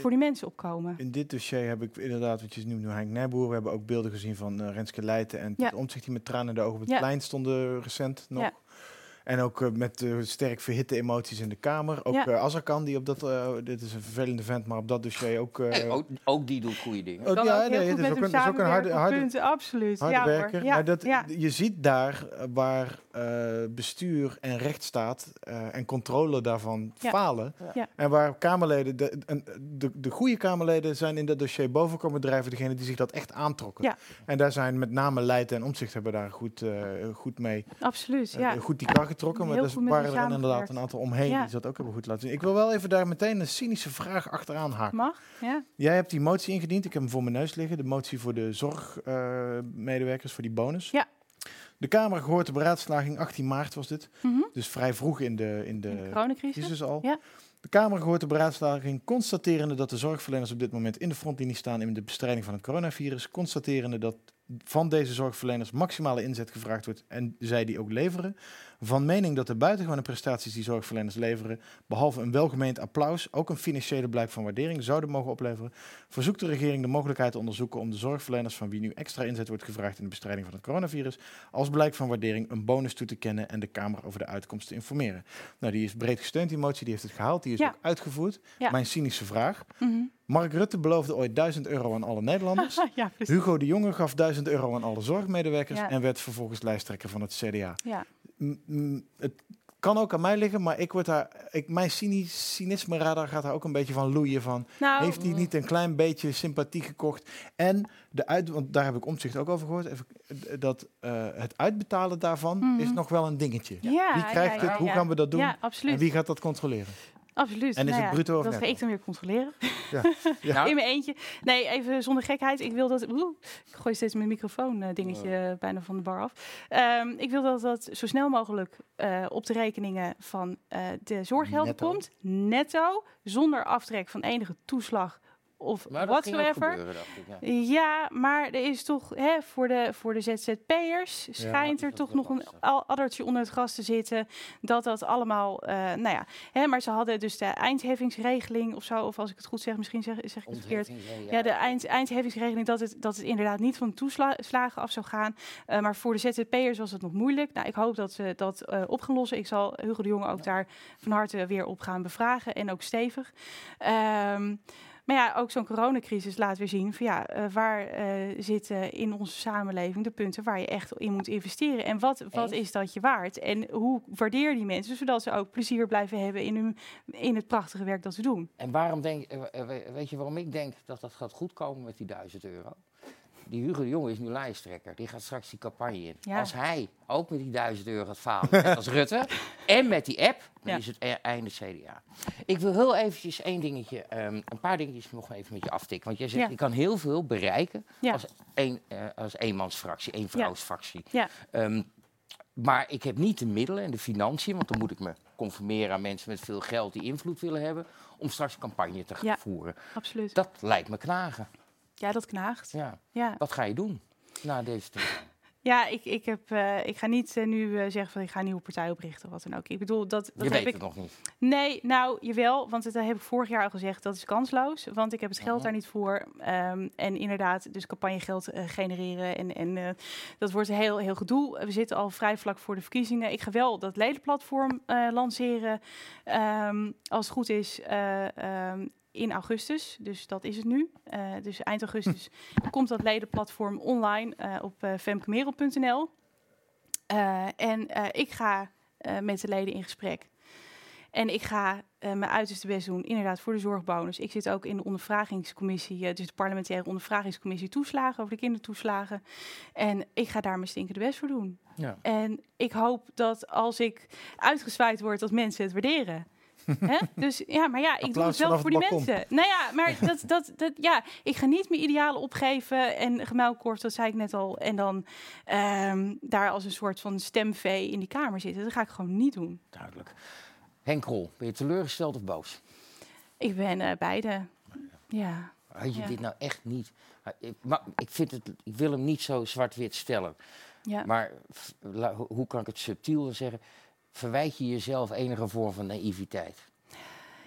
voor die mensen opkomen. in dit dossier heb ik inderdaad, wat je noemt nu Henk Nijboer. We hebben ook beelden gezien van eh, Renske Leijten en Ja. Piet Omtzigt die met tranen in de ogen op het Ja. plein stonden recent nog. Ja. En ook eh, met sterk verhitte emoties in de Kamer. Ook Ja. eh Azarkan, die op dat... eh, dit is een vervelende vent, maar op dat dossier ook... eh, Hey, ook, ook die doet goede dingen. ook- ja, ook heel nee, het is ook een, is ook een harde, harde, punten, absoluut. harde ja, werker. Ja, maar dat, ja. je ziet daar waar eh, bestuur en rechtsstaat eh, en controle daarvan Ja. falen. Ja. En waar Kamerleden, de, de, de goede Kamerleden zijn in dat dossier boven komen drijven, degene die zich dat echt aantrokken. Ja. En daar zijn met name Leiden en Omzicht hebben daar goed, eh, goed mee, Absoluut, ja. goed die kar getrokken. Maar er met waren er inderdaad een aantal omheen Ja. die dat ook hebben goed laten zien. Ik wil wel even daar meteen een cynische vraag achteraan haken. Mag? Ja. Jij hebt die motie ingediend. Ik heb hem voor mijn neus liggen. De motie voor de zorgmedewerkers, voor die bonus. Ja. De Kamer gehoord de beraadslaging, 18 maart was dit. Mhm. Dus vrij vroeg in de, in de, In de coronacrisis. al. Ja. De Kamer gehoord de beraadslaging, constaterende dat de zorgverleners op dit moment in de frontlinie staan in de bestrijding van het coronavirus. Constaterende dat van deze zorgverleners maximale inzet gevraagd wordt en zij die ook leveren. Van mening dat de buitengewone prestaties die zorgverleners leveren, behalve een welgemeend applaus, ook een financiële blijk van waardering zouden mogen opleveren, verzoekt de regering de mogelijkheid te onderzoeken om de zorgverleners van wie nu extra inzet wordt gevraagd in de bestrijding van het coronavirus, als blijk van waardering een bonus toe te kennen en de Kamer over de uitkomst te informeren. Nou, die is breed gesteund, die motie, die heeft het gehaald, die is Ja. ook uitgevoerd. Ja. Mijn cynische vraag. Mhm. Mark Rutte beloofde ooit 1000 euro aan alle Nederlanders. ja. Hugo de Jonge gaf 1000 euro aan alle zorgmedewerkers Ja. en werd vervolgens lijsttrekker van het CDA. Ja. Het kan ook aan mij liggen, maar ik word daar, ik, mijn cyni- cynisme radar gaat daar ook een beetje van loeien van. Nou, Heeft hij niet een klein beetje sympathie gekocht? En de uit, want daar heb ik omzicht ook over gehoord, even, eh, dat eh, het uitbetalen daarvan Mhm. is nog wel een dingetje. ja, Wie krijgt ja, het? Hoe gaan we dat doen? Ja, En absoluut. wie gaat dat controleren? Absoluut. En is Nou het ja, bruto of Dat ga ik dan weer controleren. Nou, In mijn eentje. Nee, even zonder gekheid. Ik wil dat... Oeh, ik gooi steeds mijn microfoon eh, dingetje eh, bijna van de bar af. Ehm, ik wil dat dat zo snel mogelijk eh, op de rekeningen van de zorggelden Netto. komt. Netto. Zonder aftrek van enige toeslag of maar whatsoever. gebeuren, dacht ik. Ja. Ja, maar er is toch hè, voor, de, voor de ZZP'ers schijnt er toch nog een addertje onder het gras te zitten. Dat dat allemaal, eh, nou ja. Hè, maar ze hadden dus de eindheffingsregeling of zo. Of als ik het goed zeg, misschien zeg, zeg ik het verkeerd. Ja, de eind, eindheffingsregeling dat het, dat het inderdaad niet van toeslagen af zou gaan. Eh, maar voor de ZZP'ers was het nog moeilijk. Nou, ik hoop dat ze dat eh, op gaan lossen. Ik zal Hugo de Jonge ook daar van harte weer op gaan bevragen. En ook stevig. Ehm, maar ja, ook zo'n coronacrisis laat weer zien van ja, eh, waar eh, zitten in onze samenleving de punten waar je echt in moet investeren. En wat, wat is dat je waard? En hoe waardeer die mensen, zodat ze ook plezier blijven hebben in, hun, in het prachtige werk dat ze doen. En waarom denk, eh, we- weet je waarom ik denk dat dat gaat goedkomen met die 1000 euro? Die Hugo de Jonge is nu lijsttrekker. Die gaat straks die campagne in. Ja. Als hij ook met die 1000 euro gaat falen, net als Rutte, en met die app, dan Ja. is het e- einde CDA. Ik wil heel eventjes één dingetje, ehm, een paar dingetjes nog even met je aftikken. Want jij zegt, Ja. je kan heel veel bereiken als, een, eh, als eenmansfractie, één vrouwsfractie. Ja. Ehm, maar ik heb niet de middelen en de financiën, want dan moet ik me conformeren aan mensen met veel geld die invloed willen hebben, om straks campagne te gaan voeren. Absoluut. Dat lijkt me knagen. Ja, dat knaagt. Ja. Ja, Wat ga je doen na deze tijd? ja ik, ik, heb, eh, ik ga niet eh, nu eh, zeggen van ik ga een nieuwe partij oprichten of wat dan ook. Ik bedoel, dat, dat Je weet ik. het nog niet. Nee, nou jawel, want dat heb ik vorig jaar al gezegd. Dat is kansloos, want ik heb het geld Mhm. daar niet voor. Ehm, en inderdaad, dus campagnegeld genereren. En, en dat wordt een heel, heel gedoe. We zitten al vrij vlak voor de verkiezingen. Ik ga wel dat ledenplatform lanceren. ehm, als het goed is. eh, ehm, in augustus, dus dat is het nu. Eh, dus eind augustus komt dat ledenplatform online eh, op eh femkemerel.nl. En ik ga met de leden in gesprek. En ik ga mijn uiterste best doen, inderdaad, voor de zorgbonus. Ik zit ook in de ondervragingscommissie, dus de parlementaire ondervragingscommissie toeslagen, over de kindertoeslagen. En ik ga daar mijn stinkende best voor doen. Ja. En ik hoop dat als ik uitgezwaaid word, dat mensen het waarderen. Hè? Dus ja, maar ja, ik doe het wel voor die balkon. mensen. Nou ja, maar dat, dat, dat, ja, ik ga niet mijn idealen opgeven en gemuilkort, dat zei ik net al. En dan ehm, daar als een soort van stemvee in die kamer zitten. Dat ga ik gewoon niet doen. Duidelijk. Henk Krol, ben je teleurgesteld of boos? Ik ben eh, beide. Ja. Had je Ja. dit nou echt niet... Ik, maar ik, vind het, ik wil hem niet zo zwart-wit stellen. Ja. Maar hoe kan ik het subtiel zeggen? Verwijt je jezelf enige vorm van naïviteit?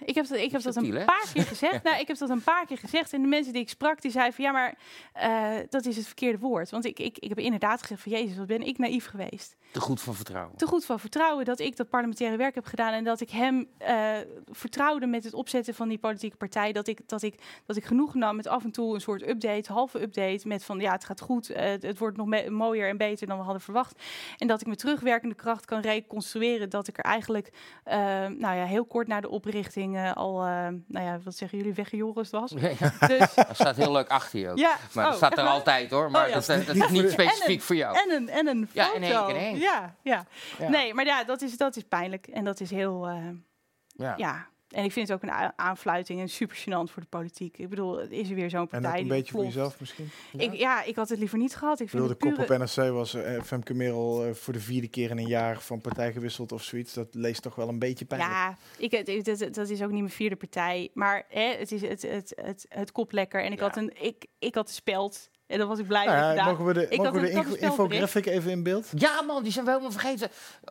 Ik heb, dat, ik heb dat hè? een paar keer gezegd. nou, ik heb dat een paar keer gezegd. En de mensen die ik sprak, die zeiden van ja, maar eh, dat is het verkeerde woord. Want ik, ik, ik heb inderdaad gezegd van Jezus, wat ben ik naïef geweest. Te goed van vertrouwen. Te goed van vertrouwen dat ik dat parlementaire werk heb gedaan. En dat ik hem eh, vertrouwde met het opzetten van die politieke partij. Dat ik, dat, ik, dat ik genoeg nam met af en toe een soort update, halve update. Met van ja, het gaat goed. eh, het, wordt nog me- mooier en beter dan we hadden verwacht. En dat ik met terugwerkende kracht kan reconstrueren dat ik er eigenlijk, nou ja, heel kort na de oprichting al, eh, nou ja, wat zeggen jullie, weggejoris was. Ja, Dus, dat staat heel leuk achter je ook. ja, Maar oh, dat staat echt er altijd hoor. Maar ja. dat, dat is niet specifiek voor jou. En een, en een Ja, foto. in één één. Ja, ja. Ja. Nee, maar ja, dat is, dat is pijnlijk. En dat is heel, eh, Ja. Ja. En ik vind het ook een aanfluiting en super gênant voor de politiek. Ik bedoel, is er weer zo'n En partij ook een die beetje voor jezelf misschien. Ik, ja, ik had het liever niet gehad. Ik vind bedoel, de het kop pure... op NRC was eh, Femke Merel eh, voor de vierde keer in een jaar van partij gewisseld of zoiets. Dat leest toch wel een beetje pijnlijk. Ja, ik, het- het- het- dat is ook niet mijn vierde partij. Maar hè, het is het, het, het, het kop lekker. En ik, Ja. had een, ik, ik had de speld. En daar was ik blij Nou ja, gedaan. mogen we de, Ik mogen had we de infographic even in beeld? Ja, man, die zijn we helemaal vergeten.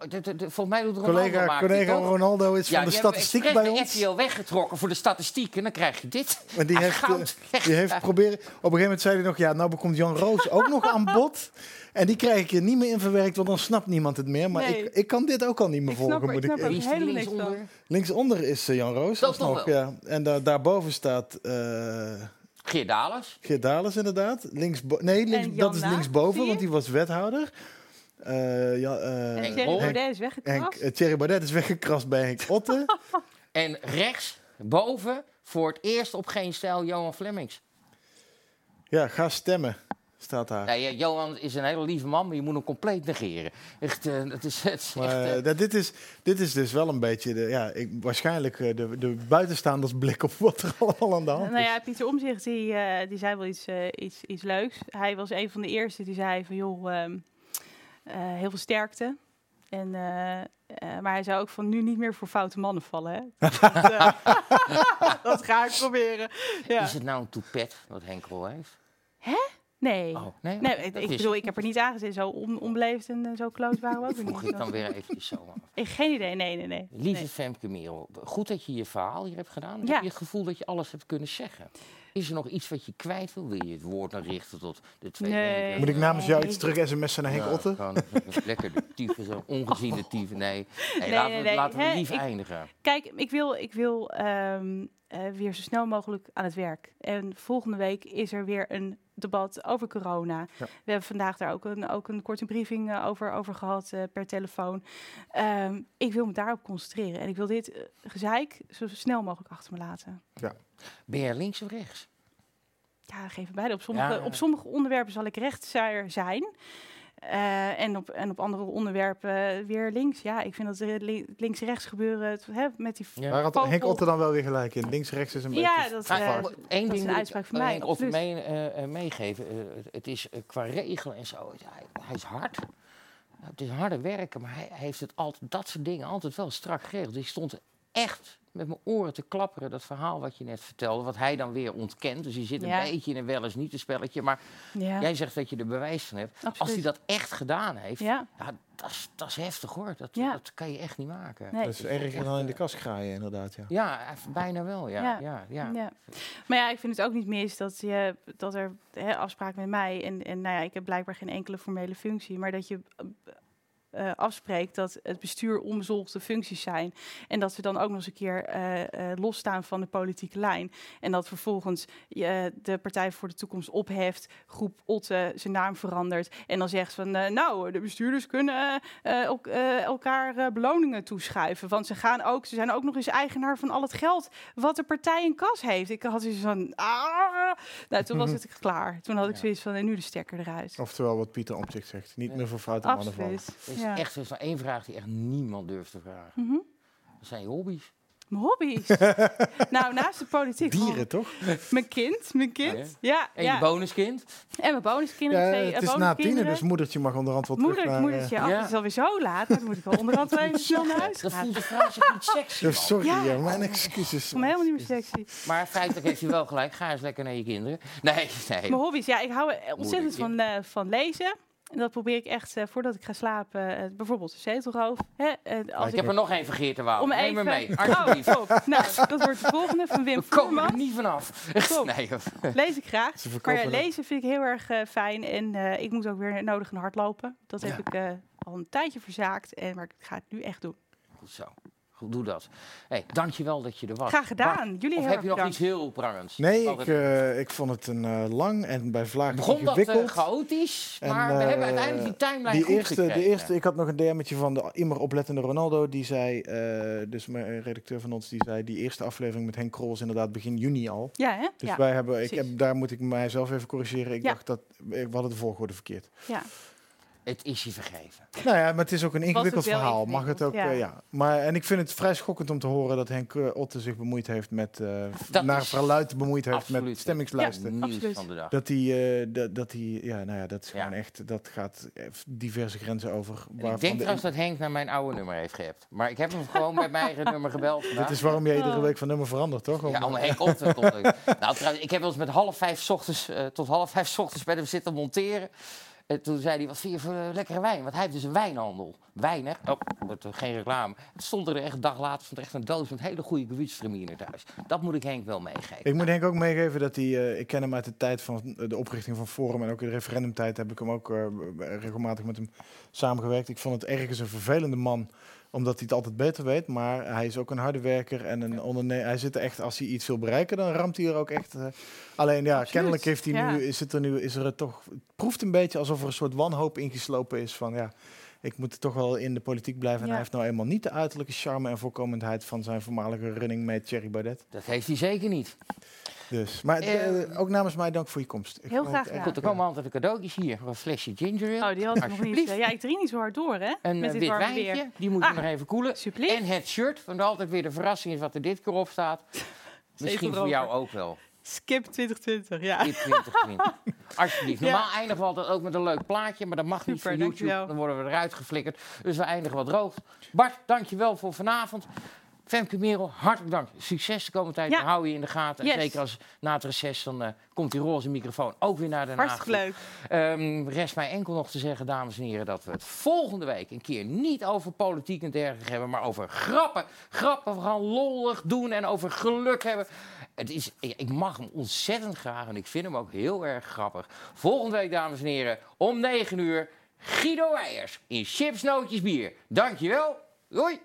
De, de, de- volgens mij doet Ronaldo Collega, maakt die collega? Ronaldo is Ja, van de die statistiek bij de ons. RTL weggetrokken voor de statistiek. En dan krijg je dit. Maar die heeft, goud. eh, die heeft proberen. Op een gegeven moment zei hij nog: Ja, nou komt Jan Roos ook nog aan bod. En die krijg ik er niet meer in verwerkt, want dan snapt niemand het meer. Maar Nee. ik, ik kan dit ook al niet meer Ik volgen. Moet ik snap er die helemaal linksonder? is eh, Jan Roos. Dat alsnog, nog wel. ja. En da daarboven staat eh Geert Dalers. Geert Dales, inderdaad. Links nee, links, dat is linksboven, want die was wethouder. Eh ja, eh, En Henk Thierry Rol. Baudet is Henk, weggekrast. eh, Thierry Baudet is weggekrast bij Henk Otte. En rechts, boven, voor het eerst op geen stijl Johan Flemings. ja, ga stemmen, staat daar. Nee, eh, Johan is een hele lieve man, maar je moet hem compleet negeren. Echt, eh, het is, het is Maar echt... eh, eh, dat- dit, is, dit is dus wel een beetje de, ja, ik, waarschijnlijk eh, de, de buitenstaanders blik op wat er allemaal aan de hand Nou is. ja, Pieter Omzicht die, eh, die zei wel iets, eh, iets, iets leuks. Hij was een van de eerste die zei van joh, ehm, eh, heel veel sterkte. En, eh, eh, maar hij zei ook van nu niet meer voor foute mannen vallen. Hè? dat, eh, dat ga ik proberen. Ja. Is het nou een toepet wat Henk Rol heeft? Nee. Oh, nee? Nee, ik, bedoel, ik heb er niet aangezet. Zo on, onbeleefd en eh, zo close waren we ook niet. ik dan weer eventjes zo af. Ik, geen idee, nee, nee, nee. Lieve Nee. Femke Merel, goed dat je je verhaal hier hebt gedaan. Ja. Heb je het gevoel dat je alles hebt kunnen zeggen? Is er nog iets wat je kwijt wil? Wil je het woord nog richten tot de twee? Nee. Moet ik namens jou iets terug sms'en naar Henk Ja, gewoon lekker de tyfus, zo'n ongeziene tyfus. Nee, nee, Nee, laten, nee, we, nee. laten we lief eindigen. Kijk, ik wil, ik wil ehm, eh, weer zo snel mogelijk aan het werk. En volgende week is er weer een debat over corona. Ja. We hebben vandaag daar ook een, ook een korte briefing eh, over, over gehad eh, per telefoon. Ehm, ik wil me daarop concentreren. En ik wil dit gezeik zo snel mogelijk achter me laten. Ben je links of rechts? Ja, geef het beide. Op sommige, Ja. op sommige onderwerpen zal ik rechtser zijn. Eh, en, op, en op andere onderwerpen weer links. Ja, ik vind dat li- links-rechts gebeuren het, hè, met die... Ja. Waar had. Henk Otte dan wel weer gelijk in? Links-rechts is een Ja, beetje... dat, Ah, eh, Eén dat ding is een uitspraak van mij, Of absoluut. mee, eh, eh, meegeven. Het- is qua regelen en zo. Hij, hij is hard. Het is harde werken, maar hij heeft het altijd, dat soort dingen altijd wel strak geregeld. Dus ik stond echt met mijn oren te klapperen, dat verhaal wat je net vertelde, wat hij dan weer ontkent. Dus je zit een Ja. beetje in een wel eens niet een spelletje. Maar Ja, jij zegt dat je er bewijs van hebt. Als hij dat echt gedaan heeft, Ja, ja, dat, is, dat is heftig hoor. Dat, Ja. dat kan je echt niet maken. nee. Dat is erger dan in de kast graaien, inderdaad. Ja. Ja, hij- bijna wel. Ja, ja. Ja. Ja, Ja. Maar ja, ik vind het ook niet mis dat, je, dat er hè, afspraak met mij... En, en nou ja, ik heb blijkbaar geen enkele formele functie... maar dat je eh, afspreekt dat het bestuur onbezolgde functies zijn... en dat we dan ook nog eens een keer eh, eh, losstaan van de politieke lijn... en dat vervolgens je de Partij voor de Toekomst opheft... groep Otte zijn naam verandert... en dan zegt van... eh, nou, de bestuurders kunnen eh, elk- eh, elkaar eh, beloningen toeschuiven... want ze, gaan ook, ze zijn ook nog eens eigenaar van al het geld wat de partij in kas heeft. Ik had zoiets van, ah! Nou, toen was het klaar. Toen had ik zoiets van, en nu de stekker eruit. Oftewel wat Pieter Omtzigt zegt. Niet meer voor foute mannen vallen. Is Ja. echt is één vraag die echt niemand durft te vragen. Mhm. Dat zijn je hobby's. Mijn hobby's. nou, naast de politiek. Dieren, toch? Mijn kind, mijn kind. Ja, En ja. je bonuskind. En mijn bonuskinderen. Ja, twee, het eh, is na tienen, dus moedertje mag onderhand terug Moeder, moedertje, eh, ach, Ja. het is alweer zo laat. Dan moet ik wel onderhand wel even snel naar huis Dat gaan. voelt de zich niet sexy. ja, sorry, Ja. ja, mijn excuses. Ik voel me helemaal niet meer sexy. Maar feitelijk heeft hij wel gelijk. Ga eens lekker naar je kinderen. Nee, nee. Mijn hobby's, ja, ik hou er ontzettend van, eh, van lezen. En dat probeer ik echt, eh, voordat ik ga slapen, eh, bijvoorbeeld een zetelroof. Hè, eh, als ik heb er nog één vergeerd te wouden. om Neem even... me mee, Oh, alsjeblieft. top. Nou, dat wordt de volgende van Wim We komen er niet vanaf. Top. Nee. Lees ik graag. Maar ja, lezen vind ik heel erg fijn. En eh, ik moet ook weer nodig gaan hardlopen. Dat heb Ja. ik eh, al een tijdje verzaakt. En, maar ik ga het nu echt doen. Goed zo. Doe dat. Hey, dankjewel dat je er was. Graag gedaan. Bart, Jullie of heel heb je nog bedankt. iets heel prangends? Nee, ik, eh, ik vond het een eh, lang en bij vlagen begon dat eh, chaotisch, En, maar we hebben uiteindelijk die timeline die goed eerste, gekregen. de eerste, ik had nog een DM'tje van de immer oplettende Ronaldo. Die zei, eh, dus mijn redacteur van ons, die zei, die eerste aflevering met Henk Krol is inderdaad begin juni al. Ja, hè? Dus ja. wij hebben, ik heb, daar moet ik mijzelf even corrigeren. Ik Ja. dacht dat, we hadden de volgorde verkeerd. ja. Het is je vergeven. Nou ja, maar het is ook een ingewikkeld verhaal. Mag het ook, ja. ja. Maar, en ik vind het vrij schokkend om te horen dat Henk eh, Otte zich bemoeid heeft met, eh, Dat naar verluid bemoeid heeft met stemmingslijsten. Nieuws absoluut. van de dag. Dat hij, eh, dat, dat hij, ja, nou ja, dat is Ja. gewoon echt, dat gaat eh, diverse grenzen over. Ik denk de- trouwens dat Henk naar mijn oude nummer heeft geappt. Maar ik heb hem gewoon met mijn eigen nummer gebeld vandaag. Dit is waarom je iedere Oh. week van nummer verandert, toch? Om- Ja, om Henk op te tot, Nou, trouwens, ik heb wel eens met half vijf 's ochtends, eh, tot half vijf 's ochtends met hem zitten monteren. En toen zei hij, wat vind je voor eh, lekkere wijn? Want hij heeft dus een wijnhandel. Wijn, hè? Oh, geen reclame. Het stond er echt een dag later stond er echt een doos met hele goede gewürztraminer thuis. Dat moet ik Henk wel meegeven. Ik moet Henk ook meegeven dat hij, eh, ik ken hem uit de tijd van de oprichting van Forum en ook in de referendumtijd heb ik hem ook eh, regelmatig met hem samengewerkt. Ik vond het ergens een vervelende man, omdat hij het altijd beter weet, maar hij is ook een harde werker en een ondernemer. Hij zit er echt, als hij iets wil bereiken, dan ramt hij er ook echt. eh, alleen ja, Absoluut, kennelijk heeft hij ja. nu, is het er nu, is er het toch, het proeft een beetje alsof er een soort wanhoop ingeslopen is van ja. Ik moet toch wel in de politiek blijven. En Ja. hij heeft nou eenmaal niet de uiterlijke charme en voorkomendheid van zijn voormalige running mate Thierry Baudet. Dat heeft hij zeker niet. Dus, maar Eh, eh, ook namens mij dank voor je komst. Ik heel graag Goed, er komen altijd de cadeautjes hier. Een flesje ginger ale. Oh, die had ik nog niet. Eh, ja, ik drink niet zo hard door, hè? Een met eh, dit wit wijntje, weer. die moet je Ah, nog even koelen. En het shirt, want altijd weer de verrassing is wat er dit keer op staat. Misschien voor jou ook wel. Skip 2020, ja. Tip 2020. Alsjeblieft. Ja. Normaal eindigen we altijd ook met een leuk plaatje, maar dat mag niet voor YouTube. dankjewel. Dan worden we eruit geflikkerd. Dus we eindigen wat droog. Bart, dankjewel voor vanavond. Femke Merel, hartelijk dank. Succes de komende tijd. Ja. We houden je in de gaten. En zeker als na het reces, dan eh, komt die roze microfoon ook weer naar de Hartstikke leuk. Ehm, rest mij enkel nog te zeggen, dames en heren, dat we het volgende week een keer niet over politiek en dergelijke hebben, maar over grappen. Grappen, we gaan lollig doen en over geluk hebben. Het is, ik mag hem ontzettend graag en ik vind hem ook heel erg grappig. Volgende week, dames en heren, om 9 uur, Guido Weijers in Chips, Nootjes, Bier. Dankjewel. Doei.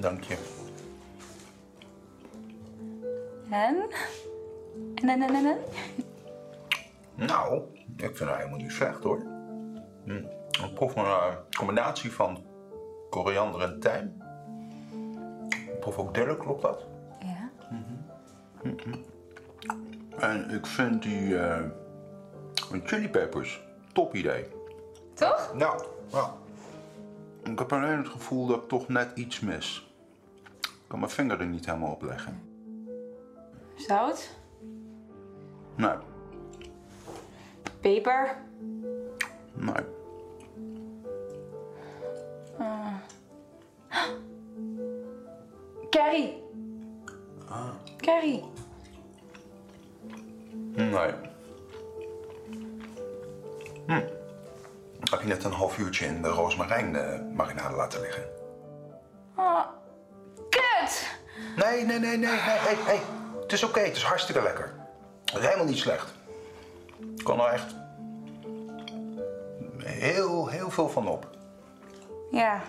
Dank je. En? En, en, en, en? Nou, ik vind het helemaal niet slecht hoor. Hm. Ik proef een eh, combinatie van koriander en tijm. Ik proef ook dille, klopt dat? Ja. En ik vind die eh chili peppers top idee. Toch? Nou, ja. Ik heb alleen het gevoel dat ik toch net iets mis. Ik kan mijn vinger er niet helemaal op leggen. Zout? Nee, Peper? nee. Curry? Curry? Nee. Hm. Heb je net een half uurtje in de roosmarijn eh, marinade laten liggen? Kut! Nee, nee, nee, nee, nee, hey, hey. Het is oké, het is hartstikke lekker. Het is helemaal niet slecht. Ik kan er echt heel, heel veel van op. Ja.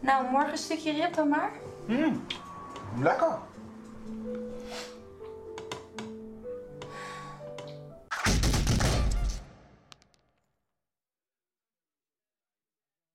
Nou, morgen een stukje rib dan maar. Lekker.